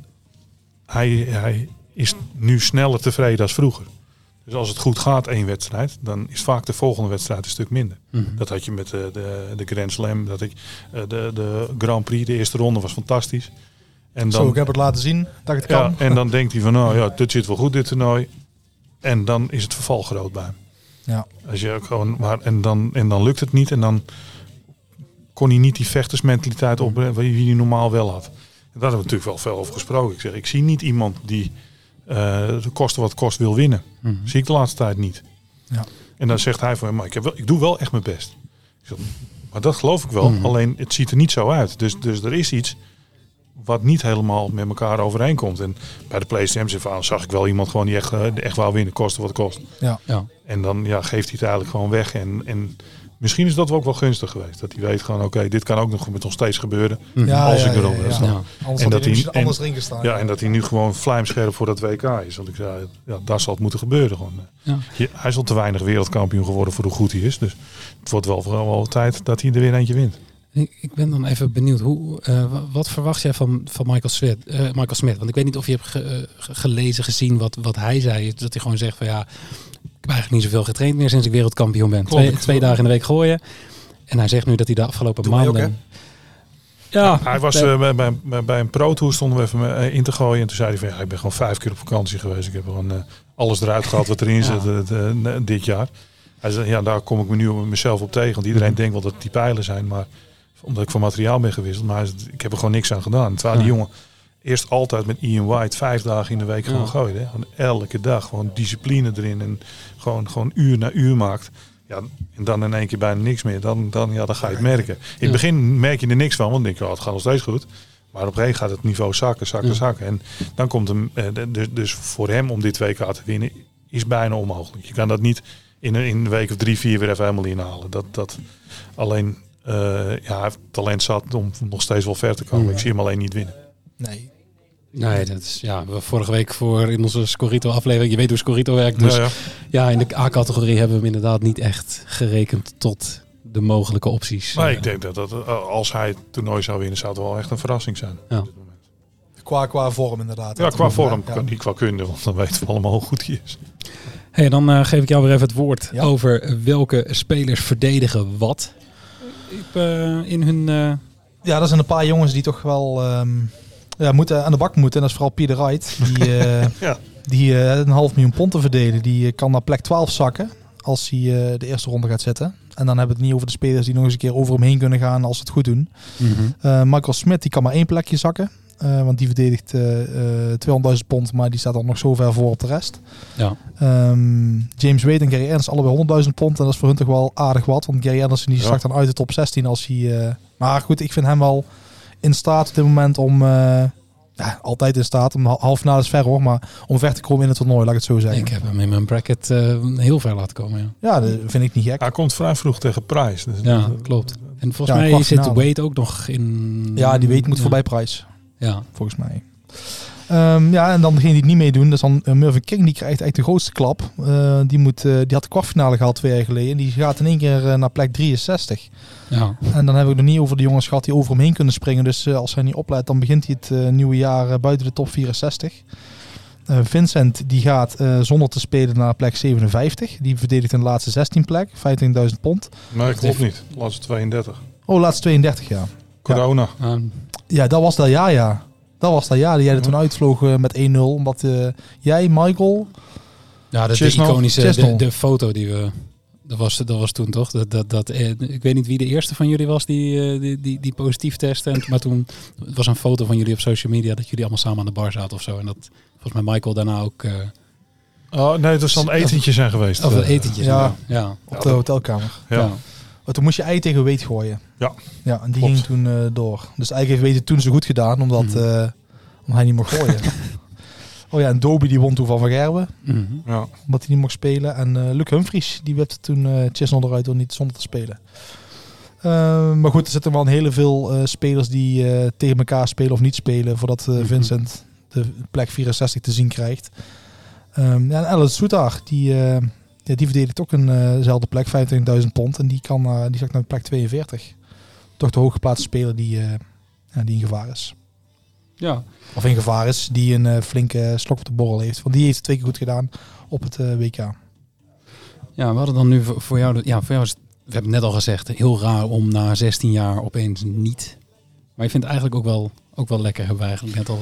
hij, hij is nu sneller tevreden als vroeger. Dus als het goed gaat, één wedstrijd, dan is vaak de volgende wedstrijd een stuk minder. Mhm. Dat had je met de, de, de Grand Slam, dat ik, eh, de, de Grand Prix, de eerste ronde was fantastisch. En Zo, ik heb het laten zien dat het kan. ja, en dan denkt hij van, nou ja, dit zit wel goed, dit toernooi. En dan is het verval groot bij hem. Ja. Als je ook gewoon, maar, en, dan, en dan lukt het niet en dan kon hij niet die vechtersmentaliteit op die hij normaal wel had. En daar hebben we natuurlijk wel veel over gesproken. Ik zeg, ik zie niet iemand die eh de kosten wat kost wil winnen. Mhm. Zie ik de laatste tijd niet. Ja. En dan zegt hij van, maar ik, heb wel, ik doe wel echt mijn best. Ik zeg, maar dat geloof ik wel. Mhm. Alleen het ziet er niet zo uit. Dus, dus er is iets wat niet helemaal met elkaar overeenkomt. En bij de PlayStation van zag ik wel iemand gewoon die echt, eh, echt wou winnen, kosten wat het kost. Ja. En dan ja, geeft hij het eigenlijk gewoon weg. En, en misschien is dat ook wel gunstig geweest. Dat hij weet gewoon, oké, dit kan ook nog met ons steeds gebeuren. Mhm. Ja, Als ja, ik erop ja, ben ja. staan. Ja. Anders En dat hij en- anders erin gestaan. Ja, en dat hij nu gewoon vlijmscherp voor dat WK is. Want ik zei, ja, daar zal het moeten gebeuren. Gewoon. Ja. Je- hij is al te weinig wereldkampioen geworden voor hoe goed hij is. Dus het wordt wel vooral wel tijd dat hij er weer eentje wint. Ik, ik ben dan even benieuwd. Hoe, eh, wa- wat verwacht jij van, van Michael, Smith, eh, Michael Smith? Want ik weet niet of je hebt ge- eh, ge- gelezen, gezien wat, wat hij zei. Dat hij gewoon zegt van ja, ik heb eigenlijk niet zoveel getraind meer sinds ik wereldkampioen ben. Klopt. Twee, twee dagen in de week gooien. En hij zegt nu dat hij de afgelopen Doe wij ook, maanden... ja, Hij was bij- bij, bij, bij, bij een pro tour stonden we even in te gooien. En toen zei hij van ja, ik ben gewoon vijf keer op vakantie geweest. Ik heb gewoon alles eruit gehad wat erin Ja. zit dit jaar. Hij zei ja, daar kom ik me nu op mezelf op tegen. Want iedereen Mhm. denkt wel dat het die pijlen zijn. Maar omdat ik van materiaal ben gewisseld. Maar ik heb er gewoon niks aan gedaan. Terwijl die jongen eerst altijd met Ian White vijf dagen in de week gewoon Ja. gooide. Hè. Gewoon elke dag gewoon discipline erin. En gewoon, gewoon uur na uur maakt. Ja, en dan in één keer bijna niks meer. Dan, dan, ja, dan ga je het merken. In het begin merk je er niks van. Want dan denk je, oh, het gaat nog steeds goed. Maar op een gegeven gaat het niveau zakken, zakken, Ja. zakken. En dan komt hem, dus, dus voor hem om dit WK te winnen, is bijna onmogelijk. Je kan dat niet in een, in een week of drie, vier weer even helemaal inhalen. Dat, dat alleen, ja, hij heeft talent zat om nog steeds wel ver te komen. Ja. Ik zie hem alleen niet winnen. Nee. Nee, dat is ja. we Vorige week voor in onze Scorito aflevering. Je weet hoe Scorito werkt. Dus Ja, ja, ja. in de A-categorie hebben we hem inderdaad niet echt gerekend tot de mogelijke opties. Maar Eh, ik denk dat, dat eh, als hij het toernooi zou winnen, zou het wel echt een verrassing zijn. Ja. Op dit moment. Qua, qua vorm inderdaad. Ja, qua vorm, Ja. niet qua kunde, want dan weten we allemaal hoe goed hij is. Hey, dan eh, geef ik jou weer even het woord Ja. over welke spelers verdedigen wat. Ik, eh, in hun. eh, Ja, dat zijn een paar jongens die toch wel ehm, ja, moeten aan de bak moeten. En dat is vooral Pieter Wright. Die, eh, Ja. die eh, een half miljoen pond te verdelen. Die kan naar plek 12 zakken als hij eh, de eerste ronde gaat zetten. En dan hebben we het niet over de spelers die nog eens een keer over hem heen kunnen gaan als ze het goed doen. Eh, Michael Smith die kan maar één plekje zakken. Eh, want die verdedigt eh, eh, 200.000 pond, maar die staat dan nog zo ver voor op de rest. Ja. Ehm, James Wade en Gary Anderson allebei 100.000 pond. En dat is voor hun toch wel aardig wat. Want Gary Anderson die Ja. zakt dan uit de top 16 als hij... eh, maar goed, ik vind hem wel in staat op dit moment om... eh, ja, altijd in staat. Om half finale is ver hoor. Maar om ver te komen in het toernooi, laat ik het zo zeggen. Ik heb hem in mijn bracket eh, heel ver laten komen. Ja, Ja, dat vind ik niet gek. Hij komt vrij vroeg tegen Prijs. Dus ja klopt. En volgens Ja, mij zit. Wade ook nog in. Ja, die weet moet ja. voorbij prijs. Ja, volgens mij. Ehm, ja, en dan degene die het niet meedoen, dat is dan eh, Mervyn King. Die krijgt echt de grootste klap. Eh, die, moet, eh, die had de kwartfinale gehaald twee jaar geleden. En die gaat in één keer naar plek 63. ja. En dan heb ik nog niet over de jongens gehad die over hem heen kunnen springen. Dus als hij niet opleidt, dan begint hij het nieuwe jaar buiten de top 64. Eh, Vincent die gaat eh, zonder te spelen naar plek 57. Die verdedigt in de laatste 16 plek, 15.000 pond. Maar dat klopt niet. Laatste 32. Oh, laatste 32 jaar. Corona. Ah, Ja, dat was dat jaar, ja. Dat was dat jaar die jij er Ja. toen uitvloog eh, met 1-0. Omdat eh, jij, Michael, ja dat is de iconische de, foto die we. Dat was, dat was toen toch? Dat, dat, dat, eh, ik weet niet wie de eerste van jullie was die, eh, die, die, die positief testte. En, maar toen was een foto van jullie op social media dat jullie allemaal samen aan de bar zaten of zo. En dat volgens mij Michael daarna ook. eh Oh, nee, dat zal een etentje zijn geweest. of Eh, een etentje. ja. Ja. Ja. op de hotelkamer. Ja. Ja. Maar toen moest je ei tegen weet gooien. Ja. Ja, en die Klopt. ging toen eh, door. Dus eigenlijk heeft weet het toen zo goed gedaan, omdat, omdat hij niet mocht gooien. oh ja, en Doby die won toen van Van Gerwen, Mhm. Ja. omdat hij niet mocht spelen. En eh Luc Humphries, die werd toen eh Chisnell eruit door niet zonder te spelen. Eh, maar goed, er zitten wel een hele veel eh, spelers die eh, tegen elkaar spelen of niet spelen, voordat eh, Mhm. Vincent de plek 64 te zien krijgt. Ehm ja, en Alice Soetar, die, eh, ja, die verdedigt ook een dezelfde plek, 25.000 pond. En die, kan, eh, die zakt naar plek 42. Toch de hooggeplaatste speler die, eh, die in gevaar is. ja. Of in gevaar is, die een eh, flinke slok op de borrel heeft. Want die heeft het twee keer goed gedaan op het eh, WK. Ja, we hadden dan nu voor jou, de- ja, voor jou is het, we hebben het net al gezegd, heel raar om na 16 jaar opeens niet. Maar je vindt het eigenlijk ook wel, ook wel lekker, hebben we eigenlijk net al.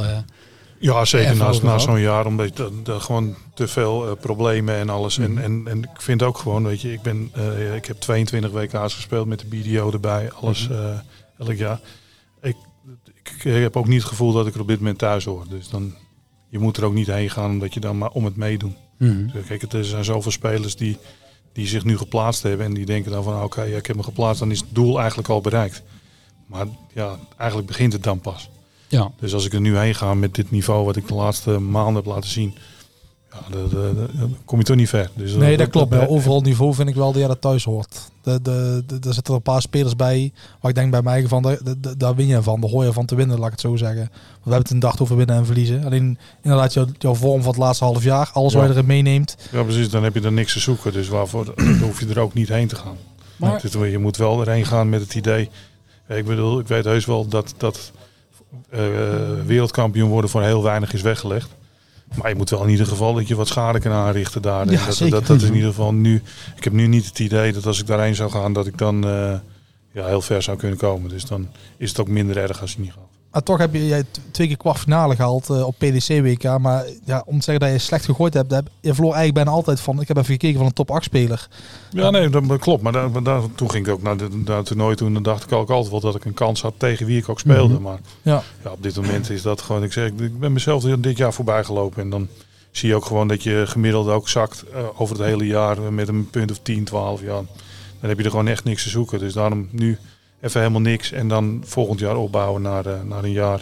Ja, zeker na, na zo'n jaar, omdat dat gewoon te veel eh, problemen en alles. Mhm. En, en, en ik vind ook gewoon, weet je, ik, ben, eh, ik heb 22 WK's gespeeld met de BDO erbij, alles eh, elk jaar. Ik, ik, heb ook niet het gevoel dat ik er op dit moment thuis hoor. Dus dan, je moet er ook niet heen gaan omdat je dan maar om het meedoen. mhm. Dus Kijk, er zijn zoveel spelers die, die zich nu geplaatst hebben en die denken dan van oké, ja, ik heb me geplaatst, dan is het doel eigenlijk al bereikt. Maar ja, eigenlijk begint het dan pas. Ja, Dus als ik er nu heen ga met dit niveau wat ik de laatste maanden heb laten zien, ja, dan- kom je toch niet ver. Dus Nee, dat klopt. dat- overal niveau vind ik wel dat ja, dat thuis hoort. De, de, de, er zitten er een paar spelers bij waar ik denk bij mij van, daar- win je van. Daar hoor je van te winnen, laat ik het zo zeggen. Want we hebben het een dag over winnen en verliezen. Alleen inderdaad jouw, jouw vorm van het laatste half jaar, alles wat Ja. je erin meeneemt. Ja, precies. Dan heb je er niks te zoeken. Dus waarvoor dan hoef je er ook niet heen te gaan. Maar- je moet wel erheen gaan met het idee. Ik bedoel, ik weet heus wel dat, dat eh, wereldkampioen worden voor heel weinig is weggelegd. Maar je moet wel in ieder geval dat je wat schade kan aanrichten daar. Ja, dat, dat is in ieder geval nu. Ik heb nu niet het idee dat als ik daarheen zou gaan, dat ik dan eh, ja, heel ver zou kunnen komen. Dus dan is het ook minder erg als je niet gaat. Maar toch heb je twee keer kwartfinale gehaald eh, op PDC-WK. Maar ja, om te zeggen dat je slecht gegooid hebt, heb, je verloor eigenlijk bijna altijd van... Ik heb even gekeken van een top 8 speler. Ja, nee, dat, klopt. Maar daar, daar- toen ging ik ook naar, de, naar het toernooi toen. Dan dacht ik ook altijd wel dat ik een kans had tegen wie ik ook speelde. Mhm. Maar Ja. ja, op dit moment is dat gewoon... Ik zeg, ik ben mezelf dit jaar voorbij gelopen. En dan zie je ook gewoon dat je gemiddeld ook zakt eh, over het hele jaar. eh, Met een punt of 10, 12 jaar. Dan heb je er gewoon echt niks te zoeken. Dus daarom nu even helemaal niks. En dan volgend jaar opbouwen naar, eh, naar een jaar.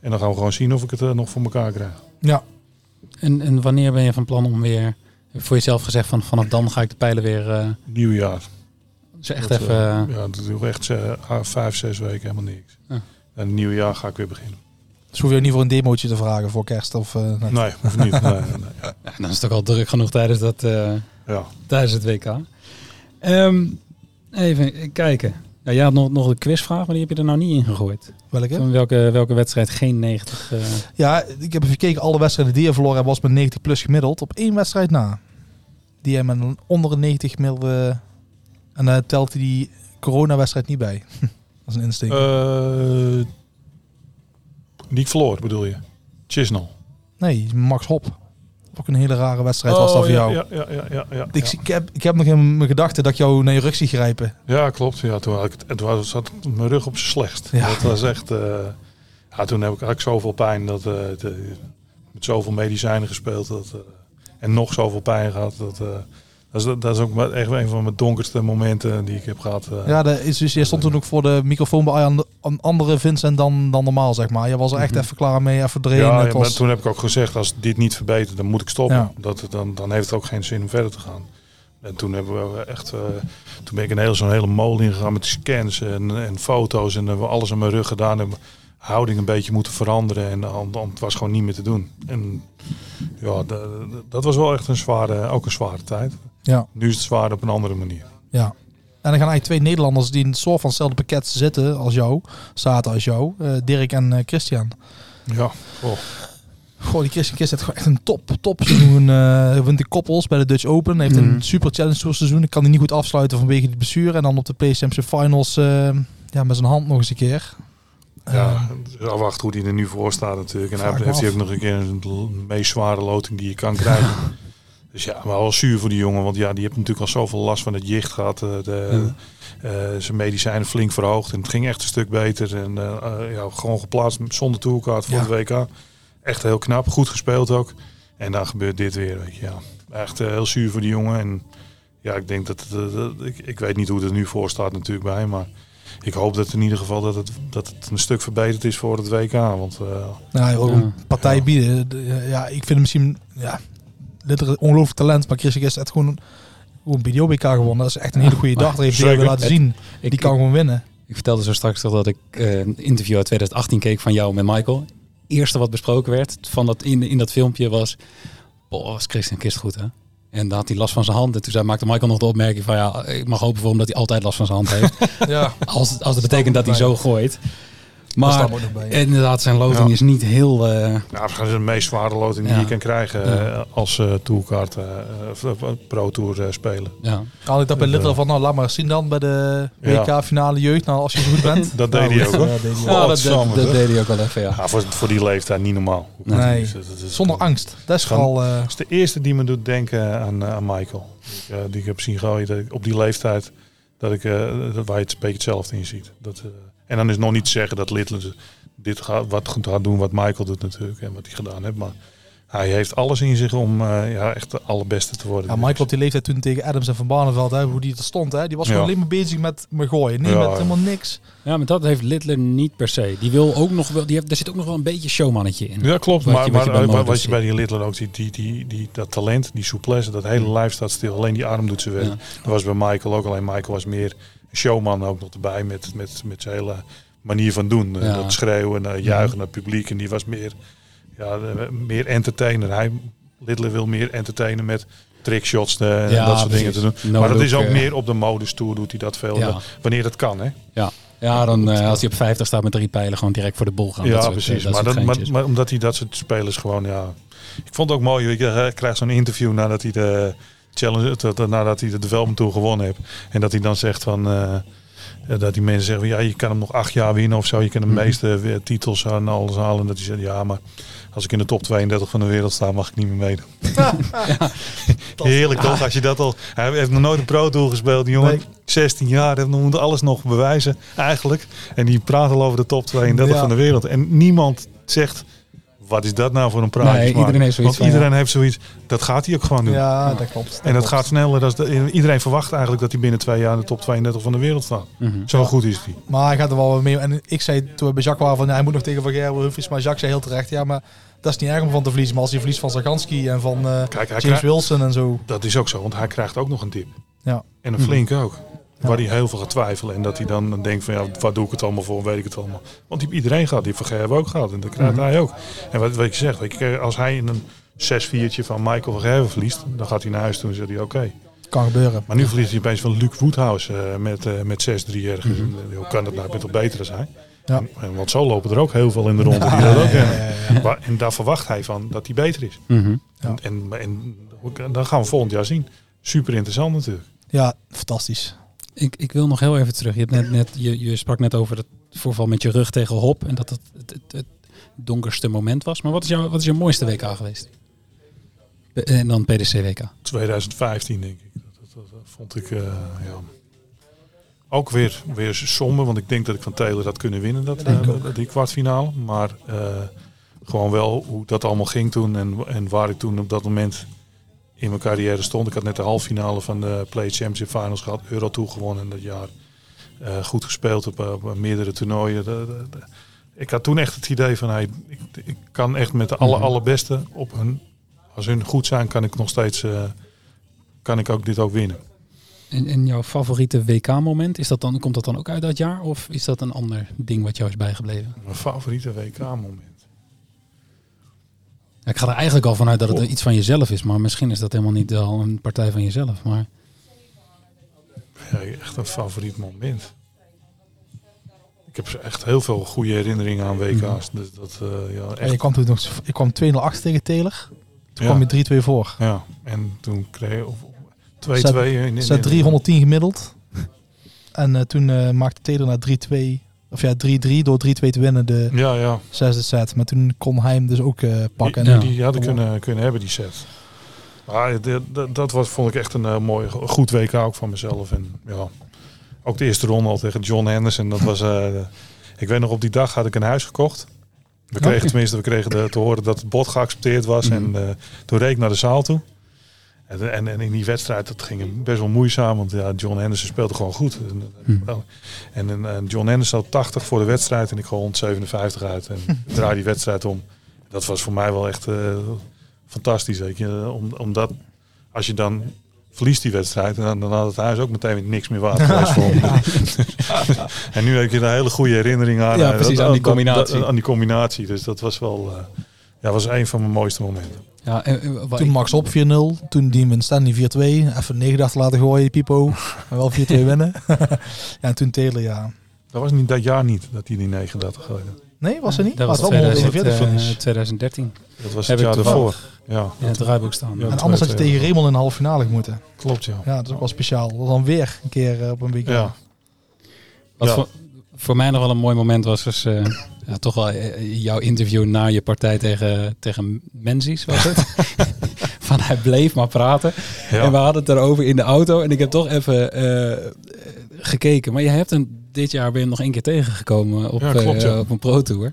En dan gaan we gewoon zien of ik het eh, nog voor elkaar krijg. Ja, En, en wanneer ben je van plan om weer... heb je voor jezelf gezegd van vanaf dan ga ik de pijlen weer... eh Nieuw jaar. zo echt Dat, even... eh, eh, ja, dat doe ik echt eh, ah, vijf, zes weken helemaal niks. En nieuw jaar ga ik weer beginnen. dus hoef je ook niet voor een demootje te vragen voor kerst of... eh, nee. Nee, hoeft niet. Nee, nee, nee. ja, dan is het ook al druk genoeg tijdens, dat, eh, Ja. tijdens het WK. Ehm, even kijken. Ja, jij had nog, nog een quizvraag, maar die heb je er nou niet in gegooid. Welke? Van welke, welke wedstrijd geen 90... eh, Ja, ik heb even gekeken. Alle wedstrijden die je verloren was met 90 plus gemiddeld. Op één wedstrijd na. Die hij met een onder een 90 gemiddeld... eh, en daar telt hij die coronawedstrijd niet bij. dat is een instinct. Eh, die ik verloor, bedoel je? Chisnell. nee, Max Hop. Ook een hele rare wedstrijd was dat voor Oh, ja, jou. Ja, ja, ja, ja, ja, Ik, ik, heb, ik heb nog in mijn gedachten dat ik jou naar je rug zie grijpen. Ja, klopt. Ja, toen had ik, het- was, zat mijn rug op zijn slechtst. Ja. Dat was echt... eh, ja, toen heb ik, had ik zoveel pijn. Dat, de- met zoveel medicijnen gespeeld. Dat, eh, en nog zoveel pijn gehad. Dat, dat, is, dat is ook echt een van mijn donkerste momenten die ik heb gehad. eh. Ja, dat is dus, je stond toen ook voor de microfoon bij een een andere Vincent dan, dan normaal, zeg maar. Je was er echt Mhm. even klaar mee, even draaien. Ja, was, toen heb ik ook gezegd, als dit niet verbetert, dan moet ik stoppen. Ja. Dat, dan, dan heeft het ook geen zin om verder te gaan. En toen hebben we echt, eh, toen ben ik een heel, zo'n hele molen ingegaan met scans en, en foto's en hebben we alles aan mijn rug gedaan en houding een beetje moeten veranderen en dan, dan het was gewoon niet meer te doen. En ja, de- de- dat was wel echt een zware, ook een zware tijd. ja, Nu is het zwaar op een andere manier. ja. En dan gaan eigenlijk twee Nederlanders die in het soort van hetzelfde pakket zitten als jou, zaten als jou, eh, Dirk en eh, Christian. Ja, oh. Goh, die Christian Kist heeft gewoon echt een top, top seizoen. eh wint de koppels bij de Dutch Open. Heeft een super challenge tour seizoen. Ik kan die niet goed afsluiten vanwege die blessure. En dan op de Play Championship Finals eh, ja, met zijn hand nog eens een keer. Ja, Eh, dus afwachten hoe hij er nu voor staat natuurlijk. En hij heeft hij ook nog een keer een meest zware loting die je kan krijgen. dus ja, maar wel zuur voor die jongen. Want ja, die heeft natuurlijk al zoveel last van het jicht gehad. eh, De, eh, zijn medicijnen flink verhoogd. En het ging echt een stuk beter. En eh, eh, ja, gewoon geplaatst zonder tourkaart voor het WK. Echt heel knap. Goed gespeeld ook. En dan gebeurt dit weer. Weet je, ja. Echt eh, heel zuur voor die jongen. En ja, ik denk eh, dat- ik, ik weet niet hoe het er nu voor staat natuurlijk bij. Maar ik hoop dat in ieder geval dat het, dat het een stuk verbeterd is voor het WK. Want eh, nou, een partij bieden. De- Ja, ik vind hem misschien ja, letterlijk ongelooflijk talent. Maar Christian Kist heeft gewoon een, BDO-WK gewonnen. Dat is echt een hele goede dag. Dat heeft hij laten zien. ik, Die kan gewoon winnen. ik vertelde zo straks toch dat ik eh, een interview uit 2018 keek van jou met Michael. Eerste wat besproken werd van dat in, in dat filmpje was... Boah, was Christian Kist goed hè? En dan had hij last van zijn hand. En toen zei, maakte Michael nog de opmerking van... ja, ik mag hopen voor hem dat hij altijd last van zijn hand heeft. Ja, als, als het betekent dat hij zo gooit. Maar, nog bij. inderdaad, zijn loting Ja. is niet heel... eh, nou, waarschijnlijk is het de meest zware loting die Ja. je kan krijgen Ja. eh, als eh tourkaart eh, of, eh, pro tour eh, spelen. ja. Had ik dat bij Little van, nou laat maar zien dan bij de. WK-finale jeugd. Nou, als je zo goed bent. Dat deed Nou, hij ook hoor. Ja, deed hij ook. Ja, dat, deed hij ook wel even, ja. Ja, voor, voor die leeftijd niet normaal. Nee. Dus, dat is- Zonder angst. Dat is Gewoon- eh, Dat is de eerste die me doet denken aan, eh, aan Michael. Die, ik, eh, die ik heb zien gooien dat ik op die leeftijd, dat ik, eh, dat waar je het een beetje hetzelfde in ziet. Dat, eh, en dan is nog niet te zeggen dat Little dit gaat, wat goed gaat doen wat Michael doet natuurlijk en wat hij gedaan heeft. Maar hij heeft alles in zich om eh, ja, echt de allerbeste te worden. Ja, Michael op die leeftijd toen tegen Adams en Van Barneveld, hè, hoe die er stond, hè, die was gewoon Ja. alleen maar bezig met me gooien. Nee, Ja, met ja. helemaal niks. Ja, maar dat heeft Littler niet per se. Die wil ook nog wel, die heeft, daar zit ook nog wel een beetje showmannetje in. Ja, klopt. Wat je- maar wat je maar, Modus wat je bij die Littler ook ziet, die, die, die, dat talent, die souplesse, dat hele lijf staat stil. Alleen die arm doet ze werk. Ja. Dat was bij Michael ook. Alleen Michael was meer showman ook nog erbij met, met, met zijn hele manier van doen. Ja. Dat schreeuwen, eh, juichen naar het publiek. En die was meer, ja, eh, meer entertainer. Hij, Littler wil meer entertainen met trickshots eh, en Ja, dat soort precies. dingen te doen. No maar dat is ook meer op de modus tour doet hij dat veel. Ja. wanneer dat kan, hè? Ja. Ja, dan als hij op 50 staat met drie pijlen, gewoon direct voor de bol gaan. Dat ja, soort, precies. dat maar, dat, maar, omdat hij dat soort spelers gewoon, ja... Ik vond het ook mooi, je eh, krijgt zo'n interview nadat hij de challenge, dat- dat- nadat hij de Development Tour gewonnen heeft. En dat hij dan zegt van... eh, eh, dat die mensen zeggen, van, ja, je kan hem nog acht jaar winnen of zo. Je kan de Mhm. meeste eh, titels en alles halen. En dat hij zegt, ja, maar als ik in de top 32 van de wereld sta, mag ik niet meer meedoen. Heerlijk toch, als je dat al... Hij heeft nog nooit een Pro Tour gespeeld, die jongen. Nee. 16 jaar, heeft nog- moet alles nog bewijzen, eigenlijk. En die praat al over de top 32 Ja. van de wereld. En niemand zegt, wat is dat nou voor een praatje? Nee, iedereen heeft zoiets Want van, iedereen heeft zoiets, dat gaat hij ook gewoon doen. Ja, dat klopt. En dat klopt. gaat sneller. De, iedereen verwacht eigenlijk dat hij binnen twee jaar in de top 32 van de wereld staat. Mhm. Zo goed is hij. Maar hij gaat er wel mee. En ik zei toen we bij Jacques waren van, hij moet nog tegen Van Gerwen Humphries. Maar Jacques zei heel terecht, ja, maar dat is niet erg om van te verliezen. Maar als hij verliest van Zaganski en van eh, Kijk, hij James krijgt, Wilson en zo. dat is ook zo, want hij krijgt ook nog een tip. Ja. En een flink ook. Waar hij heel veel gaat twijfelen. En dat hij dan denkt van ja, waar doe ik het allemaal voor? Weet ik het allemaal. Want die iedereen gehad. Die heeft Van Gerwen ook gehad. En dat krijgt hij ook. En wat, wat ik zeg, weet je, als hij in een 6-4'tje van Michael van verliest. Dan gaat hij naar huis toe en zegt hij oké. Kan gebeuren. Maar nu verliest hij opeens van Luc Woodhouse eh, met, eh met 6-3 ergens. En, eh, Hoe kan dat nou? Ben toch beter hij? Ja. En- en want zo lopen er ook heel veel in de ronde die dat ook hebben. En daar verwacht hij van dat hij beter is. Mhm. En, en, en dan gaan we volgend jaar zien. Super interessant natuurlijk. Ja, fantastisch. Ik, ik wil nog heel even terug. Je, hebt net, net, je, je sprak net over het voorval met je rug tegen Hop. En dat het het, het, het donkerste moment was. Maar wat is, jouw, wat is jouw mooiste WK geweest? En dan PDC WK. 2015 denk ik. Dat, dat, dat- dat vond ik eh, ja. ook weer, weer somber. Want ik denk dat ik van Taylor had kunnen winnen. Dat, eh, die kwartfinale. Maar eh, gewoon wel hoe dat allemaal ging toen. En, en waar ik toen op dat moment in mijn carrière stond. Ik had net de halve finale van de Play Championship Finals gehad. Euro Tour gewonnen dat jaar. Eh, goed gespeeld op, eh, op meerdere toernooien. De- de- de- ik had toen echt het idee van, hey, ik, ik kan echt met de aller, Mhm. allerbeste op hun, als hun goed zijn, kan ik nog steeds, eh, kan ik ook dit ook winnen. En, en jouw favoriete WK-moment, is dat dan, komt dat dan ook uit dat jaar? Of is dat een ander ding wat jou is bijgebleven? Mijn favoriete WK-moment. Ja, ik ga er eigenlijk al vanuit dat het Goh. iets van jezelf is. Maar misschien is dat helemaal niet al een partij van jezelf. Maar Ja, echt een favoriet moment. Ik heb echt heel veel goede herinneringen aan WK's. Dus dat, eh, ja, En je echt. kwam toen nog, ik kwam 2-0 achter tegen Taylor. Toen Ja. kwam je 3-2 voor. Ja, en toen kreeg je of- 2-2 in, in, Zet 310 gemiddeld. En eh, toen eh, maakte Taylor naar 3-2. Of ja, 3-3 door 3-2 te winnen de Ja, ja. zesde set. Maar toen kon hij hem dus ook eh, pakken. Die, En, die, die hadden kunnen, kunnen hebben, die set. Maar dat, was, vond ik echt een eh, mooi, goed WK ook van mezelf. En ja, ook de eerste ronde al tegen John Henderson. Dat was, eh, ik weet nog, op die dag had ik een huis gekocht. We kregen Oké. tenminste we kregen de, te horen dat het bod geaccepteerd was. Mhm. En eh, toen reed ik naar de zaal toe. En, en, en in die wedstrijd, dat ging best wel moeizaam. Want ja, John Henderson speelde gewoon goed. En, en, en, en John Henderson had 80 voor de wedstrijd. En ik gewoon 157 uit. En ik draai die wedstrijd om. Dat was voor mij wel echt eh, fantastisch. Weet je. Om, omdat als je dan verliest die wedstrijd, dan, dan had het huis ook meteen niks meer waard geweest voor en nu heb je een hele goede herinnering aan. Ja, precies, dat- aan die combinatie. dat- aan die combinatie. Dus dat was wel, eh, ja, was een van mijn mooiste momenten. ja, en, en, wat toen Max op 4-0. Toen Demon Stanley 4-2. Even 9 dachten laten gooien, Pipo. Maar wel 4-2 winnen. ja, en toen Taylor, ja. Dat was niet dat jaar niet dat hij die negen dat gegooid Nee, was er niet? dat was het wel 2000, 141 eh, 2013. Dat was Heb het jaar daarvoor. Ja, in het draaiboek staan. Ja. En anders had je tegen. Raymond in de halve finale moeten. klopt ja. Ja, dat is ook wel speciaal. Dat was dan weer een keer eh, op een week. Ja, Wat Ja. Voor mij nog wel een mooi moment was dus, eh, ja, toch wel eh, jouw interview na je partij tegen, tegen Menzies, was het? Van hij bleef maar praten. ja. En we hadden het erover in de auto. En ik heb toch even eh, gekeken. Maar je hebt hem dit jaar weer nog één keer tegengekomen op, Ja, klopt, ja. op een Pro Tour.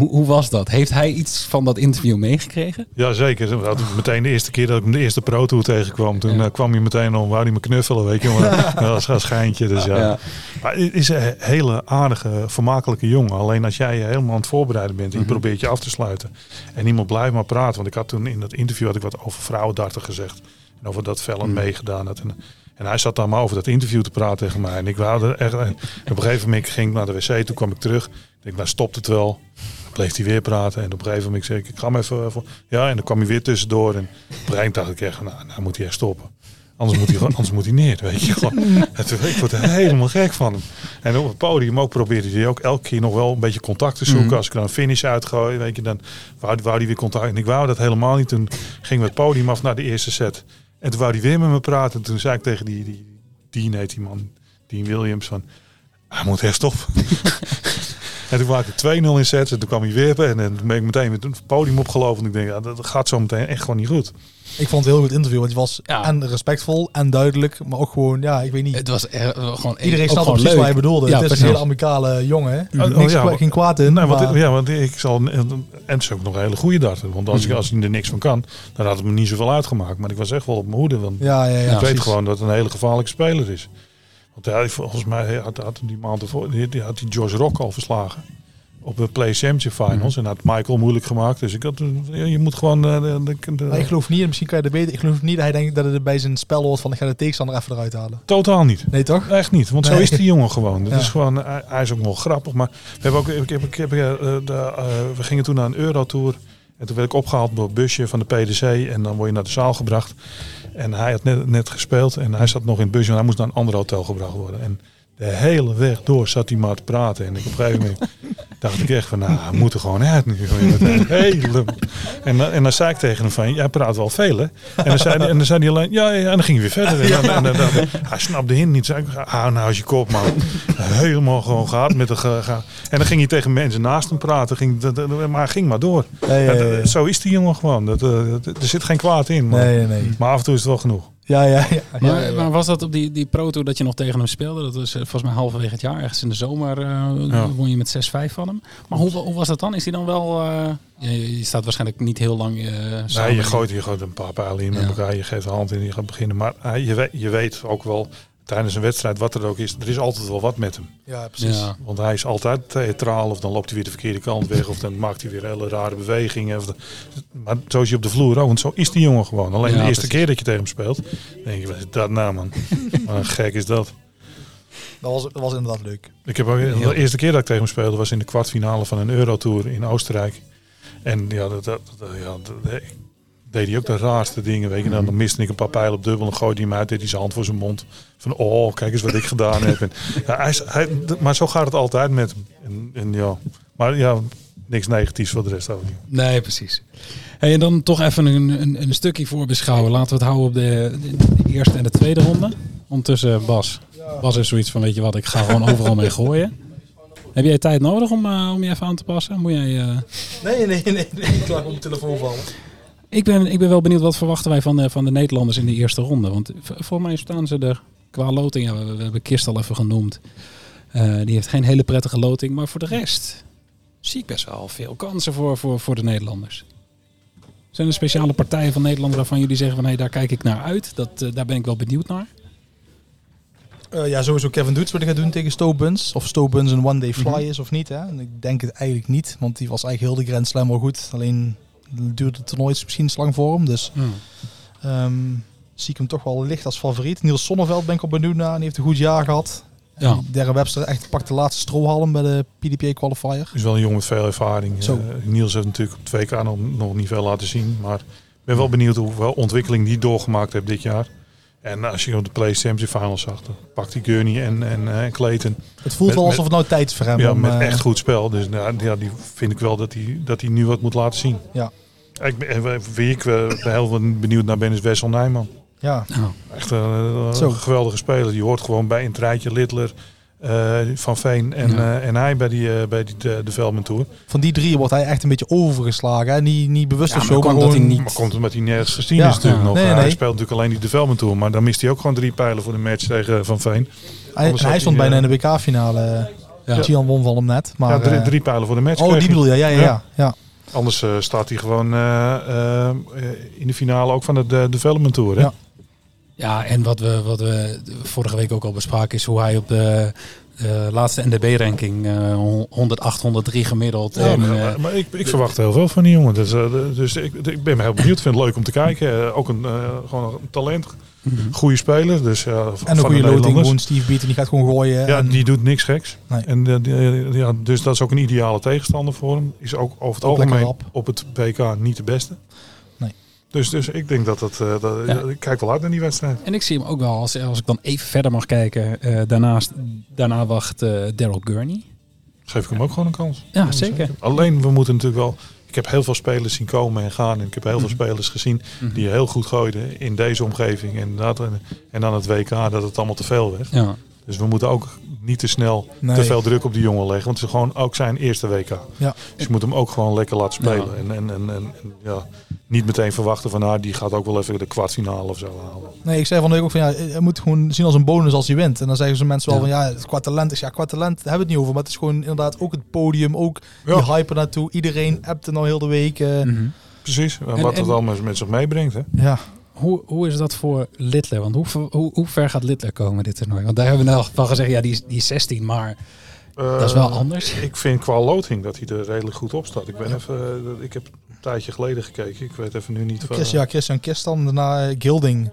Hoe, hoe was dat? Heeft hij iets van dat interview meegekregen? Ja, zeker. Dat was meteen de eerste keer dat ik hem de eerste Pro Tour tegenkwam. Toen Ja. eh, kwam hij meteen om, wou hij me knuffelen, weet je. Maar dat was een schijntje, dus ja. Maar het is een hele aardige, vermakelijke jongen. Alleen als jij je helemaal aan het voorbereiden bent en je Mhm. probeert je af te sluiten. En iemand blijft maar praten. Want ik had toen in dat interview had ik wat over vrouwendarten gezegd. En over dat Vellen Mhm. meegedaan had. En, en hij zat dan maar over dat interview te praten tegen mij. En ik wou er echt. En op een gegeven moment ging ik naar de wc. Toen kwam ik terug. Ik denk, nou stopt het wel. Dan bleef hij weer praten. En op een gegeven moment zei ik, ik ga hem even. voor- Ja, en dan kwam hij weer tussendoor. En op een dacht ik echt, nou, nou moet hij echt stoppen. Anders moet hij, gewoon- anders moet hij neer, weet je gewoon. En toen- ik word er helemaal gek van hem. En op het podium ook probeerde hij ook elke keer nog wel een beetje contact te zoeken. Mhm. Als ik dan een finish uitgooi, weet je, dan wou, wou hij weer contact. En ik wou dat helemaal niet. Toen gingen we het podium af naar de eerste set. En toen wou hij weer met me praten. En toen zei ik tegen die, die Dean heet die man, Dean Williams, van hij moet stoppen. en toen maakte ik 2-0 in sets en toen kwam hij weer en, en toen ben ik meteen met het podium opgelopen. En ik denk, ja, dat gaat zo meteen echt gewoon niet goed. Ik vond het een heel goed interview. Want hij was Ja. en respectvol en duidelijk. Maar ook gewoon, ja, ik weet niet. Het was er, gewoon Iedereen gewoon precies leuk. wat hij bedoelde. Ja, het is precies. een hele amicale jongen. hè. Oh, Niks, ja, kwa- maar- geen kwaad in. Nee, want, maar- ja, want ik zal, en het is ook nog een hele goede darter. Want als, ik, als hij er niks van kan, dan had het me niet zoveel uitgemaakt. Maar ik was echt wel op mijn hoede. Want ja, ja, ja, ik weet precies. gewoon dat het een hele gevaarlijke speler is. Want hij, volgens mij had, had die maand ervoor, die, had die George Rock al verslagen. Op de Play Championship Finals. En had Michael moeilijk gemaakt. Dus ik had, je moet gewoon... eh, de, de, de- Maar ik geloof niet, en misschien kan je dat beter. Ik geloof niet dat hij denkt dat het bij zijn spel hoort van ik ga de tegenstander even eruit halen. Totaal niet. Nee, toch? Echt niet, want zo is die jongen gewoon. Dat Ja. is gewoon hij, hij is ook nog grappig. Maar we, hebben ook, ik heb, ik heb, eh, de, eh, we gingen toen naar een Eurotour. En toen werd ik opgehaald door het busje van de PDC. En dan word je naar de zaal gebracht. En hij had net, net gespeeld. En hij zat nog in het busje. En hij moest naar een ander hotel gebracht worden. En de hele weg door zat hij maar te praten. En ik op een gegeven moment dacht ik echt van... Nou, hij moet er gewoon uit nu. Hele... En, dan- en dan zei ik tegen hem van... Jij praat wel veel, hè? En dan zei hij, en dan zei hij alleen... Ja, ja. En dan ging hij weer verder. En dan, en dan- dan- hij snapte hin niet. Zei ik, hou nou als je kop, man. Helemaal gewoon gehad met de... Ge, en dan ging hij tegen mensen naast hem praten. Ging, dat- dat- maar ging maar door. Ja, ja, ja, Ja, ja. Zo is die jongen gewoon. Dat, eh, dat- er zit geen kwaad in. Maar, Nee, nee, nee. maar af en toe is het wel genoeg. Ja, ja, ja. Maar, ja, maar was dat op die, die Pro Tour dat je nog tegen hem speelde? Dat was eh, volgens mij halverwege het jaar. Ergens in de zomer Ja. won je met 6-5 van hem. Maar hoe, hoe was dat dan? Is hij dan wel... eh, je, je staat waarschijnlijk niet heel lang samen. Nee, je gooit, je gooit een paar in met elkaar. Je geeft de hand in en je gaat beginnen. Maar je, weet, je weet ook wel tijdens een wedstrijd, wat er ook is, er is altijd wel wat met hem. ja, precies. Ja. Want hij is altijd theatraal of dan loopt hij weer de verkeerde kant weg of dan maakt hij weer hele rare bewegingen. Of de- maar zo is hij op de vloer ook, want zo is die jongen gewoon. Alleen Ja, de eerste precies. keer dat je tegen hem speelt, denk je, wat is dat nou man? Wat een gek is dat. Dat, was, dat was inderdaad leuk. Ik heb ook, de eerste keer dat ik tegen hem speelde was in de kwartfinale van een Eurotour in Oostenrijk. En ja, dat, dat, dat- ja, dat- ik deed hij ook de raarste dingen. Weet je, dan, dan miste ik een paar pijlen op dubbel en gooide hij hem uit, deed hij zijn hand voor zijn mond. Van, oh, kijk eens wat ik gedaan heb. En, ja, hij, maar zo gaat het altijd met hem. En, en ja, maar ja, niks negatiefs voor de rest ook niet. Nee, precies. Hey, en dan toch even een, een, een stukje voorbeschouwen. Laten we het houden op de, de eerste en de tweede ronde. Ondertussen Bas. Bas is zoiets van, weet je wat, ik ga gewoon overal mee gooien. Heb jij tijd nodig om, eh, om je even aan te passen? Moet jij, eh, Nee, nee, nee. nee. Ik op de telefoon vallen. Ik, ben, ik ben wel benieuwd, wat verwachten wij van de, van de Nederlanders in de eerste ronde? Want voor mij staan ze er qua loting. Ja, we, we hebben Kist al even genoemd. Eh, die heeft geen hele prettige loting. Maar voor de rest zie ik best wel veel kansen voor, voor, voor de Nederlanders. Zijn er speciale partijen van Nederland waarvan jullie zeggen van hé, daar kijk ik naar uit? Dat, eh, daar ben ik wel benieuwd naar. Eh, ja, sowieso Kevin Doets wat hij gaat doen tegen Stowe Buns. Of Stowe Buns een one-day fly is of niet. Hè? En ik denk het eigenlijk niet, want die was eigenlijk heel de Grand Slam wel goed. Alleen duurde het toernooi misschien lang voor hem. Dus ehm, zie ik hem toch wel licht als favoriet. Niels Sonneveld ben ik op benieuwd naar. Die heeft een goed jaar gehad. Ja. Darren Webster echt pakt de laatste strohalm bij de PDPA qualifier. is wel een jongen met veel ervaring. Zo. Eh, Niels heeft natuurlijk op 2K nog, nog niet veel laten zien. Maar ik ben wel benieuwd hoeveel ontwikkeling die doorgemaakt heeft dit jaar. En als je op de Play Championship Finals zag, dan pakt hij Gurney en, en, eh, en Clayton. Het voelt Met- wel alsof het nou tijd is voor hem. Ja, om, met eh, echt goed spel. Dus nou, ja, die vind ik wel dat hij, dat hij nu wat moet laten zien. Ja. Ik ben, eh, wie ik eh, ben heel benieuwd naar ben is Wessel Nijman. Ja, Echt een geweldige speler. Die hoort gewoon bij een treitje Littler, eh, Van Veen en, Ja. eh, en hij bij die, eh, bij die de, de Velmen Tour. van die drie wordt hij echt een beetje overgeslagen. Hè? Niet, niet bewust Ja, of zo, maar dat hij niet- Maar komt omdat hij nergens gezien Ja. is natuurlijk Ja. nog. Nee, hij speelt natuurlijk alleen die Development Tour. Maar dan mist hij ook gewoon drie pijlen voor de match tegen Van Veen. Hij, stond hij, bijna in de WK-finale. Ja. Gian won van hem net. Maar, ja, drie, drie pijlen voor de match. oh, die bedoel je? Ja, ja, ja. Ja. ja. Anders staat hij gewoon in de finale ook van de de Development Tour. Hè? Ja. Ja, en wat we, wat we vorige week ook al bespraken is hoe hij op de eh, laatste NDB-ranking eh 108, 103 gemiddeld. Ja, en, maar, eh, maar- maar ik, ik verwacht heel veel van die jongen. Dus, eh, dus ik, ik ben heel benieuwd. Ik vind het leuk om te kijken. Eh, ook een, eh, gewoon een talent. mhm. Goede speler. Dus, ja, En een de goede loting. Gewoon Steve Beaton, die gaat gewoon gooien. Ja, en, die doet niks geks. Nee. En die, ja, dus dat is ook een ideale tegenstander voor hem. Is ook over het Ook algemeen op het PK niet de beste. Dus, dus ik denk dat eh, dat, Ja. Ik kijk wel uit naar die wedstrijd. En ik zie hem ook wel, als, als ik dan even verder mag kijken. eh, daarnaast, daarna wacht eh Daryl Gurney. Geef ik hem ook gewoon een kans. Ja, zeker. Alleen we moeten natuurlijk wel. Ik heb heel veel spelers zien komen en gaan. En ik heb heel veel Mhm. spelers gezien Mhm. die heel goed gooiden in deze omgeving. En, dat, en, en dan het WK dat het allemaal te veel werd. Ja, Dus we moeten ook niet te snel Nee. te veel druk op die jongen leggen. Want het is gewoon ook zijn eerste WK. Ja. Dus je moet hem ook gewoon lekker laten spelen. Ja. En, en, en, en, en ja, niet meteen verwachten van ah, die gaat ook wel even de kwartfinale of zo halen. Nee, ik zei van de week ook van ja, je moet gewoon zien als een bonus als hij wint. En dan zeggen ze mensen wel Ja. van ja, het is qua talent is ja, qua talent daar hebben we het niet over. Maar het is gewoon inderdaad ook het podium, ook Ja. die hype naartoe. Iedereen appt er nou heel de week. eh, Mhm. Precies. En En- wat het allemaal met zich meebrengt. Hè? ja. Hoe, hoe is dat voor Littler? Want hoe, ver- hoe, hoe ver gaat Littler komen dit toernooi? Want daar hebben we nou van gezegd, ja, die is, die is 16, maar dat is wel Eh, anders. Ik vind qua loting dat hij er redelijk goed op staat. Ik, ben even, eh, ik heb een tijdje geleden gekeken. Ik weet even nu niet van... Chris, ja, Christian Kist dan, daarna eh, Gilding.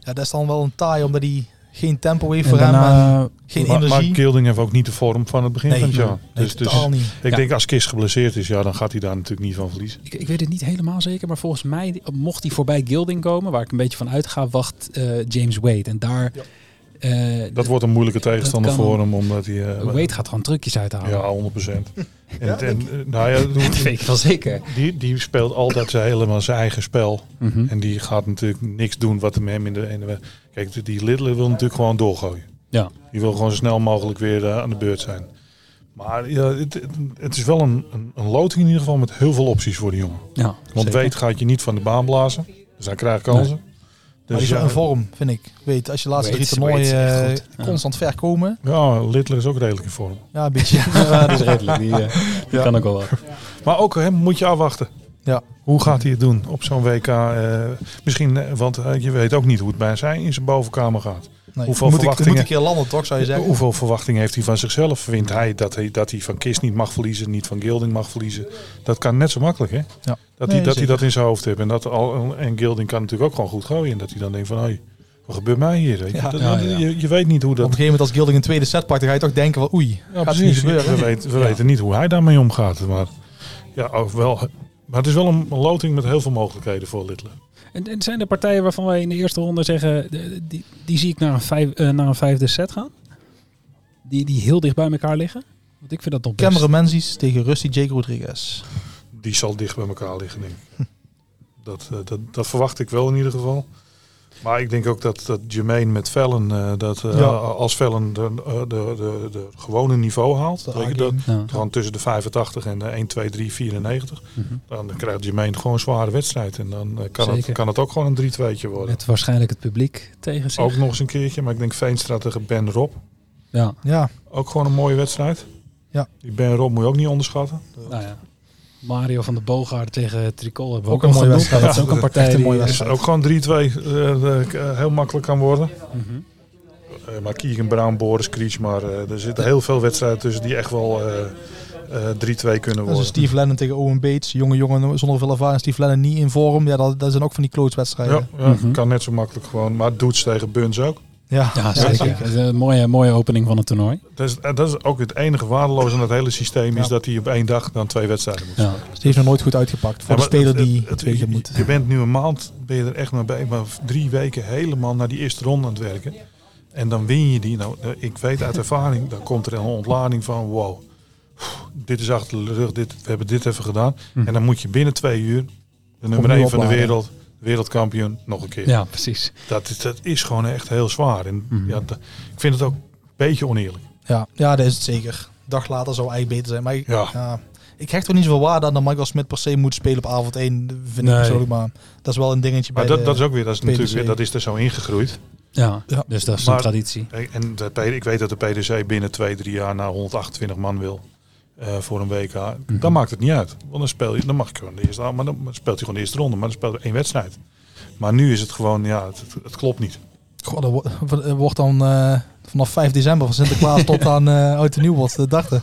Ja, dat is dan wel een taai, omdat hij geen tempo heeft En voor hem. En geen maar, maar energie. Gilding heeft ook niet de vorm van het begin Nee, van het jaar. nee, dus dus totaal niet. ik Ja. denk als Kist geblesseerd is, ja, dan gaat hij daar natuurlijk niet van verliezen. ik, ik weet het niet helemaal zeker, maar volgens mij, mocht hij voorbij Gilding komen, waar ik een beetje van uitga, wacht eh, James Wade. En daar, eh, Dat wordt een moeilijke tegenstander kan- voor hem, omdat hij... eh, Wade gaat gewoon trucjes uithalen. Ja, 100 procent. En, Ja, en, eh, nou ja, dat ik wel zeker. die, die speelt altijd zijn, helemaal zijn eigen spel. Mhm. En die gaat natuurlijk niks doen wat hem hem in de... In de kijk, die- die Lidl wil natuurlijk gewoon doorgooien. Ja. Die wil gewoon zo snel mogelijk weer eh, aan de beurt zijn. Maar ja, het, het- het is wel een, een, een loting in ieder geval met heel veel opties voor die jongen. Ja, Want zeker. weet gaat je niet van de baan blazen. Dus hij krijgt kansen. Maar die Dus is wel ja, in vorm, vind ik. Weet, als je laatste drie toernooien eh, echt goed. Ja. constant ver komen. ja, Littler is ook redelijk in vorm. Ja, een beetje. Ja, die is redelijk. Die, eh, die kan ook wel wat. Maar ook hem moet je afwachten. Ja. Hoe gaat hij het doen op zo'n WK? eh, misschien, eh, want eh, je weet ook niet hoe het bij zijn in zijn bovenkamer gaat. Nee, Hoeveel moet, ik, verwachtingen- moet keer landen, toch, zou je zeggen? Hoeveel verwachting heeft hij van zichzelf? Vindt hij dat hij, dat hij van Kist niet mag verliezen, niet van Gilding mag verliezen? Dat kan net zo makkelijk, hè? Ja. Dat, Nee, hij, dat hij dat in zijn hoofd heeft. En, dat al, en Gilding kan natuurlijk ook gewoon goed gooien. En dat hij dan denkt van, hé, wat gebeurt mij hier? Weet je? Ja. Dat- Ja, ja. Je, je weet niet hoe Op dat... een gegeven moment als Gilding een tweede set pakt, dan ga je toch denken van oei, Ja, gaat niet precies. gebeuren. We, weten, we weten niet hoe hij daarmee omgaat. Maar, ja, ook wel, maar het is wel een, een loting met heel veel mogelijkheden voor Littler. En, en zijn er partijen waarvan wij in de eerste ronde zeggen, de- die, die zie ik naar een, vijf, eh, naar een vijfde set gaan? Die, die heel dicht bij elkaar liggen? Want ik vind dat nog best. Cameron Menzies tegen Rusty Jake Rodriguez. Die zal dicht bij elkaar liggen, denk ik. Dat, eh, dat, dat verwacht ik wel in ieder geval. Maar ik denk ook dat, dat Jermaine met Vellen, eh, dat eh, Ja. als Vellen de, eh, de, de, de gewone niveau haalt, dat. Ja. gewoon tussen de 85 en de 1, 2, 3, 94, Mhm. dan krijgt Jermaine gewoon een zware wedstrijd. En dan kan, het, kan het ook gewoon een 3-2'tje worden. Met waarschijnlijk het publiek tegen zich. Ook nog eens een keertje, maar ik denk Veenstra tegen Ben Rob. Ja, Ja, Ook gewoon een mooie wedstrijd. Ja. Die Ben Rob moet je ook niet onderschatten. nou ja. Mario van de Boogaard tegen Tricol hebben we Ook ook, een mooie wedstrijd. Dat is ook een partij een die... mooie eh, Dus ook gewoon 3-2 eh, eh, heel makkelijk kan worden. mhm. Eh, maar Keegan Brown, Boris Kriech, maar er zitten heel veel wedstrijden tussen die echt wel eh, eh, 3-2 kunnen dat is worden. Steve Lennon tegen Owen Bates. Jonge jongen zonder veel ervaring. Steve Lennon niet in vorm. Ja, dat, dat zijn ook van die klootswedstrijden. Ja, ja Mhm. kan net zo makkelijk gewoon. Maar Doets tegen Buns ook. Ja, Ja, zeker. Dat is een mooie, mooie opening van het toernooi. Dat is, eh, dat is ook het enige waardeloze aan het hele systeem, is Ja. dat hij op één dag dan twee wedstrijden moet Ja. Dus die heeft nog nooit goed uitgepakt. Voor Ja, de maar speler het- die het- twee keer moet. Je bent nu een maand, ben je er echt mee bij, maar drie weken helemaal naar die eerste ronde aan het werken. En dan win je die. Nou, eh, ik weet uit ervaring, dan komt er een ontlading van wow. Dit is achter de rug, dit, we hebben dit even gedaan. Hm. En dan moet je binnen twee uur de nummer 1 van de wereld, wereldkampioen, nog een keer. Ja, precies. Dat, is, dat is gewoon echt heel zwaar. En Mhm. ja, dat- ik vind het ook een beetje oneerlijk. Ja, ja, dat is het zeker. Een dag later zou eigenlijk beter zijn. Maar ik, Ja. ja, ik hecht er niet zoveel waarde aan dat Michael Smit per se moet spelen op avond 1. Vind Nee. ik persoonlijk. Maar dat is wel een dingetje Maar bij dat, de- dat is ook weer, dat is natuurlijk weer, dat is er zo ingegroeid. Ja, Ja. dus dat is Maar- een traditie. En de, ik weet dat de PDC binnen twee, drie jaar naar 128 man wil eh, voor een WK. Mhm. Dan maakt het niet uit. Want dan speel je, dan mag je gewoon de eerste, maar dan speelt hij gewoon de eerste ronde. Maar dan speelt hij één wedstrijd. Maar nu is het gewoon, ja, het, het, het klopt niet. Goh, dat wo- dat wordt dan eh, vanaf 5 december van Sinterklaas tot aan eh oud en nieuw dachten.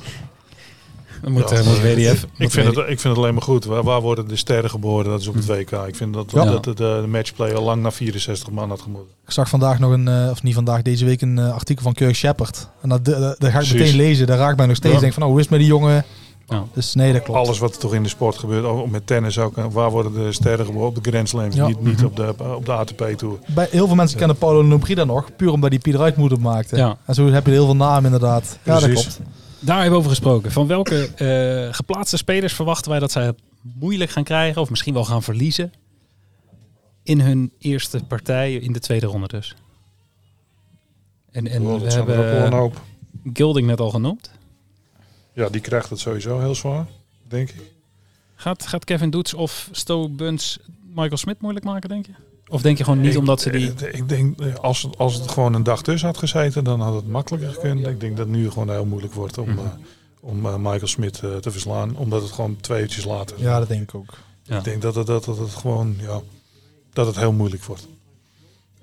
Dan moet, Ja, eh, moet WDF... Ik moet vind, het, ik vind het alleen maar goed. Waar, waar worden de sterren geboren? Dat is op het WK. Ik vind dat, Ja. dat de, de matchplay al lang naar 64 man had gemoeten. Ik zag vandaag nog een, eh, of niet vandaag, deze week een eh, artikel van Kirk Shepard. En dat, dat, dat ga ik Precies. meteen lezen. Daar raakt mij nog steeds. Ja. Denk van, nou, hoe is het met die jongen? Ja. Dus nee, dat klopt. Alles wat er toch in de sport gebeurt, ook met tennis ook. Waar worden de sterren geboren? Op de Grand Slams, Ja. niet, niet Mhm. op de, op de ATP Tour. Bij heel veel mensen kennen Paulo Nobrida nog, puur omdat hij Pieter Uitmoeder maakte. Ja. En zo heb je heel veel namen inderdaad. Ja, dat klopt. Daar hebben we over gesproken. Van welke eh, geplaatste spelers verwachten wij dat zij het moeilijk gaan krijgen, of misschien wel gaan verliezen, in hun eerste partij in de tweede ronde dus? En, en Oh, we wel een hebben hoop. Gilding net al genoemd. Ja, die krijgt het sowieso heel zwaar, denk ik. Gaat, gaat Kevin Doets of Sto Buns Michael Smit moeilijk maken, denk je? Of denk je gewoon niet ik, omdat ze die... Ik, ik denk, eh, als, het- als het gewoon een dag tussen had gezeten, dan had het makkelijker gekund. Ik denk dat het nu gewoon heel moeilijk wordt om, Mhm. eh, om eh, Michael Smit eh, te verslaan. Omdat het gewoon twee uurtjes later Ja, dat denk ik ook. Ja. Ik denk dat het, dat, dat het gewoon, ja, dat het heel moeilijk wordt.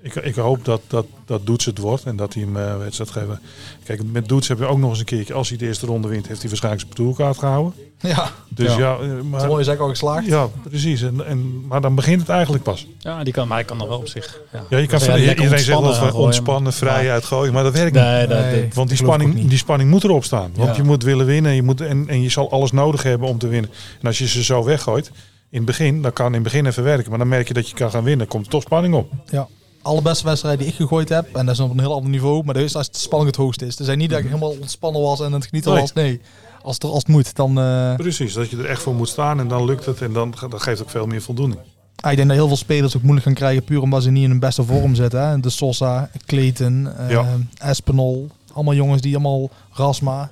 Ik, ik hoop dat, dat, dat Doets het wordt en dat hij hem eh, wedstrijd geven. Kijk, met Doets heb je ook nog eens een keertje, als hij de eerste ronde wint, heeft hij waarschijnlijk zijn tourkaart gehouden. Ja, Dus Ja. ja, eh, maar, toernooi is eigenlijk al geslaagd. ja precies. En, en, maar dan begint het eigenlijk pas. Ja, die kan, maar hij kan nog wel op zich. Ja, Ja, je kan lekker iedereen zegt gooien, ontspannen, vrij maar- uitgooien, maar dat werkt niet. Nee, dat, Nee. dat- Want die spanning, niet. die spanning moet erop staan. Want Ja. je moet willen winnen je moet, en, en je zal alles nodig hebben om te winnen. En als je ze zo weggooit, in het begin, dan kan in het begin even werken. Maar dan merk je dat je kan gaan winnen. Komt er toch spanning op. Ja. Allerbeste wedstrijd die ik gegooid heb, en dat is op een heel ander niveau, maar dat is als de spanning het hoogste is. Er zijn niet dat ik helemaal ontspannen was en het genieten Nee. was. Nee, als het, als het moet, dan... eh, Precies, dat je er echt voor moet staan en dan lukt het. En dan, dat geeft ook veel meer voldoening. ah, ik denk dat heel veel spelers ook moeilijk gaan krijgen, puur omdat ze niet in hun beste vorm zitten. Hè. De Sosa, Clayton, eh Ja. Espinol, allemaal jongens die allemaal Rasma.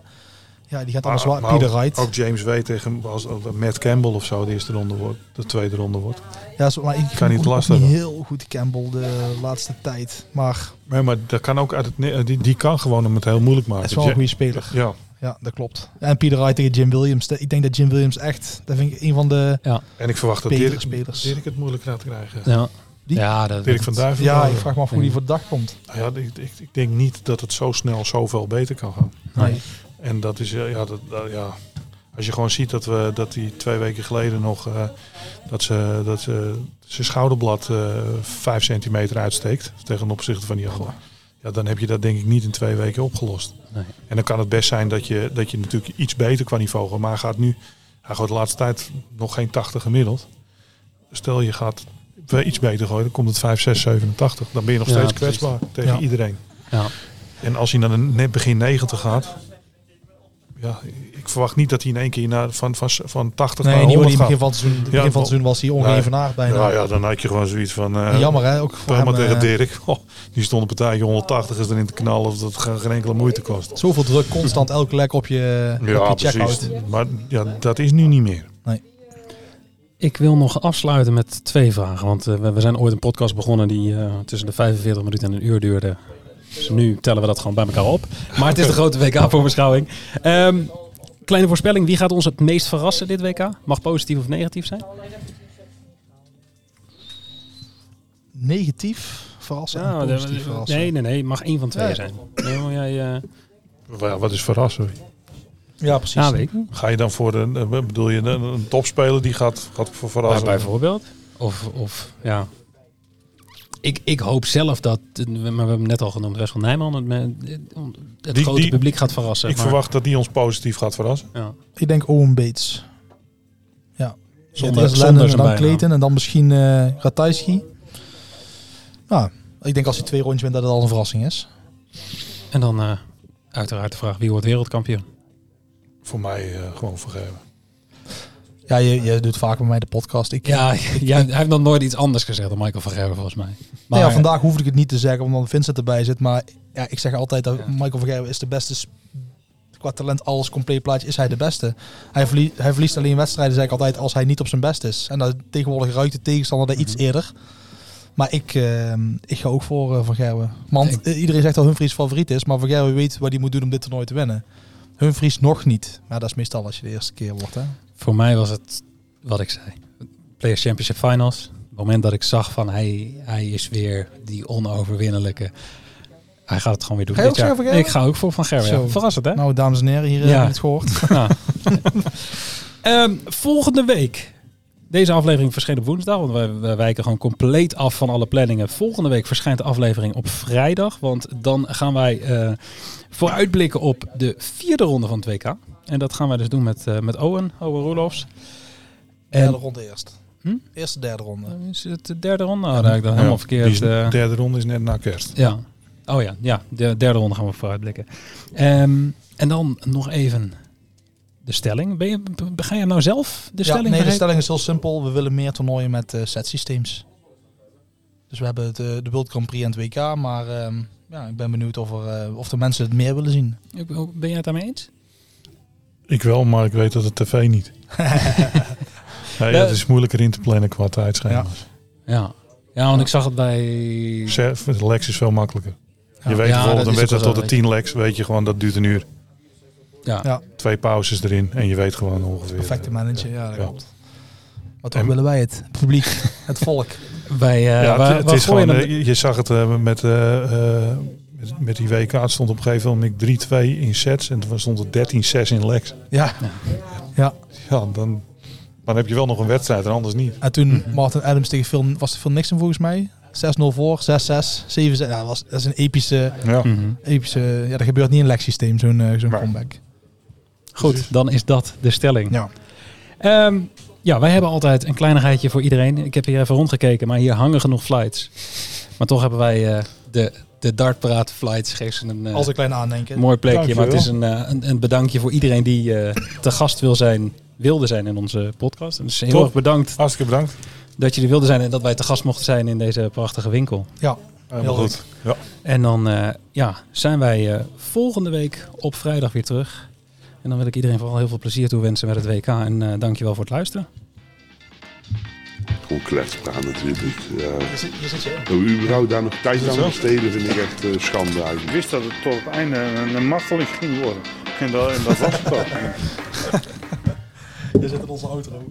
Ja, die gaat allemaal zwaar. maar Pieter Wright. ook James weet tegen als, als Matt Campbell of zo de eerste ronde wordt. De tweede ronde wordt. Ja, zo, maar ik Kan niet lastig heel goed Campbell de laatste tijd. Maar Nee, maar dat kan ook uit het, die, die kan gewoon hem het heel moeilijk maken. het is wel een Ja- goede speler. Ja, Ja, dat klopt. En Pieter Wright tegen Jim Williams. Ik denk dat Jim Williams echt, dat vind ik een van de en ik verwacht dat Dirk, spelers. Dirk het moeilijk gaat krijgen. ja. Die- ja, dat, Dirk van Duiven. Ja, ik vraag me af hoe die voor de dag komt. Ja, ik, ik, ik denk niet dat het zo snel zoveel beter kan gaan. Nee. En dat is, eh, ja, dat, ja, als je gewoon ziet dat we dat die twee weken geleden nog eh, dat ze dat ze zijn schouderblad eh vijf centimeter uitsteekt ten opzichte van die andere. Ja, dan heb je dat denk ik niet in twee weken opgelost. Nee. En dan kan het best zijn dat je, dat je natuurlijk iets beter qua niveau gaat. Maar gaat nu, hij gaat de laatste tijd nog geen 80 gemiddeld. Stel je gaat iets beter gooien, dan komt het 5, 6, 87. Dan ben je nog Ja, steeds precies. kwetsbaar tegen Ja. iedereen. Ja. En als hij naar de net begin 90 gaat, ja, ik verwacht niet dat hij in één keer naar, van, van, van 80 Nee, naar niet 100 in het begin gaat. van het seizoen, begin Ja, van het seizoen was hij ongeëvenaard bijna. Ja, ja, dan had je gewoon zoiets van... eh, Jammer hè, ook voor Helemaal hem, tegen eh, Dirk. Oh, die stond een partijtje 180 is erin te knallen of dat geen geen enkele moeite kost. Zoveel druk, constant elke lek op je, op Ja, je precies. checkout. Maar ja, dat is nu niet meer. Ik wil nog afsluiten met twee vragen. Want eh, we, we zijn ooit een podcast begonnen die eh, tussen de 45 minuten en een uur duurde. Dus nu tellen we dat gewoon bij elkaar op. Maar het is de grote WK-voorbeschouwing. Ehm kleine voorspelling. Wie gaat ons het meest verrassen dit WK? Mag positief of negatief zijn? Negatief verrassen Ja, positief verrassen. nee, nee, nee. Mag één van twee Ja. zijn. Nee, maar jij, eh, wat is verrassen? Ja, precies. ja, weet ik niet. Ga je dan voor een, eh, bedoel je een, een topspeler die gaat, gaat voor verrassen? Bij- bijvoorbeeld. Of, of ja. Ik, ik hoop zelf dat, maar we hebben hem net al genoemd, Wessel Nijman het, het Die- grote die- publiek gaat verrassen. ik maar- verwacht dat die ons positief gaat verrassen. Ja. Ik denk Owen Bates. Ja. Zonder- Lennon en zijn dan. Clayton en dan misschien eh Ratajski. Nou, ik denk als hij twee rondjes wint dat het al een verrassing is. En dan eh, uiteraard de vraag, wie wordt wereldkampioen? Voor mij eh, gewoon vergeven. Ja, je, je doet vaak bij mij de podcast. Ik, Ja, jij, hij heeft nog nooit iets anders gezegd dan Michael van Gerwen volgens mij. Maar Nou ja, vandaag hoefde ik het niet te zeggen omdat Vincent erbij zit. Maar ja, ik zeg altijd dat Ja. Michael van Gerwen is de beste. Qua talent, alles compleet plaatje, is hij de beste. Hij, verlie- hij verliest alleen wedstrijden, zeg ik altijd, als hij niet op zijn best is. En dat tegenwoordig ruikt de tegenstander dat iets eerder. Maar ik, eh, ik ga ook voor eh, Van Gerwen. Want Ik- iedereen zegt dat Humphries favoriet is. Maar Van Gerwen weet wat hij moet doen om dit toernooi te winnen. Humphries nog niet. Maar dat is meestal als je de eerste keer wordt. Hè? Voor mij was het wat ik zei. Players Championship Finals. Het moment dat ik zag van hij, hij is weer die onoverwinnelijke. Hij gaat het gewoon weer doen. Ga dit jaar. Ik ga ook voor Van Gerwen. Ja. Verrassend hè? Nou, dames en heren, hier eh, Ja. hebben we het gehoord. Ja. Ehm, volgende week. Deze aflevering verscheen op woensdag, want wij, wij wijken gewoon compleet af van alle planningen. Volgende week verschijnt de aflevering op vrijdag, want dan gaan wij eh, vooruitblikken op de vierde ronde van het WK. En dat gaan wij dus doen met, uh, met Owen, Owen Roelofs. Derde ronde eerst. Hm? Eerste derde ronde. Is het de derde ronde? Oh, daar ik dat helemaal verkeerd. De derde ronde is net na kerst. Ja. Oh ja, ja. De derde ronde gaan we vooruitblikken. Um, en dan nog even de stelling. Ben je, ga je nou zelf de stelling? nee, de stelling is heel simpel. We willen meer toernooien met uh, setsysteems. Dus we hebben het, uh, de World Grand Prix en het WK, maar uh, ja, ik ben benieuwd of, er, uh, of de mensen het meer willen zien. Ben je het daarmee eens? Ik wel, maar ik weet dat het tv niet. ja, ja, het is moeilijker in te plannen qua tijdschema's. Ja. ja. Ja, want ik zag het bij... Lex is veel makkelijker. Je weet bijvoorbeeld een wedstrijd tot de 10 legs, weet je gewoon dat duurt een uur. Ja. ja. Twee pauzes erin en je weet gewoon ongeveer. Perfecte manager, ja, dat klopt. Maar toch willen wij het, het publiek, het volk. Wij, uh, ja, waar, het, het is gewoon, je, je zag het uh, met, uh, met, met, die WK. Het stond op een gegeven moment 3-2 in sets en toen stond het 13-6 in legs. Ja. ja. Ja, dan, dan heb je wel nog een wedstrijd en anders niet. En toen mm -hmm. Martin Adams tegen Phil, was het Phil Nixon volgens mij. 6-0 voor, 6-6, 7-6. Ja, dat, was, dat is een epische, ja. Epische... Ja, dat gebeurt niet in een leksysteem, zo'n uh, zo'n comeback. Goed, dan is dat de stelling. Ja. Um, ja, wij hebben altijd een kleinigheidje voor iedereen. Ik heb hier even rondgekeken, maar hier hangen genoeg flights. Maar toch hebben wij uh, de, de dartpraat flights. Geef ze een, uh, Als een klein aandenken. mooi plekje. Maar het is een, uh, een, een, bedankje voor iedereen die te gast wil zijn, wilde zijn in onze podcast. Dus heel Top. erg bedankt. Hartstikke bedankt. Dat jullie wilden zijn en dat wij te gast mochten zijn in deze prachtige winkel. Ja, heel goed. Ja. En dan ja, zijn wij volgende week op vrijdag weer terug. En dan wil ik iedereen vooral heel veel plezier toewensen met het WK. En uh, dankjewel voor het luisteren. Gewoon kletspraat natuurlijk. Ja. Je zit, je we überhaupt daar nog tijd aan besteden vind ik echt uh, schande eigenlijk. Ik wist dat het tot het einde een, een marteling ging worden. En dat, en dat was het ook. je zit in onze auto.